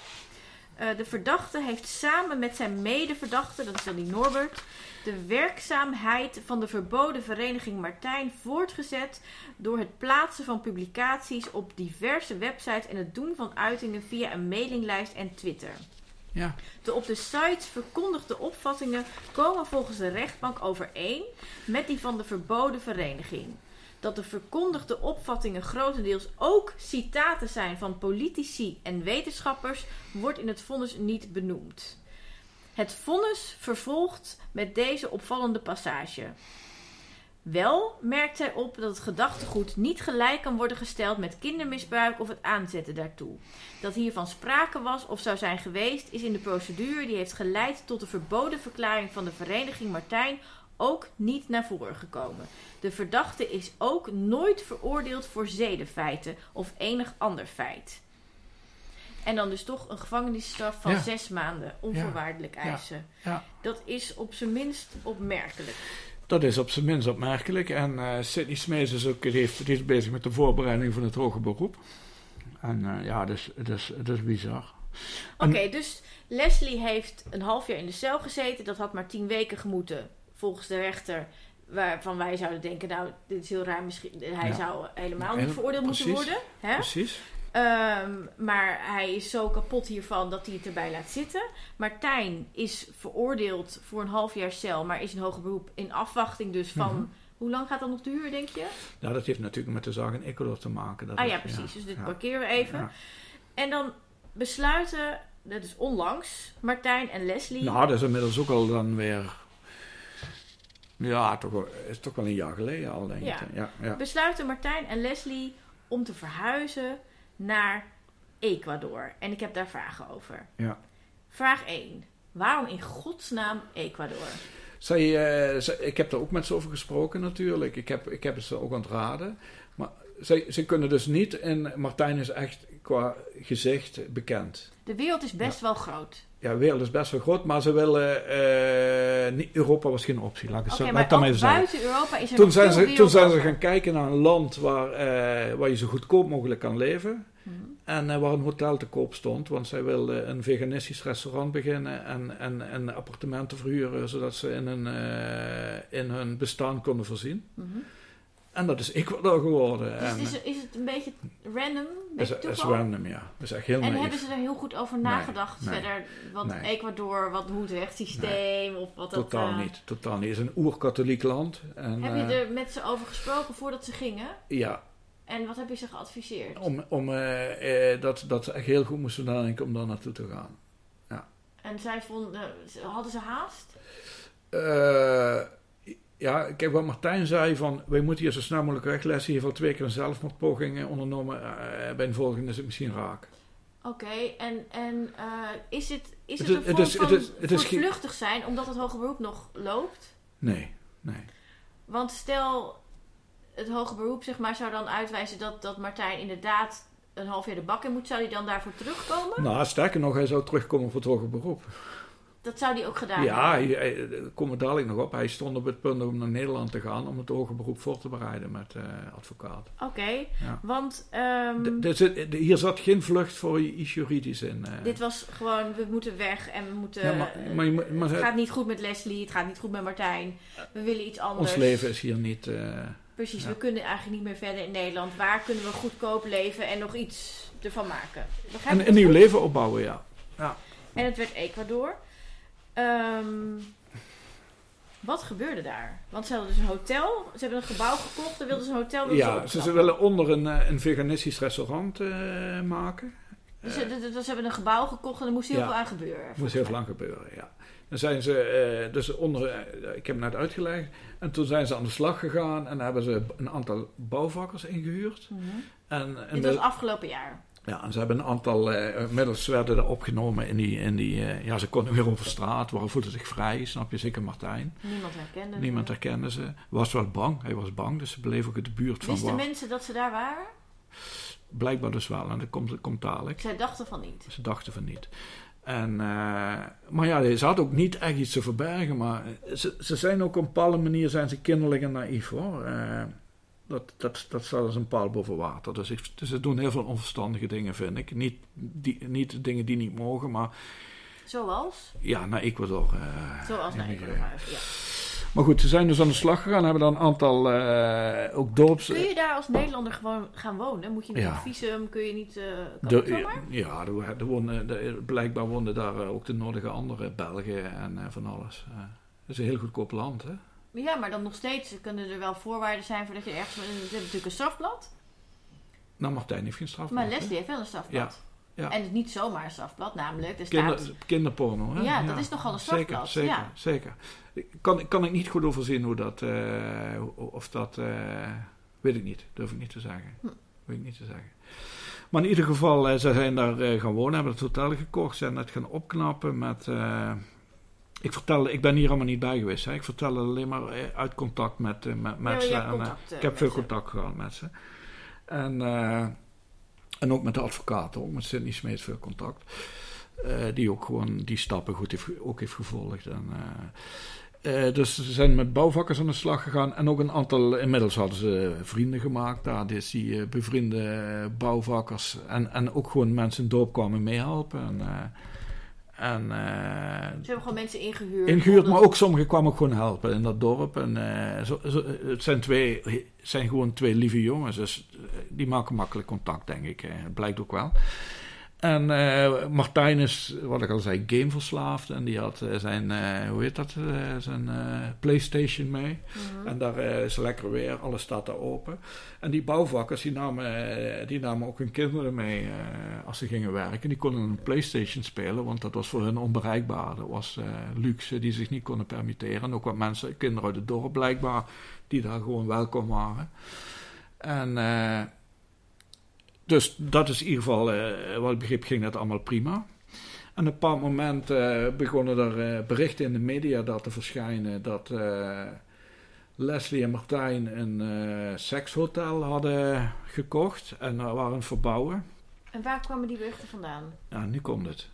Speaker 1: Eh, de verdachte heeft samen met zijn medeverdachte, dat is dan die Norbert, de werkzaamheid van de verboden vereniging Martijn voortgezet door het plaatsen van publicaties op diverse websites en het doen van uitingen via een mailinglijst en Twitter.
Speaker 2: Ja.
Speaker 1: De op de sites verkondigde opvattingen komen volgens de rechtbank overeen met die van de verboden vereniging. Dat de verkondigde opvattingen grotendeels ook citaten zijn van politici en wetenschappers, wordt in het vonnis niet benoemd. Het vonnis vervolgt met deze opvallende passage. Wel merkt hij op dat het gedachtegoed niet gelijk kan worden gesteld met kindermisbruik of het aanzetten daartoe. Dat hiervan sprake was of zou zijn geweest, is in de procedure die heeft geleid tot de verboden verklaring van de vereniging Martijn ook niet naar voren gekomen. De verdachte is ook nooit veroordeeld voor zedenfeiten of enig ander feit. En dan dus toch een gevangenisstraf van
Speaker 2: Ja.
Speaker 1: zes maanden onvoorwaardelijk
Speaker 2: Ja.
Speaker 1: eisen.
Speaker 2: Ja.
Speaker 1: Dat is op zijn minst opmerkelijk.
Speaker 2: Dat is op zijn minst opmerkelijk. En eh Sidney Smees is ook die heeft, die is bezig met de voorbereiding van het hoger beroep. En eh, ja, is, dat is bizar.
Speaker 1: Oké, dus Leslie heeft een half jaar in de cel gezeten. Dat had maar tien weken gemoeten, volgens de rechter. Waarvan wij zouden denken, nou, dit is heel raar. Misschien, hij
Speaker 2: Ja.
Speaker 1: zou helemaal niet veroordeeld moeten worden. Hè?
Speaker 2: Precies.
Speaker 1: Ehm, maar hij is zo kapot hiervan dat hij het erbij laat zitten. Martijn is veroordeeld voor een half jaar cel, maar is in hoger beroep in afwachting dus van...
Speaker 2: Mhm.
Speaker 1: Hoe lang gaat dat nog duren, denk je?
Speaker 2: Ja, dat heeft natuurlijk met de zaak in Ecuador te maken. Dat
Speaker 1: ah
Speaker 2: is-
Speaker 1: ja, precies. Dus dit
Speaker 2: ja.
Speaker 1: parkeren we even.
Speaker 2: Ja.
Speaker 1: En dan besluiten, dat is onlangs, Martijn en Leslie...
Speaker 2: Nou, dat is inmiddels ook al dan weer... Ja, toch, is toch wel een jaar geleden al, denk
Speaker 1: Ja.
Speaker 2: ik. Ja, ja.
Speaker 1: besluiten Martijn en Leslie om te verhuizen naar Ecuador. En ik heb daar vragen over.
Speaker 2: Ja.
Speaker 1: Vraag 1. Waarom in godsnaam Ecuador?
Speaker 2: Zij, eh, zij- ik heb daar ook met ze over gesproken natuurlijk. Ik heb, ik heb het ze ook ontraden. Maar zij, ze kunnen dus niet... En Martijn is echt qua gezicht bekend.
Speaker 1: De wereld is best wel groot.
Speaker 2: Ja, de wereld is best wel groot, maar ze willen... eh, niet, Europa was geen optie, laat ik het
Speaker 1: ook
Speaker 2: maar even zeggen.
Speaker 1: buiten Europa is er
Speaker 2: Toen zijn, ze, toen zijn ze gaan kijken naar een land waar, eh, waar je zo goedkoop mogelijk kan leven.
Speaker 1: Mhm.
Speaker 2: En eh, waar een hotel te koop stond. Want zij wilden een veganistisch restaurant beginnen en, en, en appartementen verhuren. Zodat ze in hun, eh, in hun bestaan konden voorzien.
Speaker 1: Mhm.
Speaker 2: En dat is Ecuador geworden.
Speaker 1: Dus
Speaker 2: en,
Speaker 1: is, is het een beetje random Beetje
Speaker 2: is, is random, ja. Is echt heel
Speaker 1: En
Speaker 2: naïef.
Speaker 1: hebben ze er heel goed over nagedacht
Speaker 2: nee,
Speaker 1: verder? Wat
Speaker 2: nee.
Speaker 1: Ecuador, wat, hoe het rechtssysteem of wat dat...
Speaker 2: Totaal
Speaker 1: eh,
Speaker 2: niet, totaal niet. Het is een oer-katholiek land. En,
Speaker 1: Heb je
Speaker 2: eh,
Speaker 1: er met ze over gesproken voordat ze gingen?
Speaker 2: Ja,
Speaker 1: En wat heb je ze geadviseerd?
Speaker 2: om, om, eh, eh, dat, dat ze echt heel goed moesten nadenken om daar naartoe te gaan.
Speaker 1: En zij vonden, hadden ze haast?
Speaker 2: Eh, ja, kijk wat Martijn zei van, wij moeten hier zo snel mogelijk weg. Leslie heeft al twee keer een zelfmoordpoging ondernomen. Bij een volgende is het misschien raak.
Speaker 1: Oké, en, en is het, is het, een vorm van voortvluchtig zijn omdat het hoger beroep nog loopt?
Speaker 2: Nee, nee.
Speaker 1: Want stel, het hoger beroep zeg maar, zou dan uitwijzen dat, dat Martijn inderdaad een half jaar de bak in moet. Zou hij dan daarvoor terugkomen?
Speaker 2: Nou, sterker nog, hij zou terugkomen voor het hoger beroep.
Speaker 1: Dat zou hij ook gedaan
Speaker 2: Ja,
Speaker 1: hebben.
Speaker 2: hij, daar komen we dadelijk nog op. Hij stond op het punt om naar Nederland te gaan om het hoger beroep voor te bereiden met eh advocaat.
Speaker 1: Oké,
Speaker 2: Ja.
Speaker 1: want ehm,
Speaker 2: D- er zit- de- hier zat geen vlucht voor iets juridisch in. eh.
Speaker 1: dit was gewoon, we moeten weg en we moeten...
Speaker 2: Ja, maar- maar je moet- maar
Speaker 1: het
Speaker 2: het-
Speaker 1: gaat niet goed met Leslie, het gaat niet goed met Martijn. We willen iets anders.
Speaker 2: Ons leven is hier niet... eh,
Speaker 1: Precies,
Speaker 2: Ja.
Speaker 1: we kunnen eigenlijk niet meer verder in Nederland. Waar kunnen we goedkoop leven en nog iets ervan maken? Begrijp
Speaker 2: een, nieuw leven opbouwen, ja.
Speaker 1: goed? En het werd Ecuador. Ehm, wat gebeurde daar? Want ze hadden dus een hotel. Ze hebben een gebouw gekocht. Dan wilden ze een hotel wilden
Speaker 2: Ja,
Speaker 1: ze
Speaker 2: ze, ze willen onder een, eh, een veganistisch restaurant eh, maken.
Speaker 1: Dus, ze- dus ze hebben een gebouw gekocht en er moest heel
Speaker 2: Ja.
Speaker 1: veel aan gebeuren.
Speaker 2: Dat moest heel lang gebeuren, ja. Dan zijn ze, eh, dus onder, eh, ik heb het net uitgelegd, en toen zijn ze aan de slag gegaan en hebben ze een aantal bouwvakkers ingehuurd.
Speaker 1: Mhm.
Speaker 2: En, en
Speaker 1: Dit was afgelopen jaar.
Speaker 2: ja, en ze hebben een aantal, middels werden er opgenomen in die, in die ja, ze konden weer over straat, waar voelden zich vrij, snap je, zeker Martijn.
Speaker 1: Niemand herkende
Speaker 2: Niemand
Speaker 1: ze.
Speaker 2: herkende ze. Was wel bang, hij was bang, dus ze bleef ook in de buurt van
Speaker 1: Wisten mensen dat ze daar waren?
Speaker 2: Blijkbaar dus wel, en dat komt, komt dadelijk.
Speaker 1: Zij dachten van niet.
Speaker 2: Ze dachten van niet. En, eh, maar ja, ze had ook niet echt iets te verbergen. Maar ze, ze zijn ook op een bepaalde manier zijn ze kinderlijk en naïef hoor. Eh, dat, dat, dat staat als een paal boven water. Dus, ik, dus ze doen heel veel onverstandige dingen, vind ik. Niet, die, niet dingen die niet mogen, maar
Speaker 1: Zoals?
Speaker 2: ja, naar Ecuador. eh,
Speaker 1: Zoals naar
Speaker 2: emigreren.
Speaker 1: Ecuador ja.
Speaker 2: Maar goed, ze zijn dus aan de slag gegaan. Hebben dan een aantal eh, ook dorps...
Speaker 1: Kun je daar als Nederlander gewoon gaan wonen? Moet je niet
Speaker 2: Ja.
Speaker 1: een visum? Kun je niet... kan
Speaker 2: De-
Speaker 1: zomaar?
Speaker 2: ja, er, er wonen, er- blijkbaar woonden daar eh, ook de nodige andere Belgen en van alles. Het is een heel goedkoop land, hè?
Speaker 1: Ja, maar dan nog steeds kunnen er wel voorwaarden zijn voordat je ergens... Ze hebben natuurlijk een strafblad.
Speaker 2: Nou, Martijn heeft geen straf.
Speaker 1: Maar Leslie heeft wel een strafblad.
Speaker 2: Ja, ja.
Speaker 1: En het niet zomaar een strafblad, namelijk. Er
Speaker 2: Kinder, kinderporno, hè?
Speaker 1: Ja, dat is nogal een
Speaker 2: Zeker,
Speaker 1: strafblad,
Speaker 2: zeker,
Speaker 1: ja.
Speaker 2: zeker. Ik Kan, kan ik niet goed overzien hoe dat... eh, of dat... eh, weet ik niet. Durf ik niet te zeggen.
Speaker 1: Hm.
Speaker 2: Weet ik niet te zeggen. Maar in ieder geval, eh, ze zijn daar gaan wonen, hebben het hotel gekocht, zijn het gaan opknappen met... ik vertel, ik ben hier allemaal niet bij geweest. Hè. Ik vertel alleen maar uit contact met, met, met ze. en, ik heb veel contact gehad met ze. En, en ook met de advocaat, ook met Sidney Smeet veel contact. Eh, die ook gewoon die stappen goed heeft, ook heeft gevolgd. En, eh, eh, dus ze zijn met bouwvakkers aan de slag gegaan. En ook een aantal, inmiddels hadden ze vrienden gemaakt daar. Dus die bevriende bouwvakkers. En, en ook gewoon mensen in dorp kwamen meehelpen. En, en, eh,
Speaker 1: Ze hebben gewoon mensen ingehuurd.
Speaker 2: ingehuurd, maar ook sommigen kwamen gewoon helpen in dat dorp. En, eh, zo, zo- het zijn, twee, zijn gewoon twee lieve jongens, dus eh, die maken makkelijk contact, denk ik. Het blijkt ook wel. En eh, Martijn is, wat ik al zei, gameverslaafd. En die had eh, zijn, eh, hoe heet dat, zijn Playstation mee.
Speaker 1: Mhm.
Speaker 2: En daar is lekker weer, alles staat daar open. En die bouwvakkers, die namen, die namen ook hun kinderen mee als ze gingen werken. Die konden een Playstation spelen, want dat was voor hun onbereikbaar. Dat was luxe die zich niet konden permitteren. En ook wat mensen, kinderen uit het dorp blijkbaar, die daar gewoon welkom waren. En... dus dat is in ieder geval, eh, wat ik begreep, ging dat allemaal prima. En op een bepaald moment eh, begonnen er eh, berichten in de media dat te verschijnen dat Leslie en Martijn een sekshotel hadden gekocht en daar waren het verbouwen.
Speaker 1: En waar kwamen die berichten vandaan?
Speaker 2: Ja, nu komt het.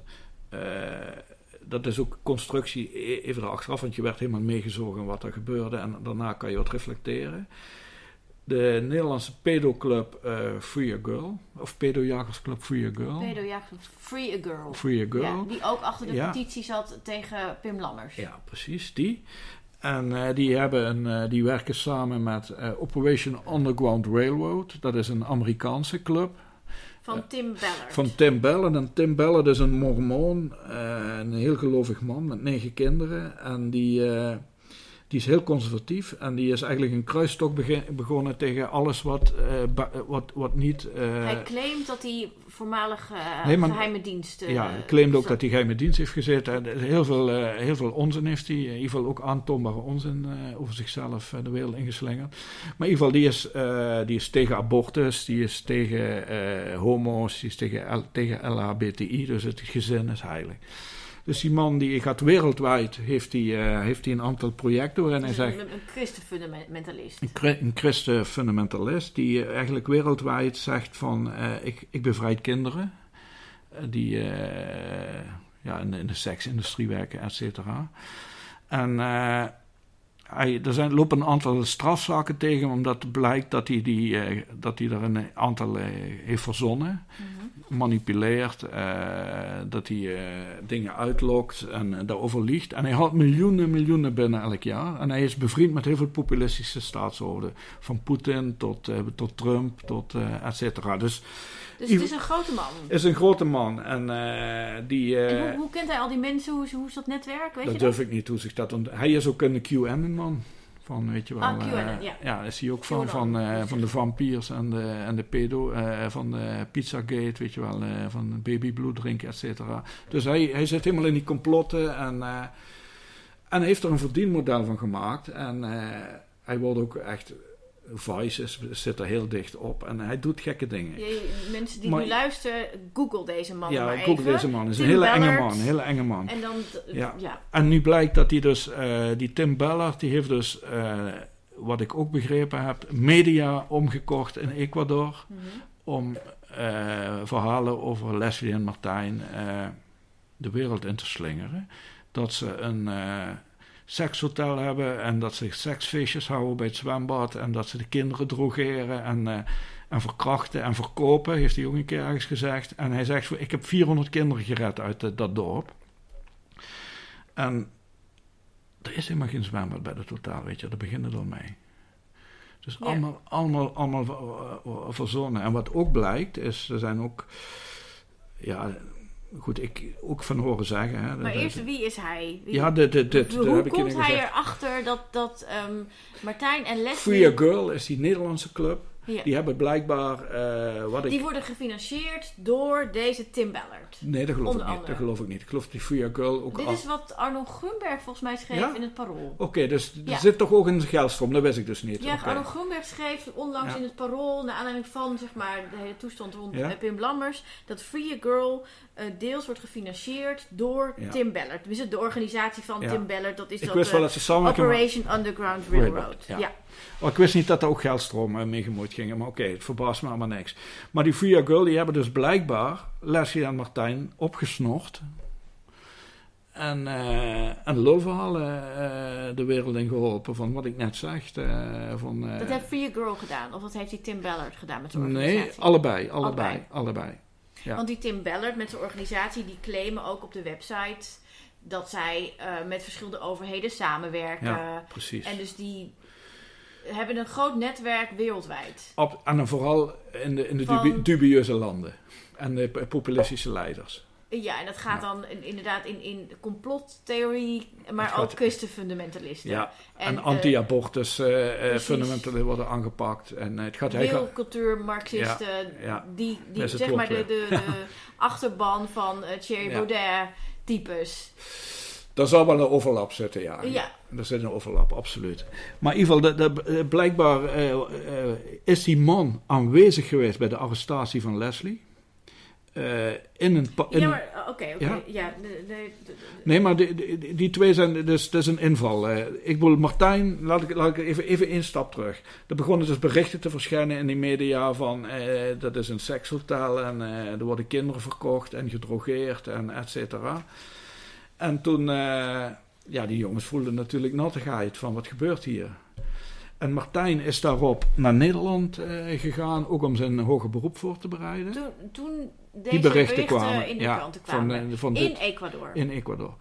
Speaker 2: Dat is ook constructie e- even erachteraf, want je werd helemaal meegezogen wat er gebeurde en daarna kan je wat reflecteren. De Nederlandse pedoclub eh Free a Girl, of pedojagersclub Free a Girl.
Speaker 1: Pedo Jacob, Free a Girl.
Speaker 2: Free a Girl.
Speaker 1: Ja, die ook achter de
Speaker 2: Ja.
Speaker 1: petitie zat tegen Pim Lammers.
Speaker 2: Ja, precies, die. En eh, die, hebben een, eh, die werken samen met Operation Underground Railroad. Dat is een Amerikaanse club.
Speaker 1: Van Tim Ballard.
Speaker 2: Van Tim Ballard. En Tim Ballard is een mormoon, uh, een heel gelovig man met negen kinderen. En die, uh, die is heel conservatief en die is eigenlijk een kruisstok begonnen tegen alles wat, uh, wat, wat niet...
Speaker 1: hij claimt dat hij voormalig nee, geheime dienst...
Speaker 2: ja, hij claimt ook dat hij geheime dienst heeft gezeten. Heel veel, heel veel onzin heeft hij, in ieder geval ook aantoonbare onzin over zichzelf de wereld ingeslingerd. Maar in ieder geval, die is, die is tegen abortus, die is tegen homo's, die is tegen, tegen LHBTI, dus het gezin is heilig. Dus die man die gaat wereldwijd, heeft hij uh, heeft een aantal projecten waarin hij zegt...
Speaker 1: Een, een christenfundamentalist.
Speaker 2: Een, een christenfundamentalist die uh, eigenlijk wereldwijd zegt van... Uh, ik, ik bevrijd kinderen die ja, in, in, de seksindustrie werken, et cetera. En hij, er zijn, lopen een aantal strafzaken tegen, omdat blijkt dat hij, die, dat hij er een aantal heeft verzonnen. Mhm manipuleert, uh, dat hij uh, dingen uitlokt en uh, daarover liegt. En hij haalt miljoenen, miljoenen binnen elk jaar. En hij is bevriend met heel veel populistische staatshoofden. Van Poetin tot, tot Trump, tot et cetera. Dus,
Speaker 1: dus het is een grote man?
Speaker 2: is een grote man. En, die,
Speaker 1: en hoe, hoe, kent hij al die mensen? Hoe, hoe is dat netwerk? Weet
Speaker 2: dat
Speaker 1: je
Speaker 2: durf dat? ik niet hoe zich dat... Hij is ook een QAnon-man. Van, weet je wel,
Speaker 1: ah, QAnon,
Speaker 2: ja. ja, is hij ook van, van, uh, van de vampiers en de, en de pedo, uh, van de Pizzagate, weet je wel, van babybloed drinken, et cetera. Dus hij, hij zit helemaal in die complotten en, en heeft er een verdienmodel van gemaakt. En hij wordt ook echt Vice is, zit er heel dicht op en hij doet gekke dingen.
Speaker 1: Mensen die nu luisteren, google deze man
Speaker 2: ja,
Speaker 1: maar
Speaker 2: google
Speaker 1: even.
Speaker 2: deze man. is een hele enge man, hele enge man.
Speaker 1: En dan,
Speaker 2: ja. ja. En nu blijkt dat hij dus, uh, die Tim Ballard, die heeft dus, uh, wat ik ook begrepen heb, media omgekocht in Ecuador mm -hmm. om uh, verhalen over Leslie en Martijn de wereld in te slingeren. Dat ze een sekshotel hebben en dat ze seksfeestjes houden bij het zwembad en dat ze de kinderen drogeren en, uh, en verkrachten en verkopen, heeft hij ook een keer ergens gezegd. En hij zegt, ik heb 400 kinderen gered uit uh, dat dorp. En er is helemaal geen zwembad bij de totaal, weet je, daar beginnen er mee. Dus ja. allemaal, allemaal, allemaal verzonnen. En wat ook blijkt, is, er zijn ook, ja, goed, ik ook van horen zeggen. Hè,
Speaker 1: maar eerst, wie is hij? Wie,
Speaker 2: ja, de, de, de,
Speaker 1: hoe heb komt hij erachter dat, dat um, Martijn en Leslie...
Speaker 2: Free a Girl is die Nederlandse club. Ja. Die hebben blijkbaar. Uh, wat
Speaker 1: die worden gefinancierd door deze Tim Ballard.
Speaker 2: Nee, dat geloof, ik niet, dat geloof ik niet. Ik geloof die Free Girl ook
Speaker 1: Dit is wat Arno Grunberg volgens mij schreef ja? in het Parool.
Speaker 2: Oké, okay, dus ja. er zit toch ook een geldstroom, dat wist ik dus niet.
Speaker 1: Ja,
Speaker 2: okay.
Speaker 1: Arno Grunberg schreef onlangs in het Parool, naar aanleiding van zeg maar, de hele toestand rond Pim Lammers, dat Free a Girl deels wordt gefinancierd door Tim Ballard. Dus de organisatie van Tim Ballard, dat is
Speaker 2: ik
Speaker 1: dat,
Speaker 2: wist wel dat ze samen
Speaker 1: Operation Underground Railroad. ja.
Speaker 2: Ik wist niet dat er ook geldstromen mee gemoeid gingen, maar oké, okay, het verbaast me allemaal niks. Maar die Free Girl, die hebben dus blijkbaar Leslie en Martijn opgesnort. En, uh, en lulverhalen uh, de wereld in geholpen, van wat ik net zeg. Uh, van,
Speaker 1: dat heeft Free Girl gedaan, of dat heeft die Tim Ballard gedaan met zijn organisatie?
Speaker 2: Nee, allebei, allebei, allebei.
Speaker 1: Ja. Want die Tim Ballard met zijn organisatie, die claimen ook op de website dat zij met verschillende overheden samenwerken.
Speaker 2: Ja, precies.
Speaker 1: En dus die hebben een groot netwerk wereldwijd.
Speaker 2: Op, en dan vooral in de, in de Van, dubieuze landen. En de populistische leiders.
Speaker 1: Ja, en dat gaat ja. dan inderdaad in, in complottheorie, maar ook christenfundamentalisten.
Speaker 2: Ja, en, en anti-abortus uh, uh, fundamentalisten worden aangepakt. En, uh, het gaat
Speaker 1: Wereldcultuur, marxisten, ja, ja. die, die zeg maar de, de, de achterban van Thierry Baudet types.
Speaker 2: Daar zal wel een overlap zitten, ja.
Speaker 1: Ja.
Speaker 2: Er zit een overlap, absoluut. Maar in ieder geval, de, de, blijkbaar uh, uh, is die man aanwezig geweest bij de arrestatie van Leslie. Uh, in een
Speaker 1: in ja, maar oké, okay, oké. Okay. Ja? ja de, de,
Speaker 2: nee, maar die, die, die, twee zijn, dus dat is een inval. ik wil Martijn, laat ik, laat ik even, even één stap terug. Er begonnen dus berichten te verschijnen in die media van dat is een sekshotel en er worden kinderen verkocht en gedrogeerd en et cetera. En toen, ja, die jongens voelden natuurlijk nattigheid van wat gebeurt hier. En Martijn is daarop naar Nederland gegaan, ook om zijn hoger beroep voor te bereiden.
Speaker 1: Toen, toen deze
Speaker 2: die berichten, kwamen,
Speaker 1: in
Speaker 2: ja,
Speaker 1: kwamen.
Speaker 2: Van, van
Speaker 1: in
Speaker 2: dit,
Speaker 1: Ecuador.
Speaker 2: In Ecuador.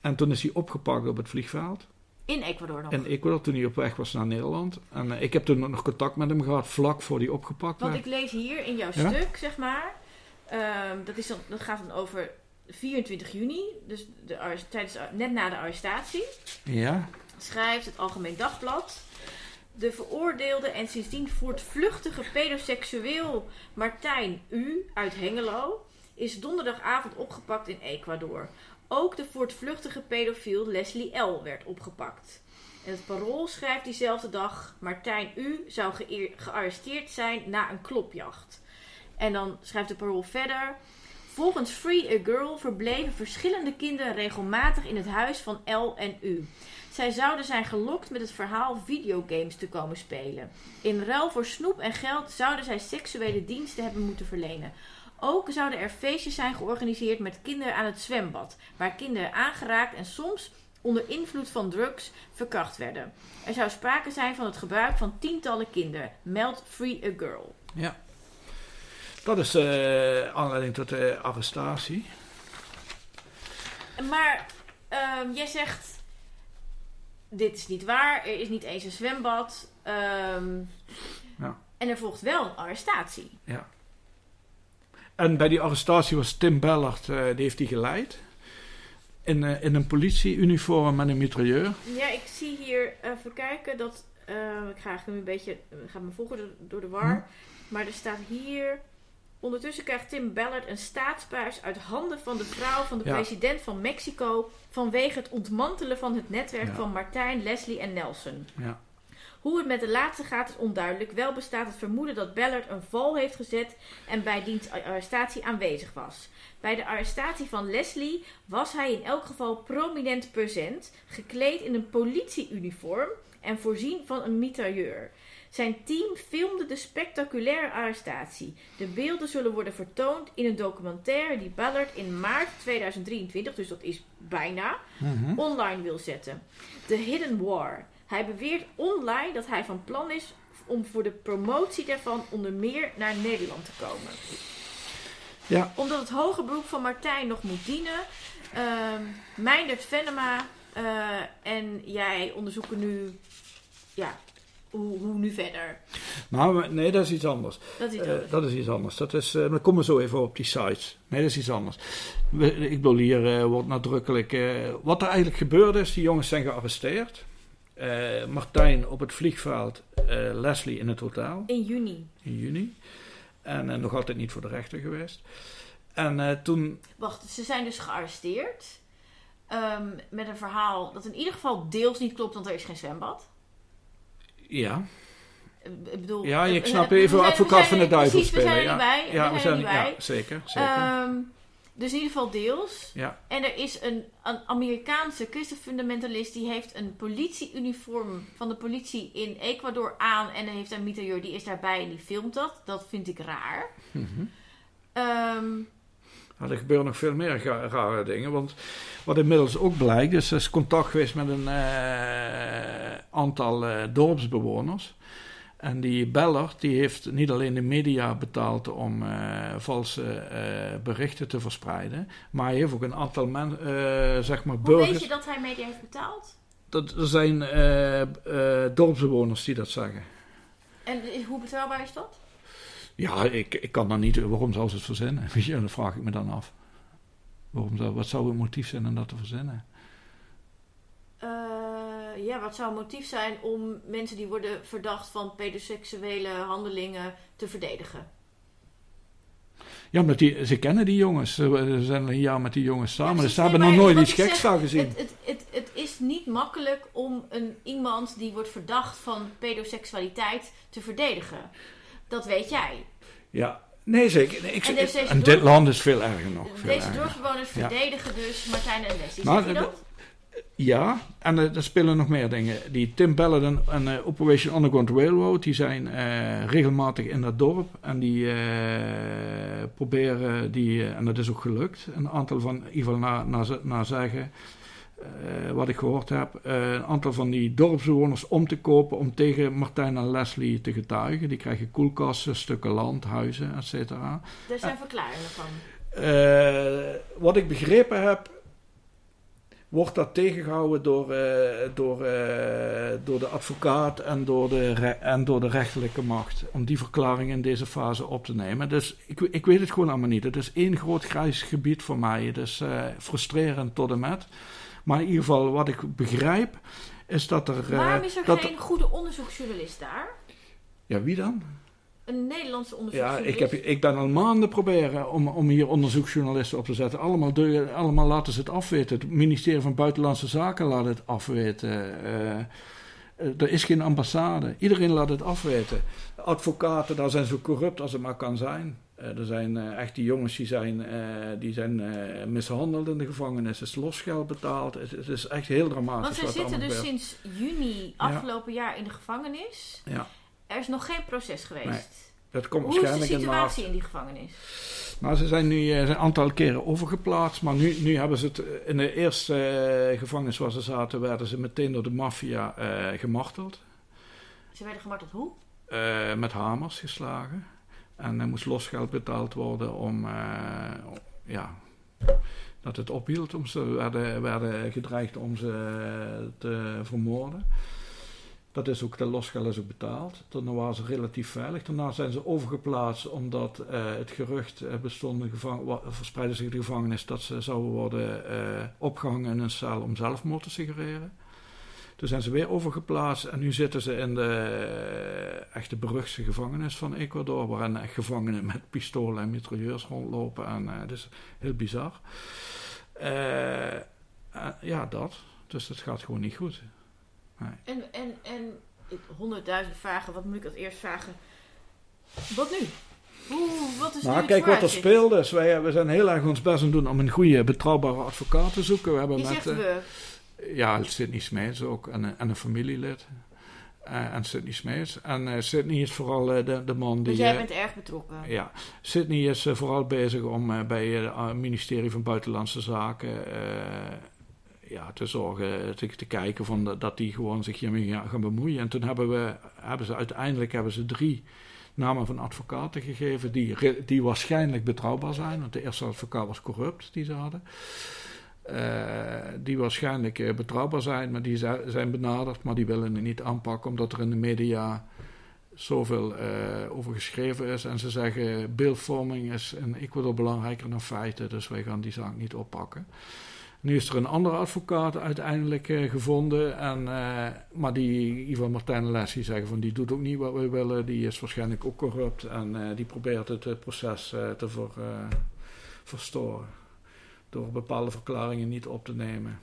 Speaker 2: En toen is hij opgepakt op het vliegveld.
Speaker 1: In Ecuador nog.
Speaker 2: In Ecuador, toen hij op weg was naar Nederland. En eh, ik heb toen nog contact met hem gehad, vlak voor hij opgepakt
Speaker 1: Want
Speaker 2: werd.
Speaker 1: ik lees hier in jouw
Speaker 2: Ja?
Speaker 1: stuk, zeg maar. ehm, dat, is dan, dat gaat dan over 24 juni, dus de, tijdens, de- net na de arrestatie.
Speaker 2: Ja,
Speaker 1: Schrijft het Algemeen Dagblad. De veroordeelde en sindsdien voortvluchtige pedoseksueel Martijn U. uit Hengelo is donderdagavond opgepakt in Ecuador. Ook de voortvluchtige pedofiel Leslie L. werd opgepakt. En het parool schrijft diezelfde dag: Martijn U. zou gearresteerd zijn na een klopjacht. En dan schrijft de parool verder. Volgens Free a Girl verbleven verschillende kinderen regelmatig in het huis van L en U. Zij zouden zijn gelokt met het verhaal videogames te komen spelen. In ruil voor snoep en geld zouden zij seksuele diensten hebben moeten verlenen. Ook zouden er feestjes zijn georganiseerd met kinderen aan het zwembad, waar kinderen aangeraakt en soms onder invloed van drugs verkracht werden. Er zou sprake zijn van het gebruik van tientallen kinderen, meldt Free a Girl.
Speaker 2: ja. Dat is eh aanleiding tot de arrestatie.
Speaker 1: Maar ehm, jij zegt, dit is niet waar, er is niet eens een zwembad. ehm,
Speaker 2: Ja.
Speaker 1: En er volgt wel een arrestatie.
Speaker 2: En bij die arrestatie was Tim Bellard, eh, die heeft die geleid. In, eh, in een politieuniform met een mitrailleur.
Speaker 1: Ja, ik zie hier, even kijken, dat, eh, ik ga nu een beetje, ik ga me volgen door, door de war.
Speaker 2: Hm.
Speaker 1: Maar er staat hier, ondertussen krijgt Tim Ballard een staatsbuis uit handen van de vrouw van de
Speaker 2: Ja.
Speaker 1: president van Mexico. Vanwege het ontmantelen van het netwerk
Speaker 2: Ja.
Speaker 1: van Martijn, Leslie en Nelson.
Speaker 2: Ja.
Speaker 1: Hoe het met de laatste gaat is onduidelijk. Wel bestaat het vermoeden dat Ballard een val heeft gezet en bij diens arrestatie aanwezig was. Bij de arrestatie van Leslie was hij in elk geval prominent present, gekleed in een politieuniform en voorzien van een mitrailleur. Zijn team filmde de spectaculaire arrestatie. De beelden zullen worden vertoond in een documentaire die Ballard in maart 2023, dus dat is bijna,
Speaker 2: Mhm.
Speaker 1: online wil zetten. The Hidden War. Hij beweert online dat hij van plan is om voor de promotie daarvan onder meer naar Nederland te komen.
Speaker 2: Ja.
Speaker 1: Omdat het hoge beroep van Martijn nog moet dienen, ehm Meindert Venema eh, en jij onderzoeken nu, ja, hoe, hoe nu verder.
Speaker 2: Nou, nee, dat is iets anders.
Speaker 1: Dat is
Speaker 2: Eh,
Speaker 1: het.
Speaker 2: dat is iets anders. Dat is, eh, dan komen we zo even op die sites. Nee, dat is iets anders. We- ik bedoel, hier eh, wordt nadrukkelijk... wat er eigenlijk gebeurd is, die jongens zijn gearresteerd. Martijn op het vliegveld, Leslie in het hotel
Speaker 1: In juni.
Speaker 2: in juni. En nog altijd niet voor de rechter geweest. En toen...
Speaker 1: Wacht, ze zijn dus gearresteerd. Ehm, met een verhaal dat in ieder geval deels niet klopt, want er is geen zwembad.
Speaker 2: Ja,
Speaker 1: Ik bedoel,
Speaker 2: ja ik snap even
Speaker 1: zijn-
Speaker 2: advocaat van de duivel
Speaker 1: precies,
Speaker 2: spelen.
Speaker 1: We zijn er
Speaker 2: ja.
Speaker 1: bij.
Speaker 2: Ja,
Speaker 1: we zijn er
Speaker 2: ja,
Speaker 1: bij.
Speaker 2: zeker. zeker.
Speaker 1: Ehm, dus in ieder geval deels.
Speaker 2: ja.
Speaker 1: En er is een, een Amerikaanse christenfundamentalist die heeft een politieuniform van de politie in Ecuador aan en hij heeft een mitrailleur die is daarbij en die filmt dat. Dat vind ik raar.
Speaker 2: Mhm.
Speaker 1: Ehm,
Speaker 2: er gebeuren nog veel meer rare dingen. Want wat inmiddels ook blijkt, is er is contact geweest met een eh, aantal eh, dorpsbewoners. En die Bellard, die heeft niet alleen de media betaald om eh, valse berichten te verspreiden. Maar hij heeft ook een aantal men, eh, zeg maar
Speaker 1: hoe
Speaker 2: burgers.
Speaker 1: weet je dat hij media heeft betaald?
Speaker 2: Dat, er zijn dorpsbewoners die dat zeggen.
Speaker 1: En hoe betrouwbaar is dat?
Speaker 2: Ja, ik, ik kan dan niet. Waarom zou ze het verzinnen? Weet je, dat vraag ik me dan af. Waarom zou, wat zou het motief zijn om dat te verzinnen?
Speaker 1: Eh, ja, wat zou het motief zijn om mensen die worden verdacht van pedoseksuele handelingen te verdedigen?
Speaker 2: Ja, omdat die, ze kennen die jongens. Ze, zijn een jaar met die jongens samen.
Speaker 1: Ja,
Speaker 2: dus ze
Speaker 1: precies.
Speaker 2: hebben nog nooit iets geks daar gezien.
Speaker 1: Het, het, het, het is niet makkelijk om een, iemand die wordt verdacht van pedoseksualiteit te verdedigen. Dat weet jij.
Speaker 2: Ja, nee zeker. Nee, ik,
Speaker 1: En dus
Speaker 2: en dit land is veel erger nog. Veel
Speaker 1: Deze
Speaker 2: erger.
Speaker 1: dorpsbewoners
Speaker 2: Ja.
Speaker 1: verdedigen dus Martijn en Leslie.
Speaker 2: Maar
Speaker 1: je dat?
Speaker 2: Ja, en er, er spelen nog meer dingen. Die Tim Ballard en, eh, Operation Underground Railroad, die zijn eh, regelmatig in dat dorp. En die eh, proberen, die, en dat is ook gelukt, een aantal van, naar, naar, ze- naar zeggen, eh, wat ik gehoord heb, eh, een aantal van die dorpsbewoners om te kopen om tegen Martijn en Leslie te getuigen. Die krijgen koelkasten, stukken land, huizen, et cetera.
Speaker 1: Daar zijn verklaringen van.
Speaker 2: Eh, wat ik begrepen heb. wordt dat tegengehouden door, door, door de advocaat en door de, en door de rechterlijke macht. Om die verklaring in deze fase op te nemen. Dus ik, ik weet het gewoon allemaal niet. Het is één groot grijs gebied voor mij. Het is frustrerend tot en met. Maar in ieder geval, wat ik begrijp, is dat er. eh,
Speaker 1: Waarom is er
Speaker 2: dat
Speaker 1: geen goede onderzoeksjournalist daar?
Speaker 2: Ja, wie dan?
Speaker 1: Een Nederlandse
Speaker 2: Ja,
Speaker 1: onderzoeksjournalist?
Speaker 2: ik, heb, ik ben al maanden proberen om, om hier onderzoeksjournalisten op te zetten. Allemaal, de- allemaal laten ze het afweten. Het ministerie van Buitenlandse Zaken laat het afweten. Eh, eh, er is geen ambassade. Iedereen laat het afweten. Advocaten, daar zijn zo corrupt als het maar kan zijn. Eh, er zijn eh, echt die jongens die zijn, eh, die zijn mishandeld in de gevangenis. Er is losgeld betaald. Het, het is echt heel dramatisch.
Speaker 1: Want ze zitten dus sinds juni afgelopen jaar in de gevangenis.
Speaker 2: Ja,
Speaker 1: Er is nog geen proces geweest.
Speaker 2: Nee, dat komt
Speaker 1: Hoe is de
Speaker 2: waarschijnlijk in
Speaker 1: situatie in die gevangenis?
Speaker 2: Maar ze zijn nu een aantal keren overgeplaatst. Maar nu, nu hebben ze het. In de eerste gevangenis waar ze zaten, werden ze meteen door de maffia gemarteld.
Speaker 1: Ze werden gemarteld hoe?
Speaker 2: Met hamers geslagen. En er moest losgeld betaald worden om. eh, ja. Dat het ophield. Om ze werden, werden gedreigd om ze eh, te vermoorden. Dat is ook, de losgeld is ook betaald. Daarna waren ze relatief veilig. Daarna zijn ze overgeplaatst omdat eh, het gerucht bestond, verspreidde zich in de gevangenis, dat ze zouden worden eh, opgehangen in een cel om zelfmoord te suggereren. Toen zijn ze weer overgeplaatst en nu zitten ze in de eh, echte beruchtste gevangenis van Ecuador, waarin echt gevangenen met pistolen en mitrailleurs rondlopen. En eh het is heel bizar. Eh, ja, dat. Dus het gaat gewoon niet goed.
Speaker 1: En, en, en honderdduizend vragen. Wat moet ik als eerst vragen? Wat nu? Hoe, wat is
Speaker 2: Nou, kijk wat er speelde. Dus wij, we zijn heel erg ons best aan het doen om een goede, betrouwbare advocaat te zoeken. We hebben
Speaker 1: Je
Speaker 2: met,
Speaker 1: zegt we.
Speaker 2: Ja, Sidney Smeets ook en, een- en een familielid. Eh, en Sidney Smeets. En eh Sidney is vooral eh, de, de man die...
Speaker 1: Dus jij bent erg betrokken.
Speaker 2: ja, Sydney is vooral bezig om bij het ministerie van Buitenlandse Zaken ja, te zorgen, te, te kijken van de- dat die gewoon zich hiermee gaan, gaan bemoeien. En toen hebben, we, hebben ze uiteindelijk hebben ze drie namen van advocaten gegeven die, die waarschijnlijk betrouwbaar zijn. Want de eerste advocaat was corrupt die ze hadden. Eh, die waarschijnlijk eh, betrouwbaar zijn, maar die zi- zijn benaderd, maar die willen het niet aanpakken omdat er in de media zoveel eh, over geschreven is. En ze zeggen beeldvorming is in Ecuador belangrijker dan feiten, dus wij gaan die zaak niet oppakken. Nu is er een andere advocaat uiteindelijk gevonden, en, maar die, Ivan Martijn Lessie zeggen van die doet ook niet wat we willen, die is waarschijnlijk ook corrupt en die probeert het proces te ver, verstoren door bepaalde verklaringen niet op te nemen.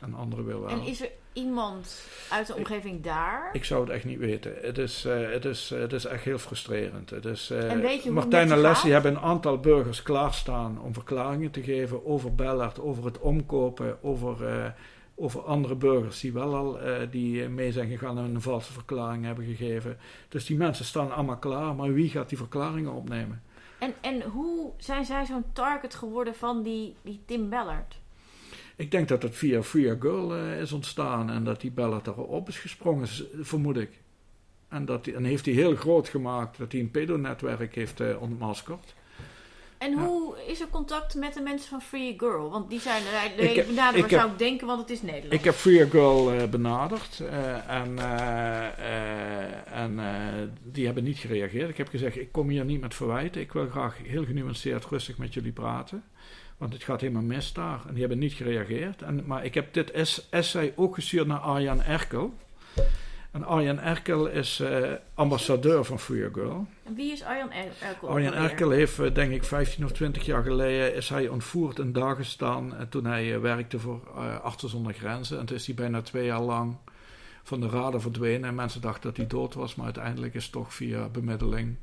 Speaker 2: En anderen wil wel.
Speaker 1: En is er iemand uit de omgeving daar?
Speaker 2: Ik zou het echt niet weten. Het is, eh, het is, het is echt heel frustrerend. Het is, eh,
Speaker 1: En weet je
Speaker 2: Martijn en Leslie
Speaker 1: gaat?
Speaker 2: hebben een aantal burgers klaarstaan om verklaringen te geven over Bellard, over het omkopen, over, eh, over andere burgers die wel al die mee zijn gegaan en een valse verklaring hebben gegeven. Dus die mensen staan allemaal klaar, maar wie gaat die verklaringen opnemen?
Speaker 1: En, en hoe zijn zij zo'n target geworden van die, die Tim Ballard?
Speaker 2: Ik denk dat het via Free Girl eh, is ontstaan en dat die Bellard erop is gesprongen, vermoed ik. En, dat en heeft hij heel groot gemaakt dat hij een pedonetwerk heeft eh, ontmaskerd.
Speaker 1: En
Speaker 2: Ja.
Speaker 1: hoe is er contact met de mensen van Free Girl? Want die zijn er
Speaker 2: Ik heb-
Speaker 1: benaderbaar,
Speaker 2: ik heb-
Speaker 1: zou ik denken, want het is Nederland.
Speaker 2: Ik heb Free Girl eh, benaderd eh, en, eh, en die hebben niet gereageerd. Ik heb gezegd, ik kom hier niet met verwijten. Ik wil graag heel genuanceerd rustig met jullie praten. Want het gaat helemaal mis daar. En die hebben niet gereageerd. En, maar ik heb dit es- essay ook gestuurd naar Arjan Erkel. En Arjan Erkel is eh, ambassadeur van Free Girl.
Speaker 1: En wie is Arjan Er- Erkel? Alweer?
Speaker 2: Erkel heeft, eh, denk ik, 15 of 20 jaar geleden is hij ontvoerd in Dagestan. En toen hij eh, werkte voor eh Artsen zonder Grenzen. En toen is hij bijna twee jaar lang van de radar verdwenen. En mensen dachten dat hij dood was. Maar uiteindelijk is toch via bemiddeling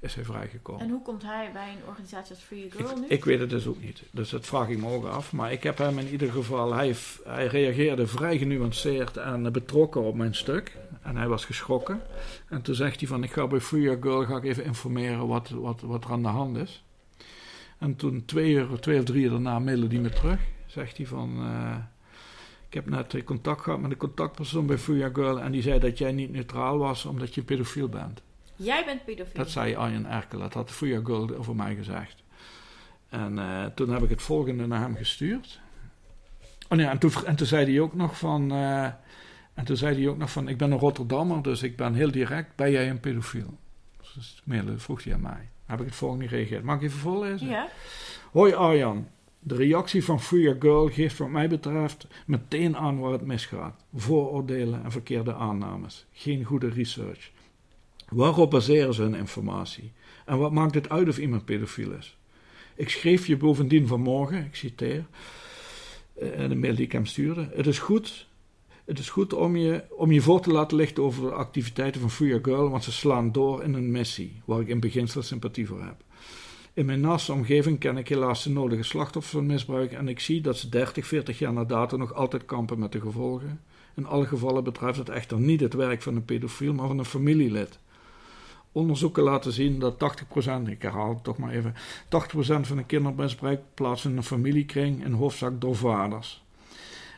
Speaker 2: is hij vrijgekomen.
Speaker 1: En hoe komt hij bij een organisatie als Free Girl nu?
Speaker 2: Ik, weet het dus ook niet. Dus dat vraag ik me ook af. Maar ik heb hem in ieder geval... Hij, hij reageerde vrij genuanceerd en eh, betrokken op mijn stuk. En hij was geschrokken. En toen zegt hij van... Ik ga bij Free Girl ga ik even informeren wat, wat, wat er aan de hand is. En toen twee, uur, twee of drie uur daarna mailde hij me terug. Zegt hij van... eh, ik heb net contact gehad met de contactpersoon bij Free Girl. En die zei dat jij niet neutraal was omdat je pedofiel bent.
Speaker 1: Jij bent pedofiel.
Speaker 2: Dat zei Arjen Erkel, dat had Free Girl over mij gezegd. En eh, toen heb ik het volgende naar hem gestuurd. Oh nee, en toen, en toen zei hij ook nog van... eh, en toen zei hij ook nog van... Ik ben een Rotterdammer, dus ik ben heel direct. Ben jij een pedofiel? Dus mailen vroeg hij aan mij. Heb ik het volgende gereageerd. Mag ik even voorlezen?
Speaker 1: Ja.
Speaker 2: Hoi Arjan. De reactie van Free Your Girl geeft wat mij betreft meteen aan waar het misgaat. Vooroordelen en verkeerde aannames. Geen goede research. Waarop baseren ze hun informatie? En wat maakt het uit of iemand pedofiel is? Ik schreef je bovendien vanmorgen, ik citeer, eh, de mail die ik hem stuurde. Het is goed, het is goed om, je, om je voor te laten lichten over de activiteiten van Free Your Girl, want ze slaan door in een missie, waar ik in beginsel sympathie voor heb. In mijn naaste omgeving ken ik helaas de nodige slachtoffers van misbruik en ik zie dat ze 30, 40 jaar na dato nog altijd kampen met de gevolgen. In alle gevallen betreft het echter niet het werk van een pedofiel, maar van een familielid. Onderzoeken laten zien dat 80%, ik herhaal het toch maar even, 80% van de kindermisbruik plaatst in een familiekring, in hoofdzaak door vaders.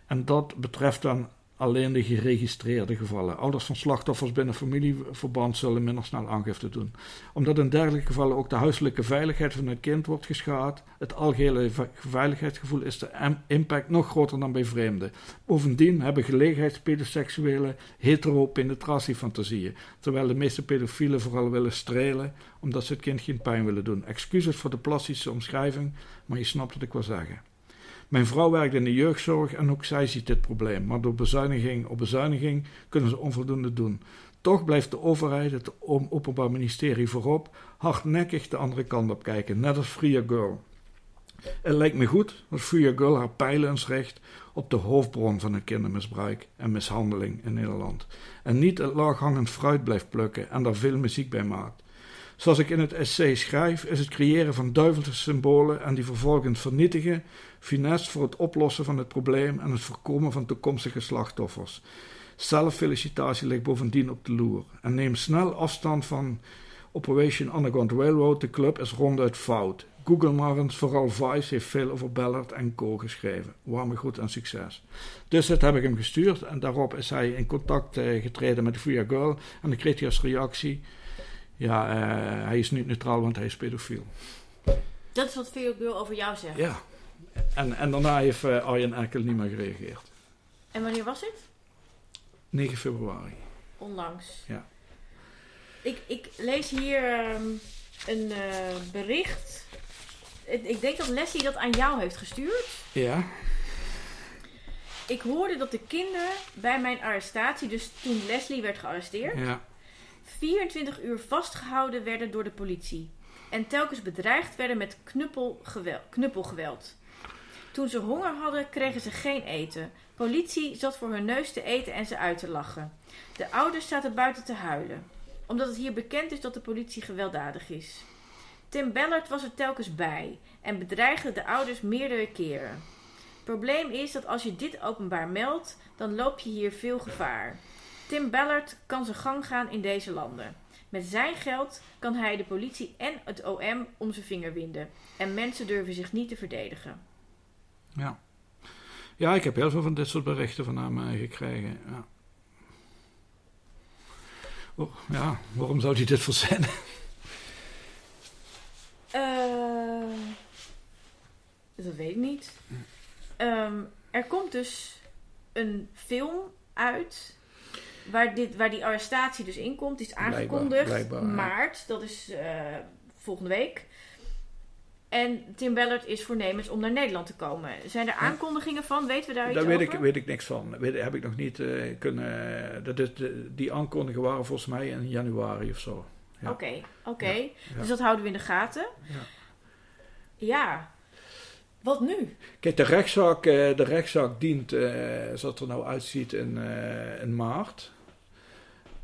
Speaker 2: En dat betreft dan alleen de geregistreerde gevallen. Ouders van slachtoffers binnen familieverband zullen minder snel aangifte doen. Omdat in dergelijke gevallen ook de huiselijke veiligheid van het kind wordt geschaad, het algehele ve- veiligheidsgevoel is de impact nog groter dan bij vreemden. Bovendien hebben gelegenheidspedoseksuelen hetero-penetratiefantasieën, terwijl de meeste pedofielen vooral willen strelen omdat ze het kind geen pijn willen doen. Excuses voor de plastische omschrijving, maar je snapt wat ik wil zeggen. Mijn vrouw werkt in de jeugdzorg en ook zij ziet dit probleem, maar door bezuiniging op bezuiniging kunnen ze onvoldoende doen. Toch blijft de overheid, het Openbaar Ministerie voorop, hardnekkig de andere kant op kijken, net als Free Girl. Het lijkt me goed dat Free Girl haar pijlen eens richt op de hoofdbron van het kindermisbruik en mishandeling in Nederland. En niet het laaghangend fruit blijft plukken en daar veel muziek bij maakt. Zoals ik in het essay schrijf, is het creëren van duivelse symbolen en die vervolgens vernietigen, finesse voor het oplossen van het probleem en het voorkomen van toekomstige slachtoffers. Zelffelicitatie ligt bovendien op de loer. En neem snel afstand van Operation Underground Railroad. De club is ronduit fout. Google maar eens, vooral Vice heeft veel over Ballard en Co. geschreven. Warme groet en succes. Dus dat heb ik hem gestuurd en daarop is hij in contact eh, getreden met de Free Your Girl. En dan kreeg hij als reactie, ja, eh, hij is niet neutraal, want hij is pedofiel.
Speaker 1: Dat is wat Theo Girl over jou zegt.
Speaker 2: Ja. En, en daarna heeft eh, Arjen Erkel niet meer gereageerd.
Speaker 1: En wanneer was het?
Speaker 2: 9 februari.
Speaker 1: Onlangs.
Speaker 2: Ja.
Speaker 1: Ik, ik lees hier ehm, een eh, bericht. Ik ik denk dat Leslie dat aan jou heeft gestuurd.
Speaker 2: Ja.
Speaker 1: Ik hoorde dat de kinderen bij mijn arrestatie, dus toen Leslie werd gearresteerd,
Speaker 2: Ja.
Speaker 1: 24 uur vastgehouden werden door de politie. En telkens bedreigd werden met knuppelgeweld. knuppelgeweld. Toen ze honger hadden, kregen ze geen eten. Politie zat voor hun neus te eten en ze uit te lachen. De ouders zaten buiten te huilen. Omdat het hier bekend is dat de politie gewelddadig is. Tim Ballard was er telkens bij en bedreigde de ouders meerdere keren. Probleem is dat als je dit openbaar meldt, dan loop je hier veel gevaar. Tim Ballard kan zijn gang gaan in deze landen. Met zijn geld kan hij de politie en het OM om zijn vinger winden. En mensen durven zich niet te verdedigen.
Speaker 2: Ja. Ja, ik heb heel veel van dit soort berichten van hem gekregen. Ja. Oh, ja, waarom zou hij dit verzinnen?
Speaker 1: Eh, dat weet ik niet. Ehm, er komt dus een film uit waar, dit, waar die arrestatie dus in komt. Die is aangekondigd
Speaker 2: blijkbaar,
Speaker 1: maart. Dat is eh, volgende week. En Tim Ballard is voornemens om naar Nederland te komen. Zijn er aankondigingen van? Weten we daar iets
Speaker 2: Daar weet
Speaker 1: over?
Speaker 2: ik, weet ik niks van. Weet, heb ik nog niet eh, kunnen... Dat is de, die aankondigingen waren volgens mij in januari of zo. Ja.
Speaker 1: Oké, oké.
Speaker 2: Ja.
Speaker 1: Dus dat houden we in de gaten.
Speaker 2: Ja.
Speaker 1: Ja. Wat nu?
Speaker 2: Kijk, de rechtszaak, eh, de rechtszaak dient, eh, zoals het er nou uitziet, in, eh, in maart.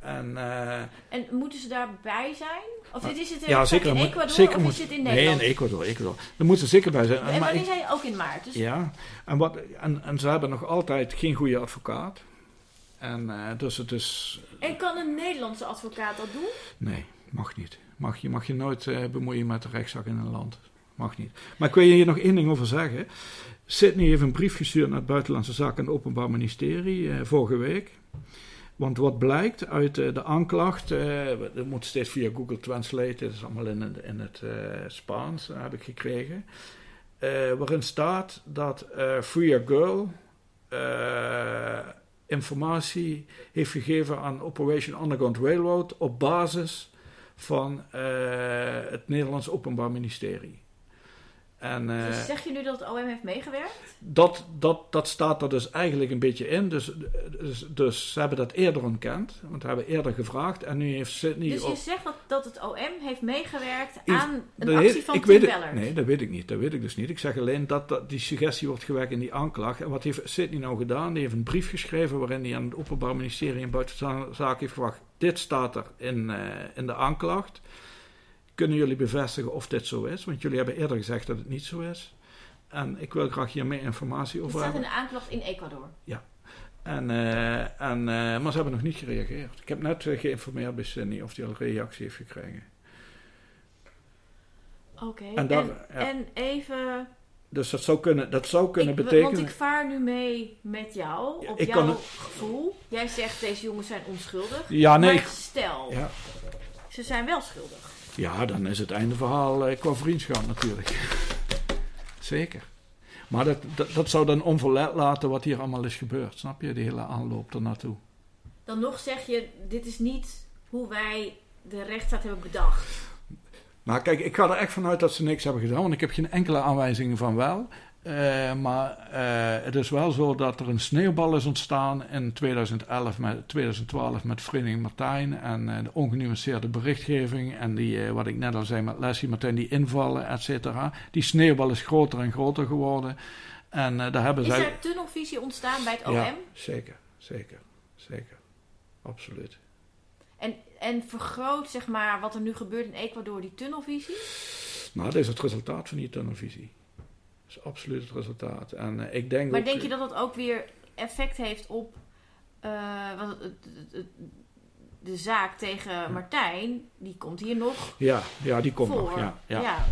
Speaker 2: En... eh,
Speaker 1: En moeten ze daarbij zijn? Of dit is het
Speaker 2: Ah, ja, zeker.
Speaker 1: in Ecuador
Speaker 2: zeker
Speaker 1: of
Speaker 2: moet,
Speaker 1: is dit in
Speaker 2: Nee,
Speaker 1: Nederland?
Speaker 2: in Ecuador, Ecuador. Daar moeten ze zeker bij zijn.
Speaker 1: en
Speaker 2: maar
Speaker 1: wanneer zijn ook in maart? Dus
Speaker 2: Ja, en, wat, en, en ze hebben nog altijd geen goede advocaat. En eh, dus het is...
Speaker 1: En kan een Nederlandse advocaat dat doen?
Speaker 2: Nee, mag niet. Mag je, mag je nooit eh, bemoeien met de rechtszaak in een land. Mag niet. Maar ik wil je hier nog één ding over zeggen. Sydney heeft een brief gestuurd naar het Buitenlandse Zaken en het Openbaar Ministerie vorige week. Want wat blijkt uit eh, de aanklacht, eh dat moet steeds via Google Translate, dat is allemaal in, het- in het eh, Spaans, heb ik gekregen. waarin staat dat Free Girl informatie heeft gegeven aan Operation Underground Railroad op basis van het Nederlands Openbaar Ministerie. En,
Speaker 1: Dus zeg je nu dat het OM heeft meegewerkt?
Speaker 2: dat, dat, dat staat er dus eigenlijk een beetje in. Dus, dus, dus ze hebben dat eerder ontkend. Want we hebben eerder gevraagd. En nu heeft Sydney...
Speaker 1: Dus je
Speaker 2: op-
Speaker 1: zegt dat, dat het OM heeft meegewerkt aan een
Speaker 2: Dat
Speaker 1: actie van
Speaker 2: ik weet het-? Nee, dat weet ik niet. Dat weet ik dus niet. Ik zeg alleen dat, dat die suggestie wordt gewekt in die aanklacht. En wat heeft Sidney nou gedaan? Die heeft een brief geschreven waarin hij aan het Openbaar Ministerie en Buitenlandse Zaken heeft gevraagd. Dit staat er in, eh, in de aanklacht. Kunnen jullie bevestigen of dit zo is? Want jullie hebben eerder gezegd dat het niet zo is. En ik wil graag hier meer informatie
Speaker 1: Het
Speaker 2: over
Speaker 1: staat in
Speaker 2: hebben.
Speaker 1: de aanklacht in Ecuador.
Speaker 2: En, eh, en, eh, maar ze hebben nog niet gereageerd. Ik heb net eh, geïnformeerd bij Sidney of hij al een reactie heeft gekregen.
Speaker 1: Oké.
Speaker 2: En
Speaker 1: En,
Speaker 2: ja.
Speaker 1: even...
Speaker 2: Dus dat zou kunnen, dat zou kunnen
Speaker 1: ik,
Speaker 2: betekenen...
Speaker 1: Want ik vaar nu mee met jou,
Speaker 2: Ja,
Speaker 1: op
Speaker 2: ik
Speaker 1: jouw
Speaker 2: kan
Speaker 1: gevoel. Jij zegt deze jongens zijn onschuldig.
Speaker 2: Ja, nee.
Speaker 1: Maar stel,
Speaker 2: Ja.
Speaker 1: ze zijn wel schuldig.
Speaker 2: Ja, dan is het einde verhaal eh, qua vriendschap natuurlijk. Zeker. Maar dat, dat, dat zou dan onverlet laten wat hier allemaal is gebeurd. Snap je? Die hele aanloop ernaartoe.
Speaker 1: Dan nog zeg je, dit is niet hoe wij de rechtsstaat hebben bedacht.
Speaker 2: Nou kijk, ik ga er echt vanuit dat ze niks hebben gedaan. Want ik heb geen enkele aanwijzingen van wel. Eh, maar eh, het is wel zo dat er een sneeuwbal is ontstaan in 2011 met, 2012 met Vereniging Martijn. En eh, de ongenuanceerde berichtgeving. En die, wat ik net al zei met Leslie Martijn, die invallen, et cetera. Die sneeuwbal is groter en groter geworden. En daar hebben
Speaker 1: Is
Speaker 2: zij...
Speaker 1: er tunnelvisie ontstaan bij het OM?
Speaker 2: Ja, zeker, zeker, zeker. Absoluut.
Speaker 1: En, en vergroot zeg maar wat er nu gebeurt in Ecuador die tunnelvisie?
Speaker 2: Nou, dat is het resultaat van die tunnelvisie. Dat is absoluut het resultaat. En eh, ik denk
Speaker 1: Maar
Speaker 2: ook-
Speaker 1: denk je dat dat ook weer effect heeft op eh, de zaak tegen Martijn? Die komt hier nog
Speaker 2: Ja, ja, die komt
Speaker 1: voor.
Speaker 2: nog. Ja, ja.
Speaker 1: ja.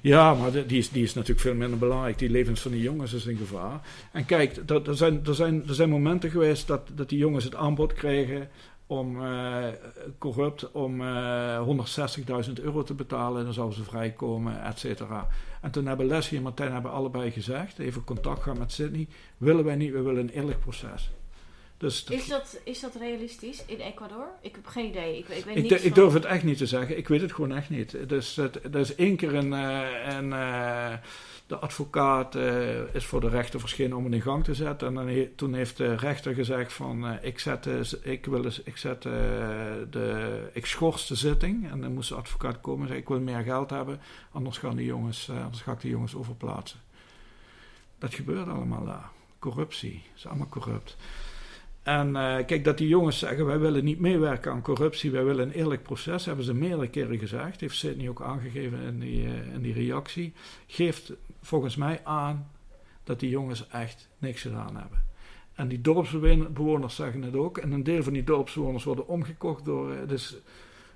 Speaker 2: ja maar de- die is, die is natuurlijk veel minder belangrijk. Die levens van die jongens is in gevaar. En kijk, er, er, zijn, er, zijn, er zijn momenten geweest dat, dat die jongens het aanbod kregen om eh, corrupt om eh 160.000 euro te betalen. Dan zouden ze vrijkomen, et cetera. En toen hebben Leslie en Martijn hebben allebei gezegd, even contact gehad met Sydney, willen wij niet, we willen een eerlijk proces. Dus dat-
Speaker 1: Is, dat, is dat realistisch in Ecuador? Ik heb geen idee. Ik, ik weet
Speaker 2: ik, ik durf het echt niet te zeggen. Ik weet het gewoon echt niet. Dus het, er is één keer een, eh, een, eh, de advocaat eh, is voor de rechter verschenen om het in gang te zetten. En toen heeft de rechter gezegd van eh, ik, zet, eh, ik, wil ik, zet, de, ik schors de zitting. En dan moest de advocaat komen en zeggen ik wil meer geld hebben. Anders, gaan die jongens, anders ga ik die jongens overplaatsen. Dat gebeurt allemaal daar. Corruptie. Het is allemaal corrupt. En kijk, dat die jongens zeggen, wij willen niet meewerken aan corruptie, wij willen een eerlijk proces, hebben ze meerdere keren gezegd, heeft Sidney ook aangegeven in die, in die reactie, geeft volgens mij aan dat die jongens echt niks gedaan hebben. En die dorpsbewoners zeggen het ook, en een deel van die dorpsbewoners worden omgekocht door, eh, dus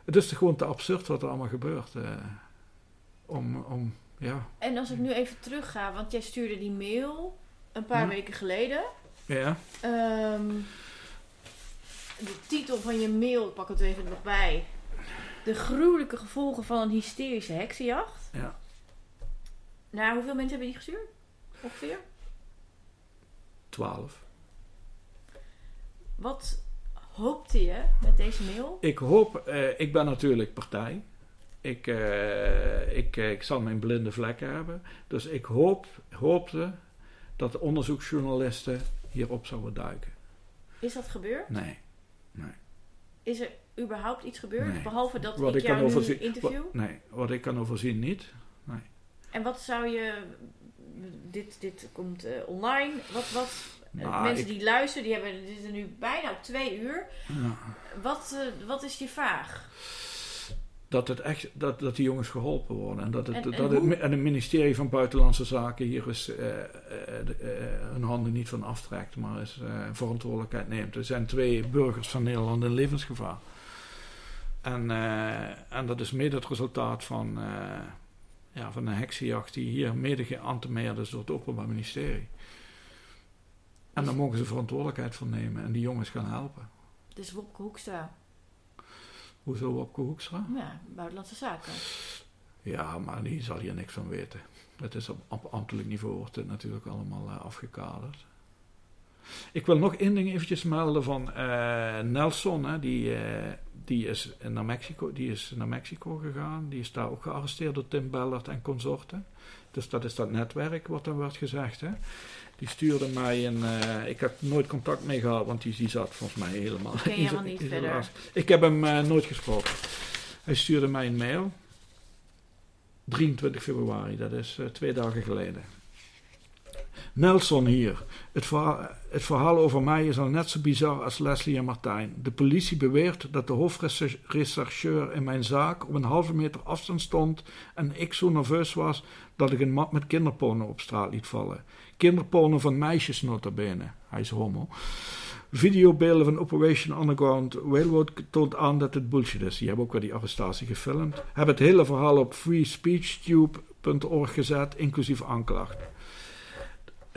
Speaker 2: het is gewoon te absurd wat er allemaal gebeurt. eh, om, om, ja,
Speaker 1: En als ik nu even terug ga, want jij stuurde die mail een paar
Speaker 2: Hm.
Speaker 1: weken geleden.
Speaker 2: ja,
Speaker 1: Ehm, de titel van je mail, pak het even nog bij. De gruwelijke gevolgen van een hysterische heksenjacht.
Speaker 2: ja.
Speaker 1: Nou, hoeveel mensen hebben die gestuurd? Ongeveer?
Speaker 2: 12.
Speaker 1: Wat hoopte je met deze mail?
Speaker 2: Ik hoop, eh, ik ben natuurlijk partij. Ik, eh, ik, eh, ik zal mijn blinde vlekken hebben. Dus ik hoop, hoopte dat de onderzoeksjournalisten hierop zouden duiken.
Speaker 1: Is dat gebeurd?
Speaker 2: Nee.
Speaker 1: Is er überhaupt iets gebeurd?
Speaker 2: Nee.
Speaker 1: Behalve dat
Speaker 2: Wat
Speaker 1: ik
Speaker 2: ik
Speaker 1: jou nu
Speaker 2: overzien-
Speaker 1: interview?
Speaker 2: Wat, nee, wat ik kan overzien niet.
Speaker 1: En wat zou je... Dit, dit komt eh, online. Wat, wat
Speaker 2: Nou,
Speaker 1: mensen
Speaker 2: ik-
Speaker 1: die luisteren, die hebben dit is nu bijna op twee uur.
Speaker 2: Ja.
Speaker 1: Wat, eh, wat is je vraag?
Speaker 2: Dat, het echt, dat, dat die jongens geholpen worden. En dat het,
Speaker 1: En- en
Speaker 2: dat het, en het ministerie van Buitenlandse Zaken hier is, eh, eh, eh, hun handen niet van aftrekt, maar is, eh, verantwoordelijkheid neemt. Er zijn twee burgers van Nederland in levensgevaar. En, eh, en dat is mede het resultaat van, eh, ja, van een heksenjacht die hier mede geantemeerd is door het Openbaar Ministerie. En daar mogen ze verantwoordelijkheid voor nemen en die jongens gaan helpen.
Speaker 1: Dus Wopke Hoekstra.
Speaker 2: Hoezo op Hoekstra?
Speaker 1: Ja, buitenlandse zaken.
Speaker 2: Ja, maar die zal hier niks van weten. Het is op, op ambtelijk niveau wordt dit natuurlijk allemaal eh, afgekaderd. Ik wil nog één ding eventjes melden van eh, Nelson. Hè, die, eh, die, is naar Mexico, die is naar Mexico gegaan. Die is daar ook gearresteerd door Tim Ballard en consorten. Dus dat is dat netwerk wat dan wordt gezegd. Hè. Die stuurde mij een. eh, ik heb nooit contact mee gehad, want die, die zat volgens mij helemaal.
Speaker 1: ken je
Speaker 2: die
Speaker 1: helemaal niet verder.
Speaker 2: Ik heb hem eh, nooit gesproken. Hij stuurde mij een mail. 23 februari, dat is eh, twee dagen geleden. Nelson hier. Het verhaal, over mij is al net zo bizar als Leslie en Martijn. De politie beweert dat de hoofdrechercheur in mijn zaak op een halve meter afstand stond en ik zo nerveus was dat ik een mat met kinderporno op straat liet vallen. Kinderporno van meisjes nota bene. Hij is homo. Videobeelden van Operation Underground Railroad toont aan dat het bullshit is. Die hebben ook wel die arrestatie gefilmd. Hebben het hele verhaal op freespeechtube.org gezet, inclusief aanklacht.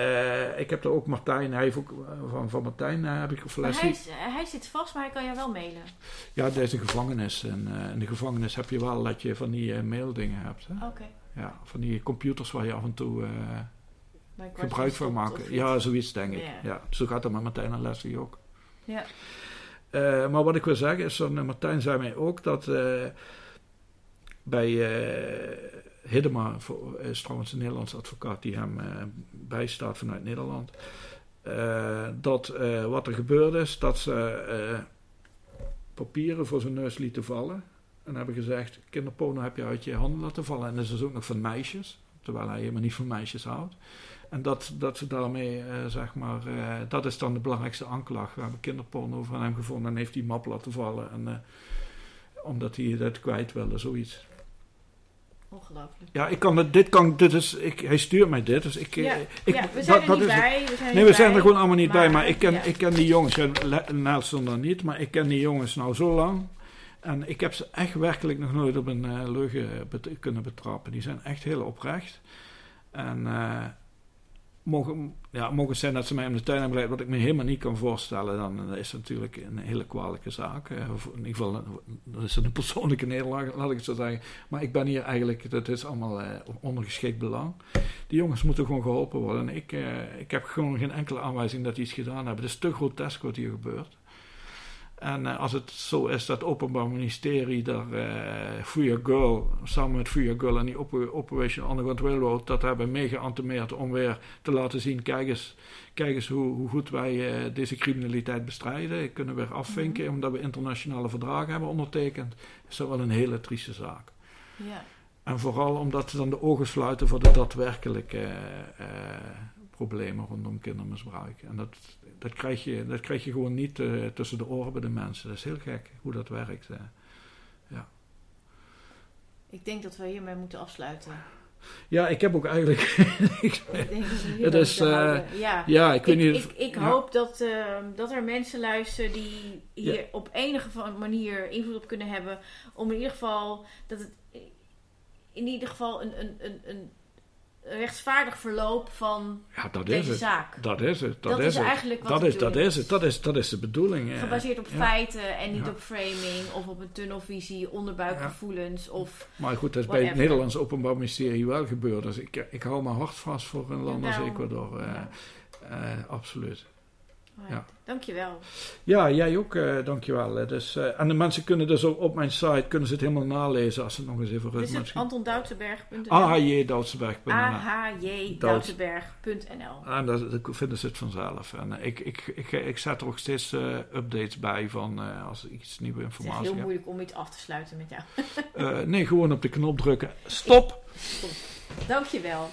Speaker 2: Eh, ik heb er ook Martijn, hij heeft ook eh, van, van Martijn eh, heb ik Leslie.
Speaker 1: hij, zit vast, maar hij kan jou wel mailen.
Speaker 2: Ja, dat is een gevangenis. En in de gevangenis heb je wel dat je van die maildingen hebt.
Speaker 1: Oké.
Speaker 2: Ja, van die computers waar je af en toe gebruik van
Speaker 1: of
Speaker 2: Ja,
Speaker 1: iets.
Speaker 2: zoiets denk ik.
Speaker 1: Ja.
Speaker 2: Ja. zo gaat het met Martijn en Leslie ook.
Speaker 1: Ja.
Speaker 2: Maar wat ik wil zeggen is, Martijn zei mij ook dat bij Hiddema, is trouwens een Nederlandse advocaat die hem eh, bijstaat vanuit Nederland, eh, dat eh, wat er gebeurd is, dat ze papieren voor zijn neus lieten vallen. En hebben gezegd, kinderporno heb je uit je handen laten vallen. En dat is dus ook nog van meisjes, terwijl hij helemaal niet van meisjes houdt. En dat, dat ze daarmee, zeg maar, dat is dan de belangrijkste aanklacht. We hebben kinderporno van hem gevonden en heeft die map laten vallen. En, omdat hij dat kwijt wilde, zoiets.
Speaker 1: Ongelooflijk.
Speaker 2: Ja, ik kan het, dit kan, dit is, ik, hij stuurt mij dit, dus ik... eh,
Speaker 1: Ja,
Speaker 2: ik
Speaker 1: ja, we
Speaker 2: dat-
Speaker 1: zijn er
Speaker 2: dat
Speaker 1: niet
Speaker 2: is het.
Speaker 1: bij. We zijn er
Speaker 2: Nee,
Speaker 1: niet
Speaker 2: we zijn er gewoon allemaal niet bij,
Speaker 1: maar,
Speaker 2: ik ken,
Speaker 1: ja.
Speaker 2: ik ken die jongens, Nelson dan niet, maar ik ken die jongens nou zo lang. En ik heb ze echt werkelijk nog nooit op een eh, leugen bet- kunnen betrappen. Die zijn echt heel oprecht. En eh, mogen, ja, mogen zijn dat ze mij om de tuin hebben geleid, wat ik me helemaal niet kan voorstellen, dan is het natuurlijk een hele kwalijke zaak. eh, in ieder geval, eh, dat is een persoonlijke nederlaag, laat ik het zo zeggen. Maar ik ben hier eigenlijk, dat is allemaal eh, ondergeschikt belang. Die jongens moeten gewoon geholpen worden. En ik, eh, ik heb gewoon geen enkele aanwijzing dat die iets gedaan hebben. Het is te grotesk wat hier gebeurt. En eh, als het zo is dat het Openbaar Ministerie daar eh Free Girl, samen met Free Girl en die Op- Operation Underground Railroad, dat hebben meegeantemeerd om weer te laten zien, kijk eens, kijk eens hoe, hoe goed wij eh, deze criminaliteit bestrijden. Kunnen we weer afvinken omdat we internationale verdragen hebben ondertekend. Is dat wel een hele trieste zaak.
Speaker 1: Ja.
Speaker 2: En vooral omdat ze dan de ogen sluiten voor de daadwerkelijke problemen rondom kindermisbruik. En dat, dat, krijg je, dat krijg je gewoon niet eh, tussen de oren bij de mensen. Dat is heel gek hoe dat werkt. eh.
Speaker 1: Ik denk dat we hiermee moeten afsluiten.
Speaker 2: Ja, ik heb ook eigenlijk. ik-
Speaker 1: Ik denk dat houden. ja.
Speaker 2: ja, ik
Speaker 1: Ik,
Speaker 2: weet niet.
Speaker 1: ik, ik
Speaker 2: ja.
Speaker 1: hoop dat, ehm, dat er mensen luisteren die hier
Speaker 2: Ja.
Speaker 1: op enige manier invloed op kunnen hebben. Om in ieder geval dat het in ieder geval een, een, een, een rechtvaardig verloop van
Speaker 2: Ja, dat is
Speaker 1: deze
Speaker 2: het.
Speaker 1: zaak.
Speaker 2: Dat is het. Dat,
Speaker 1: Dat
Speaker 2: is,
Speaker 1: is
Speaker 2: het.
Speaker 1: eigenlijk wat
Speaker 2: dat is, dat is het. Dat is, dat is de bedoeling.
Speaker 1: Gebaseerd op
Speaker 2: ja.
Speaker 1: feiten en niet
Speaker 2: Ja.
Speaker 1: op framing of op een tunnelvisie, onderbuikgevoelens of
Speaker 2: Maar goed, dat is bij het. Nederlands Openbaar Ministerie wel gebeurd. Dus ik, ik hou mijn hart vast voor een land als Ecuador. eh, absoluut.
Speaker 1: Ja. Dankjewel.
Speaker 2: Ja, jij ook, eh, dankjewel. Dus, eh, en de mensen kunnen dus ook op mijn site kunnen ze het helemaal nalezen als ze het nog eens even
Speaker 1: Dit is
Speaker 2: rustig
Speaker 1: het antondoutsenberg.nl
Speaker 2: ahjdoutsberg.nl
Speaker 1: ahjdoutsberg.nl
Speaker 2: En daar daar vinden ze het vanzelf. En ik, ik, ik, ik zet er ook steeds eh, updates bij van als ik iets nieuwe
Speaker 1: Het is
Speaker 2: informatie
Speaker 1: heel
Speaker 2: heb.
Speaker 1: moeilijk om iets af te sluiten met jou.
Speaker 2: Nee, gewoon op de knop drukken. Stop!
Speaker 1: Dankjewel.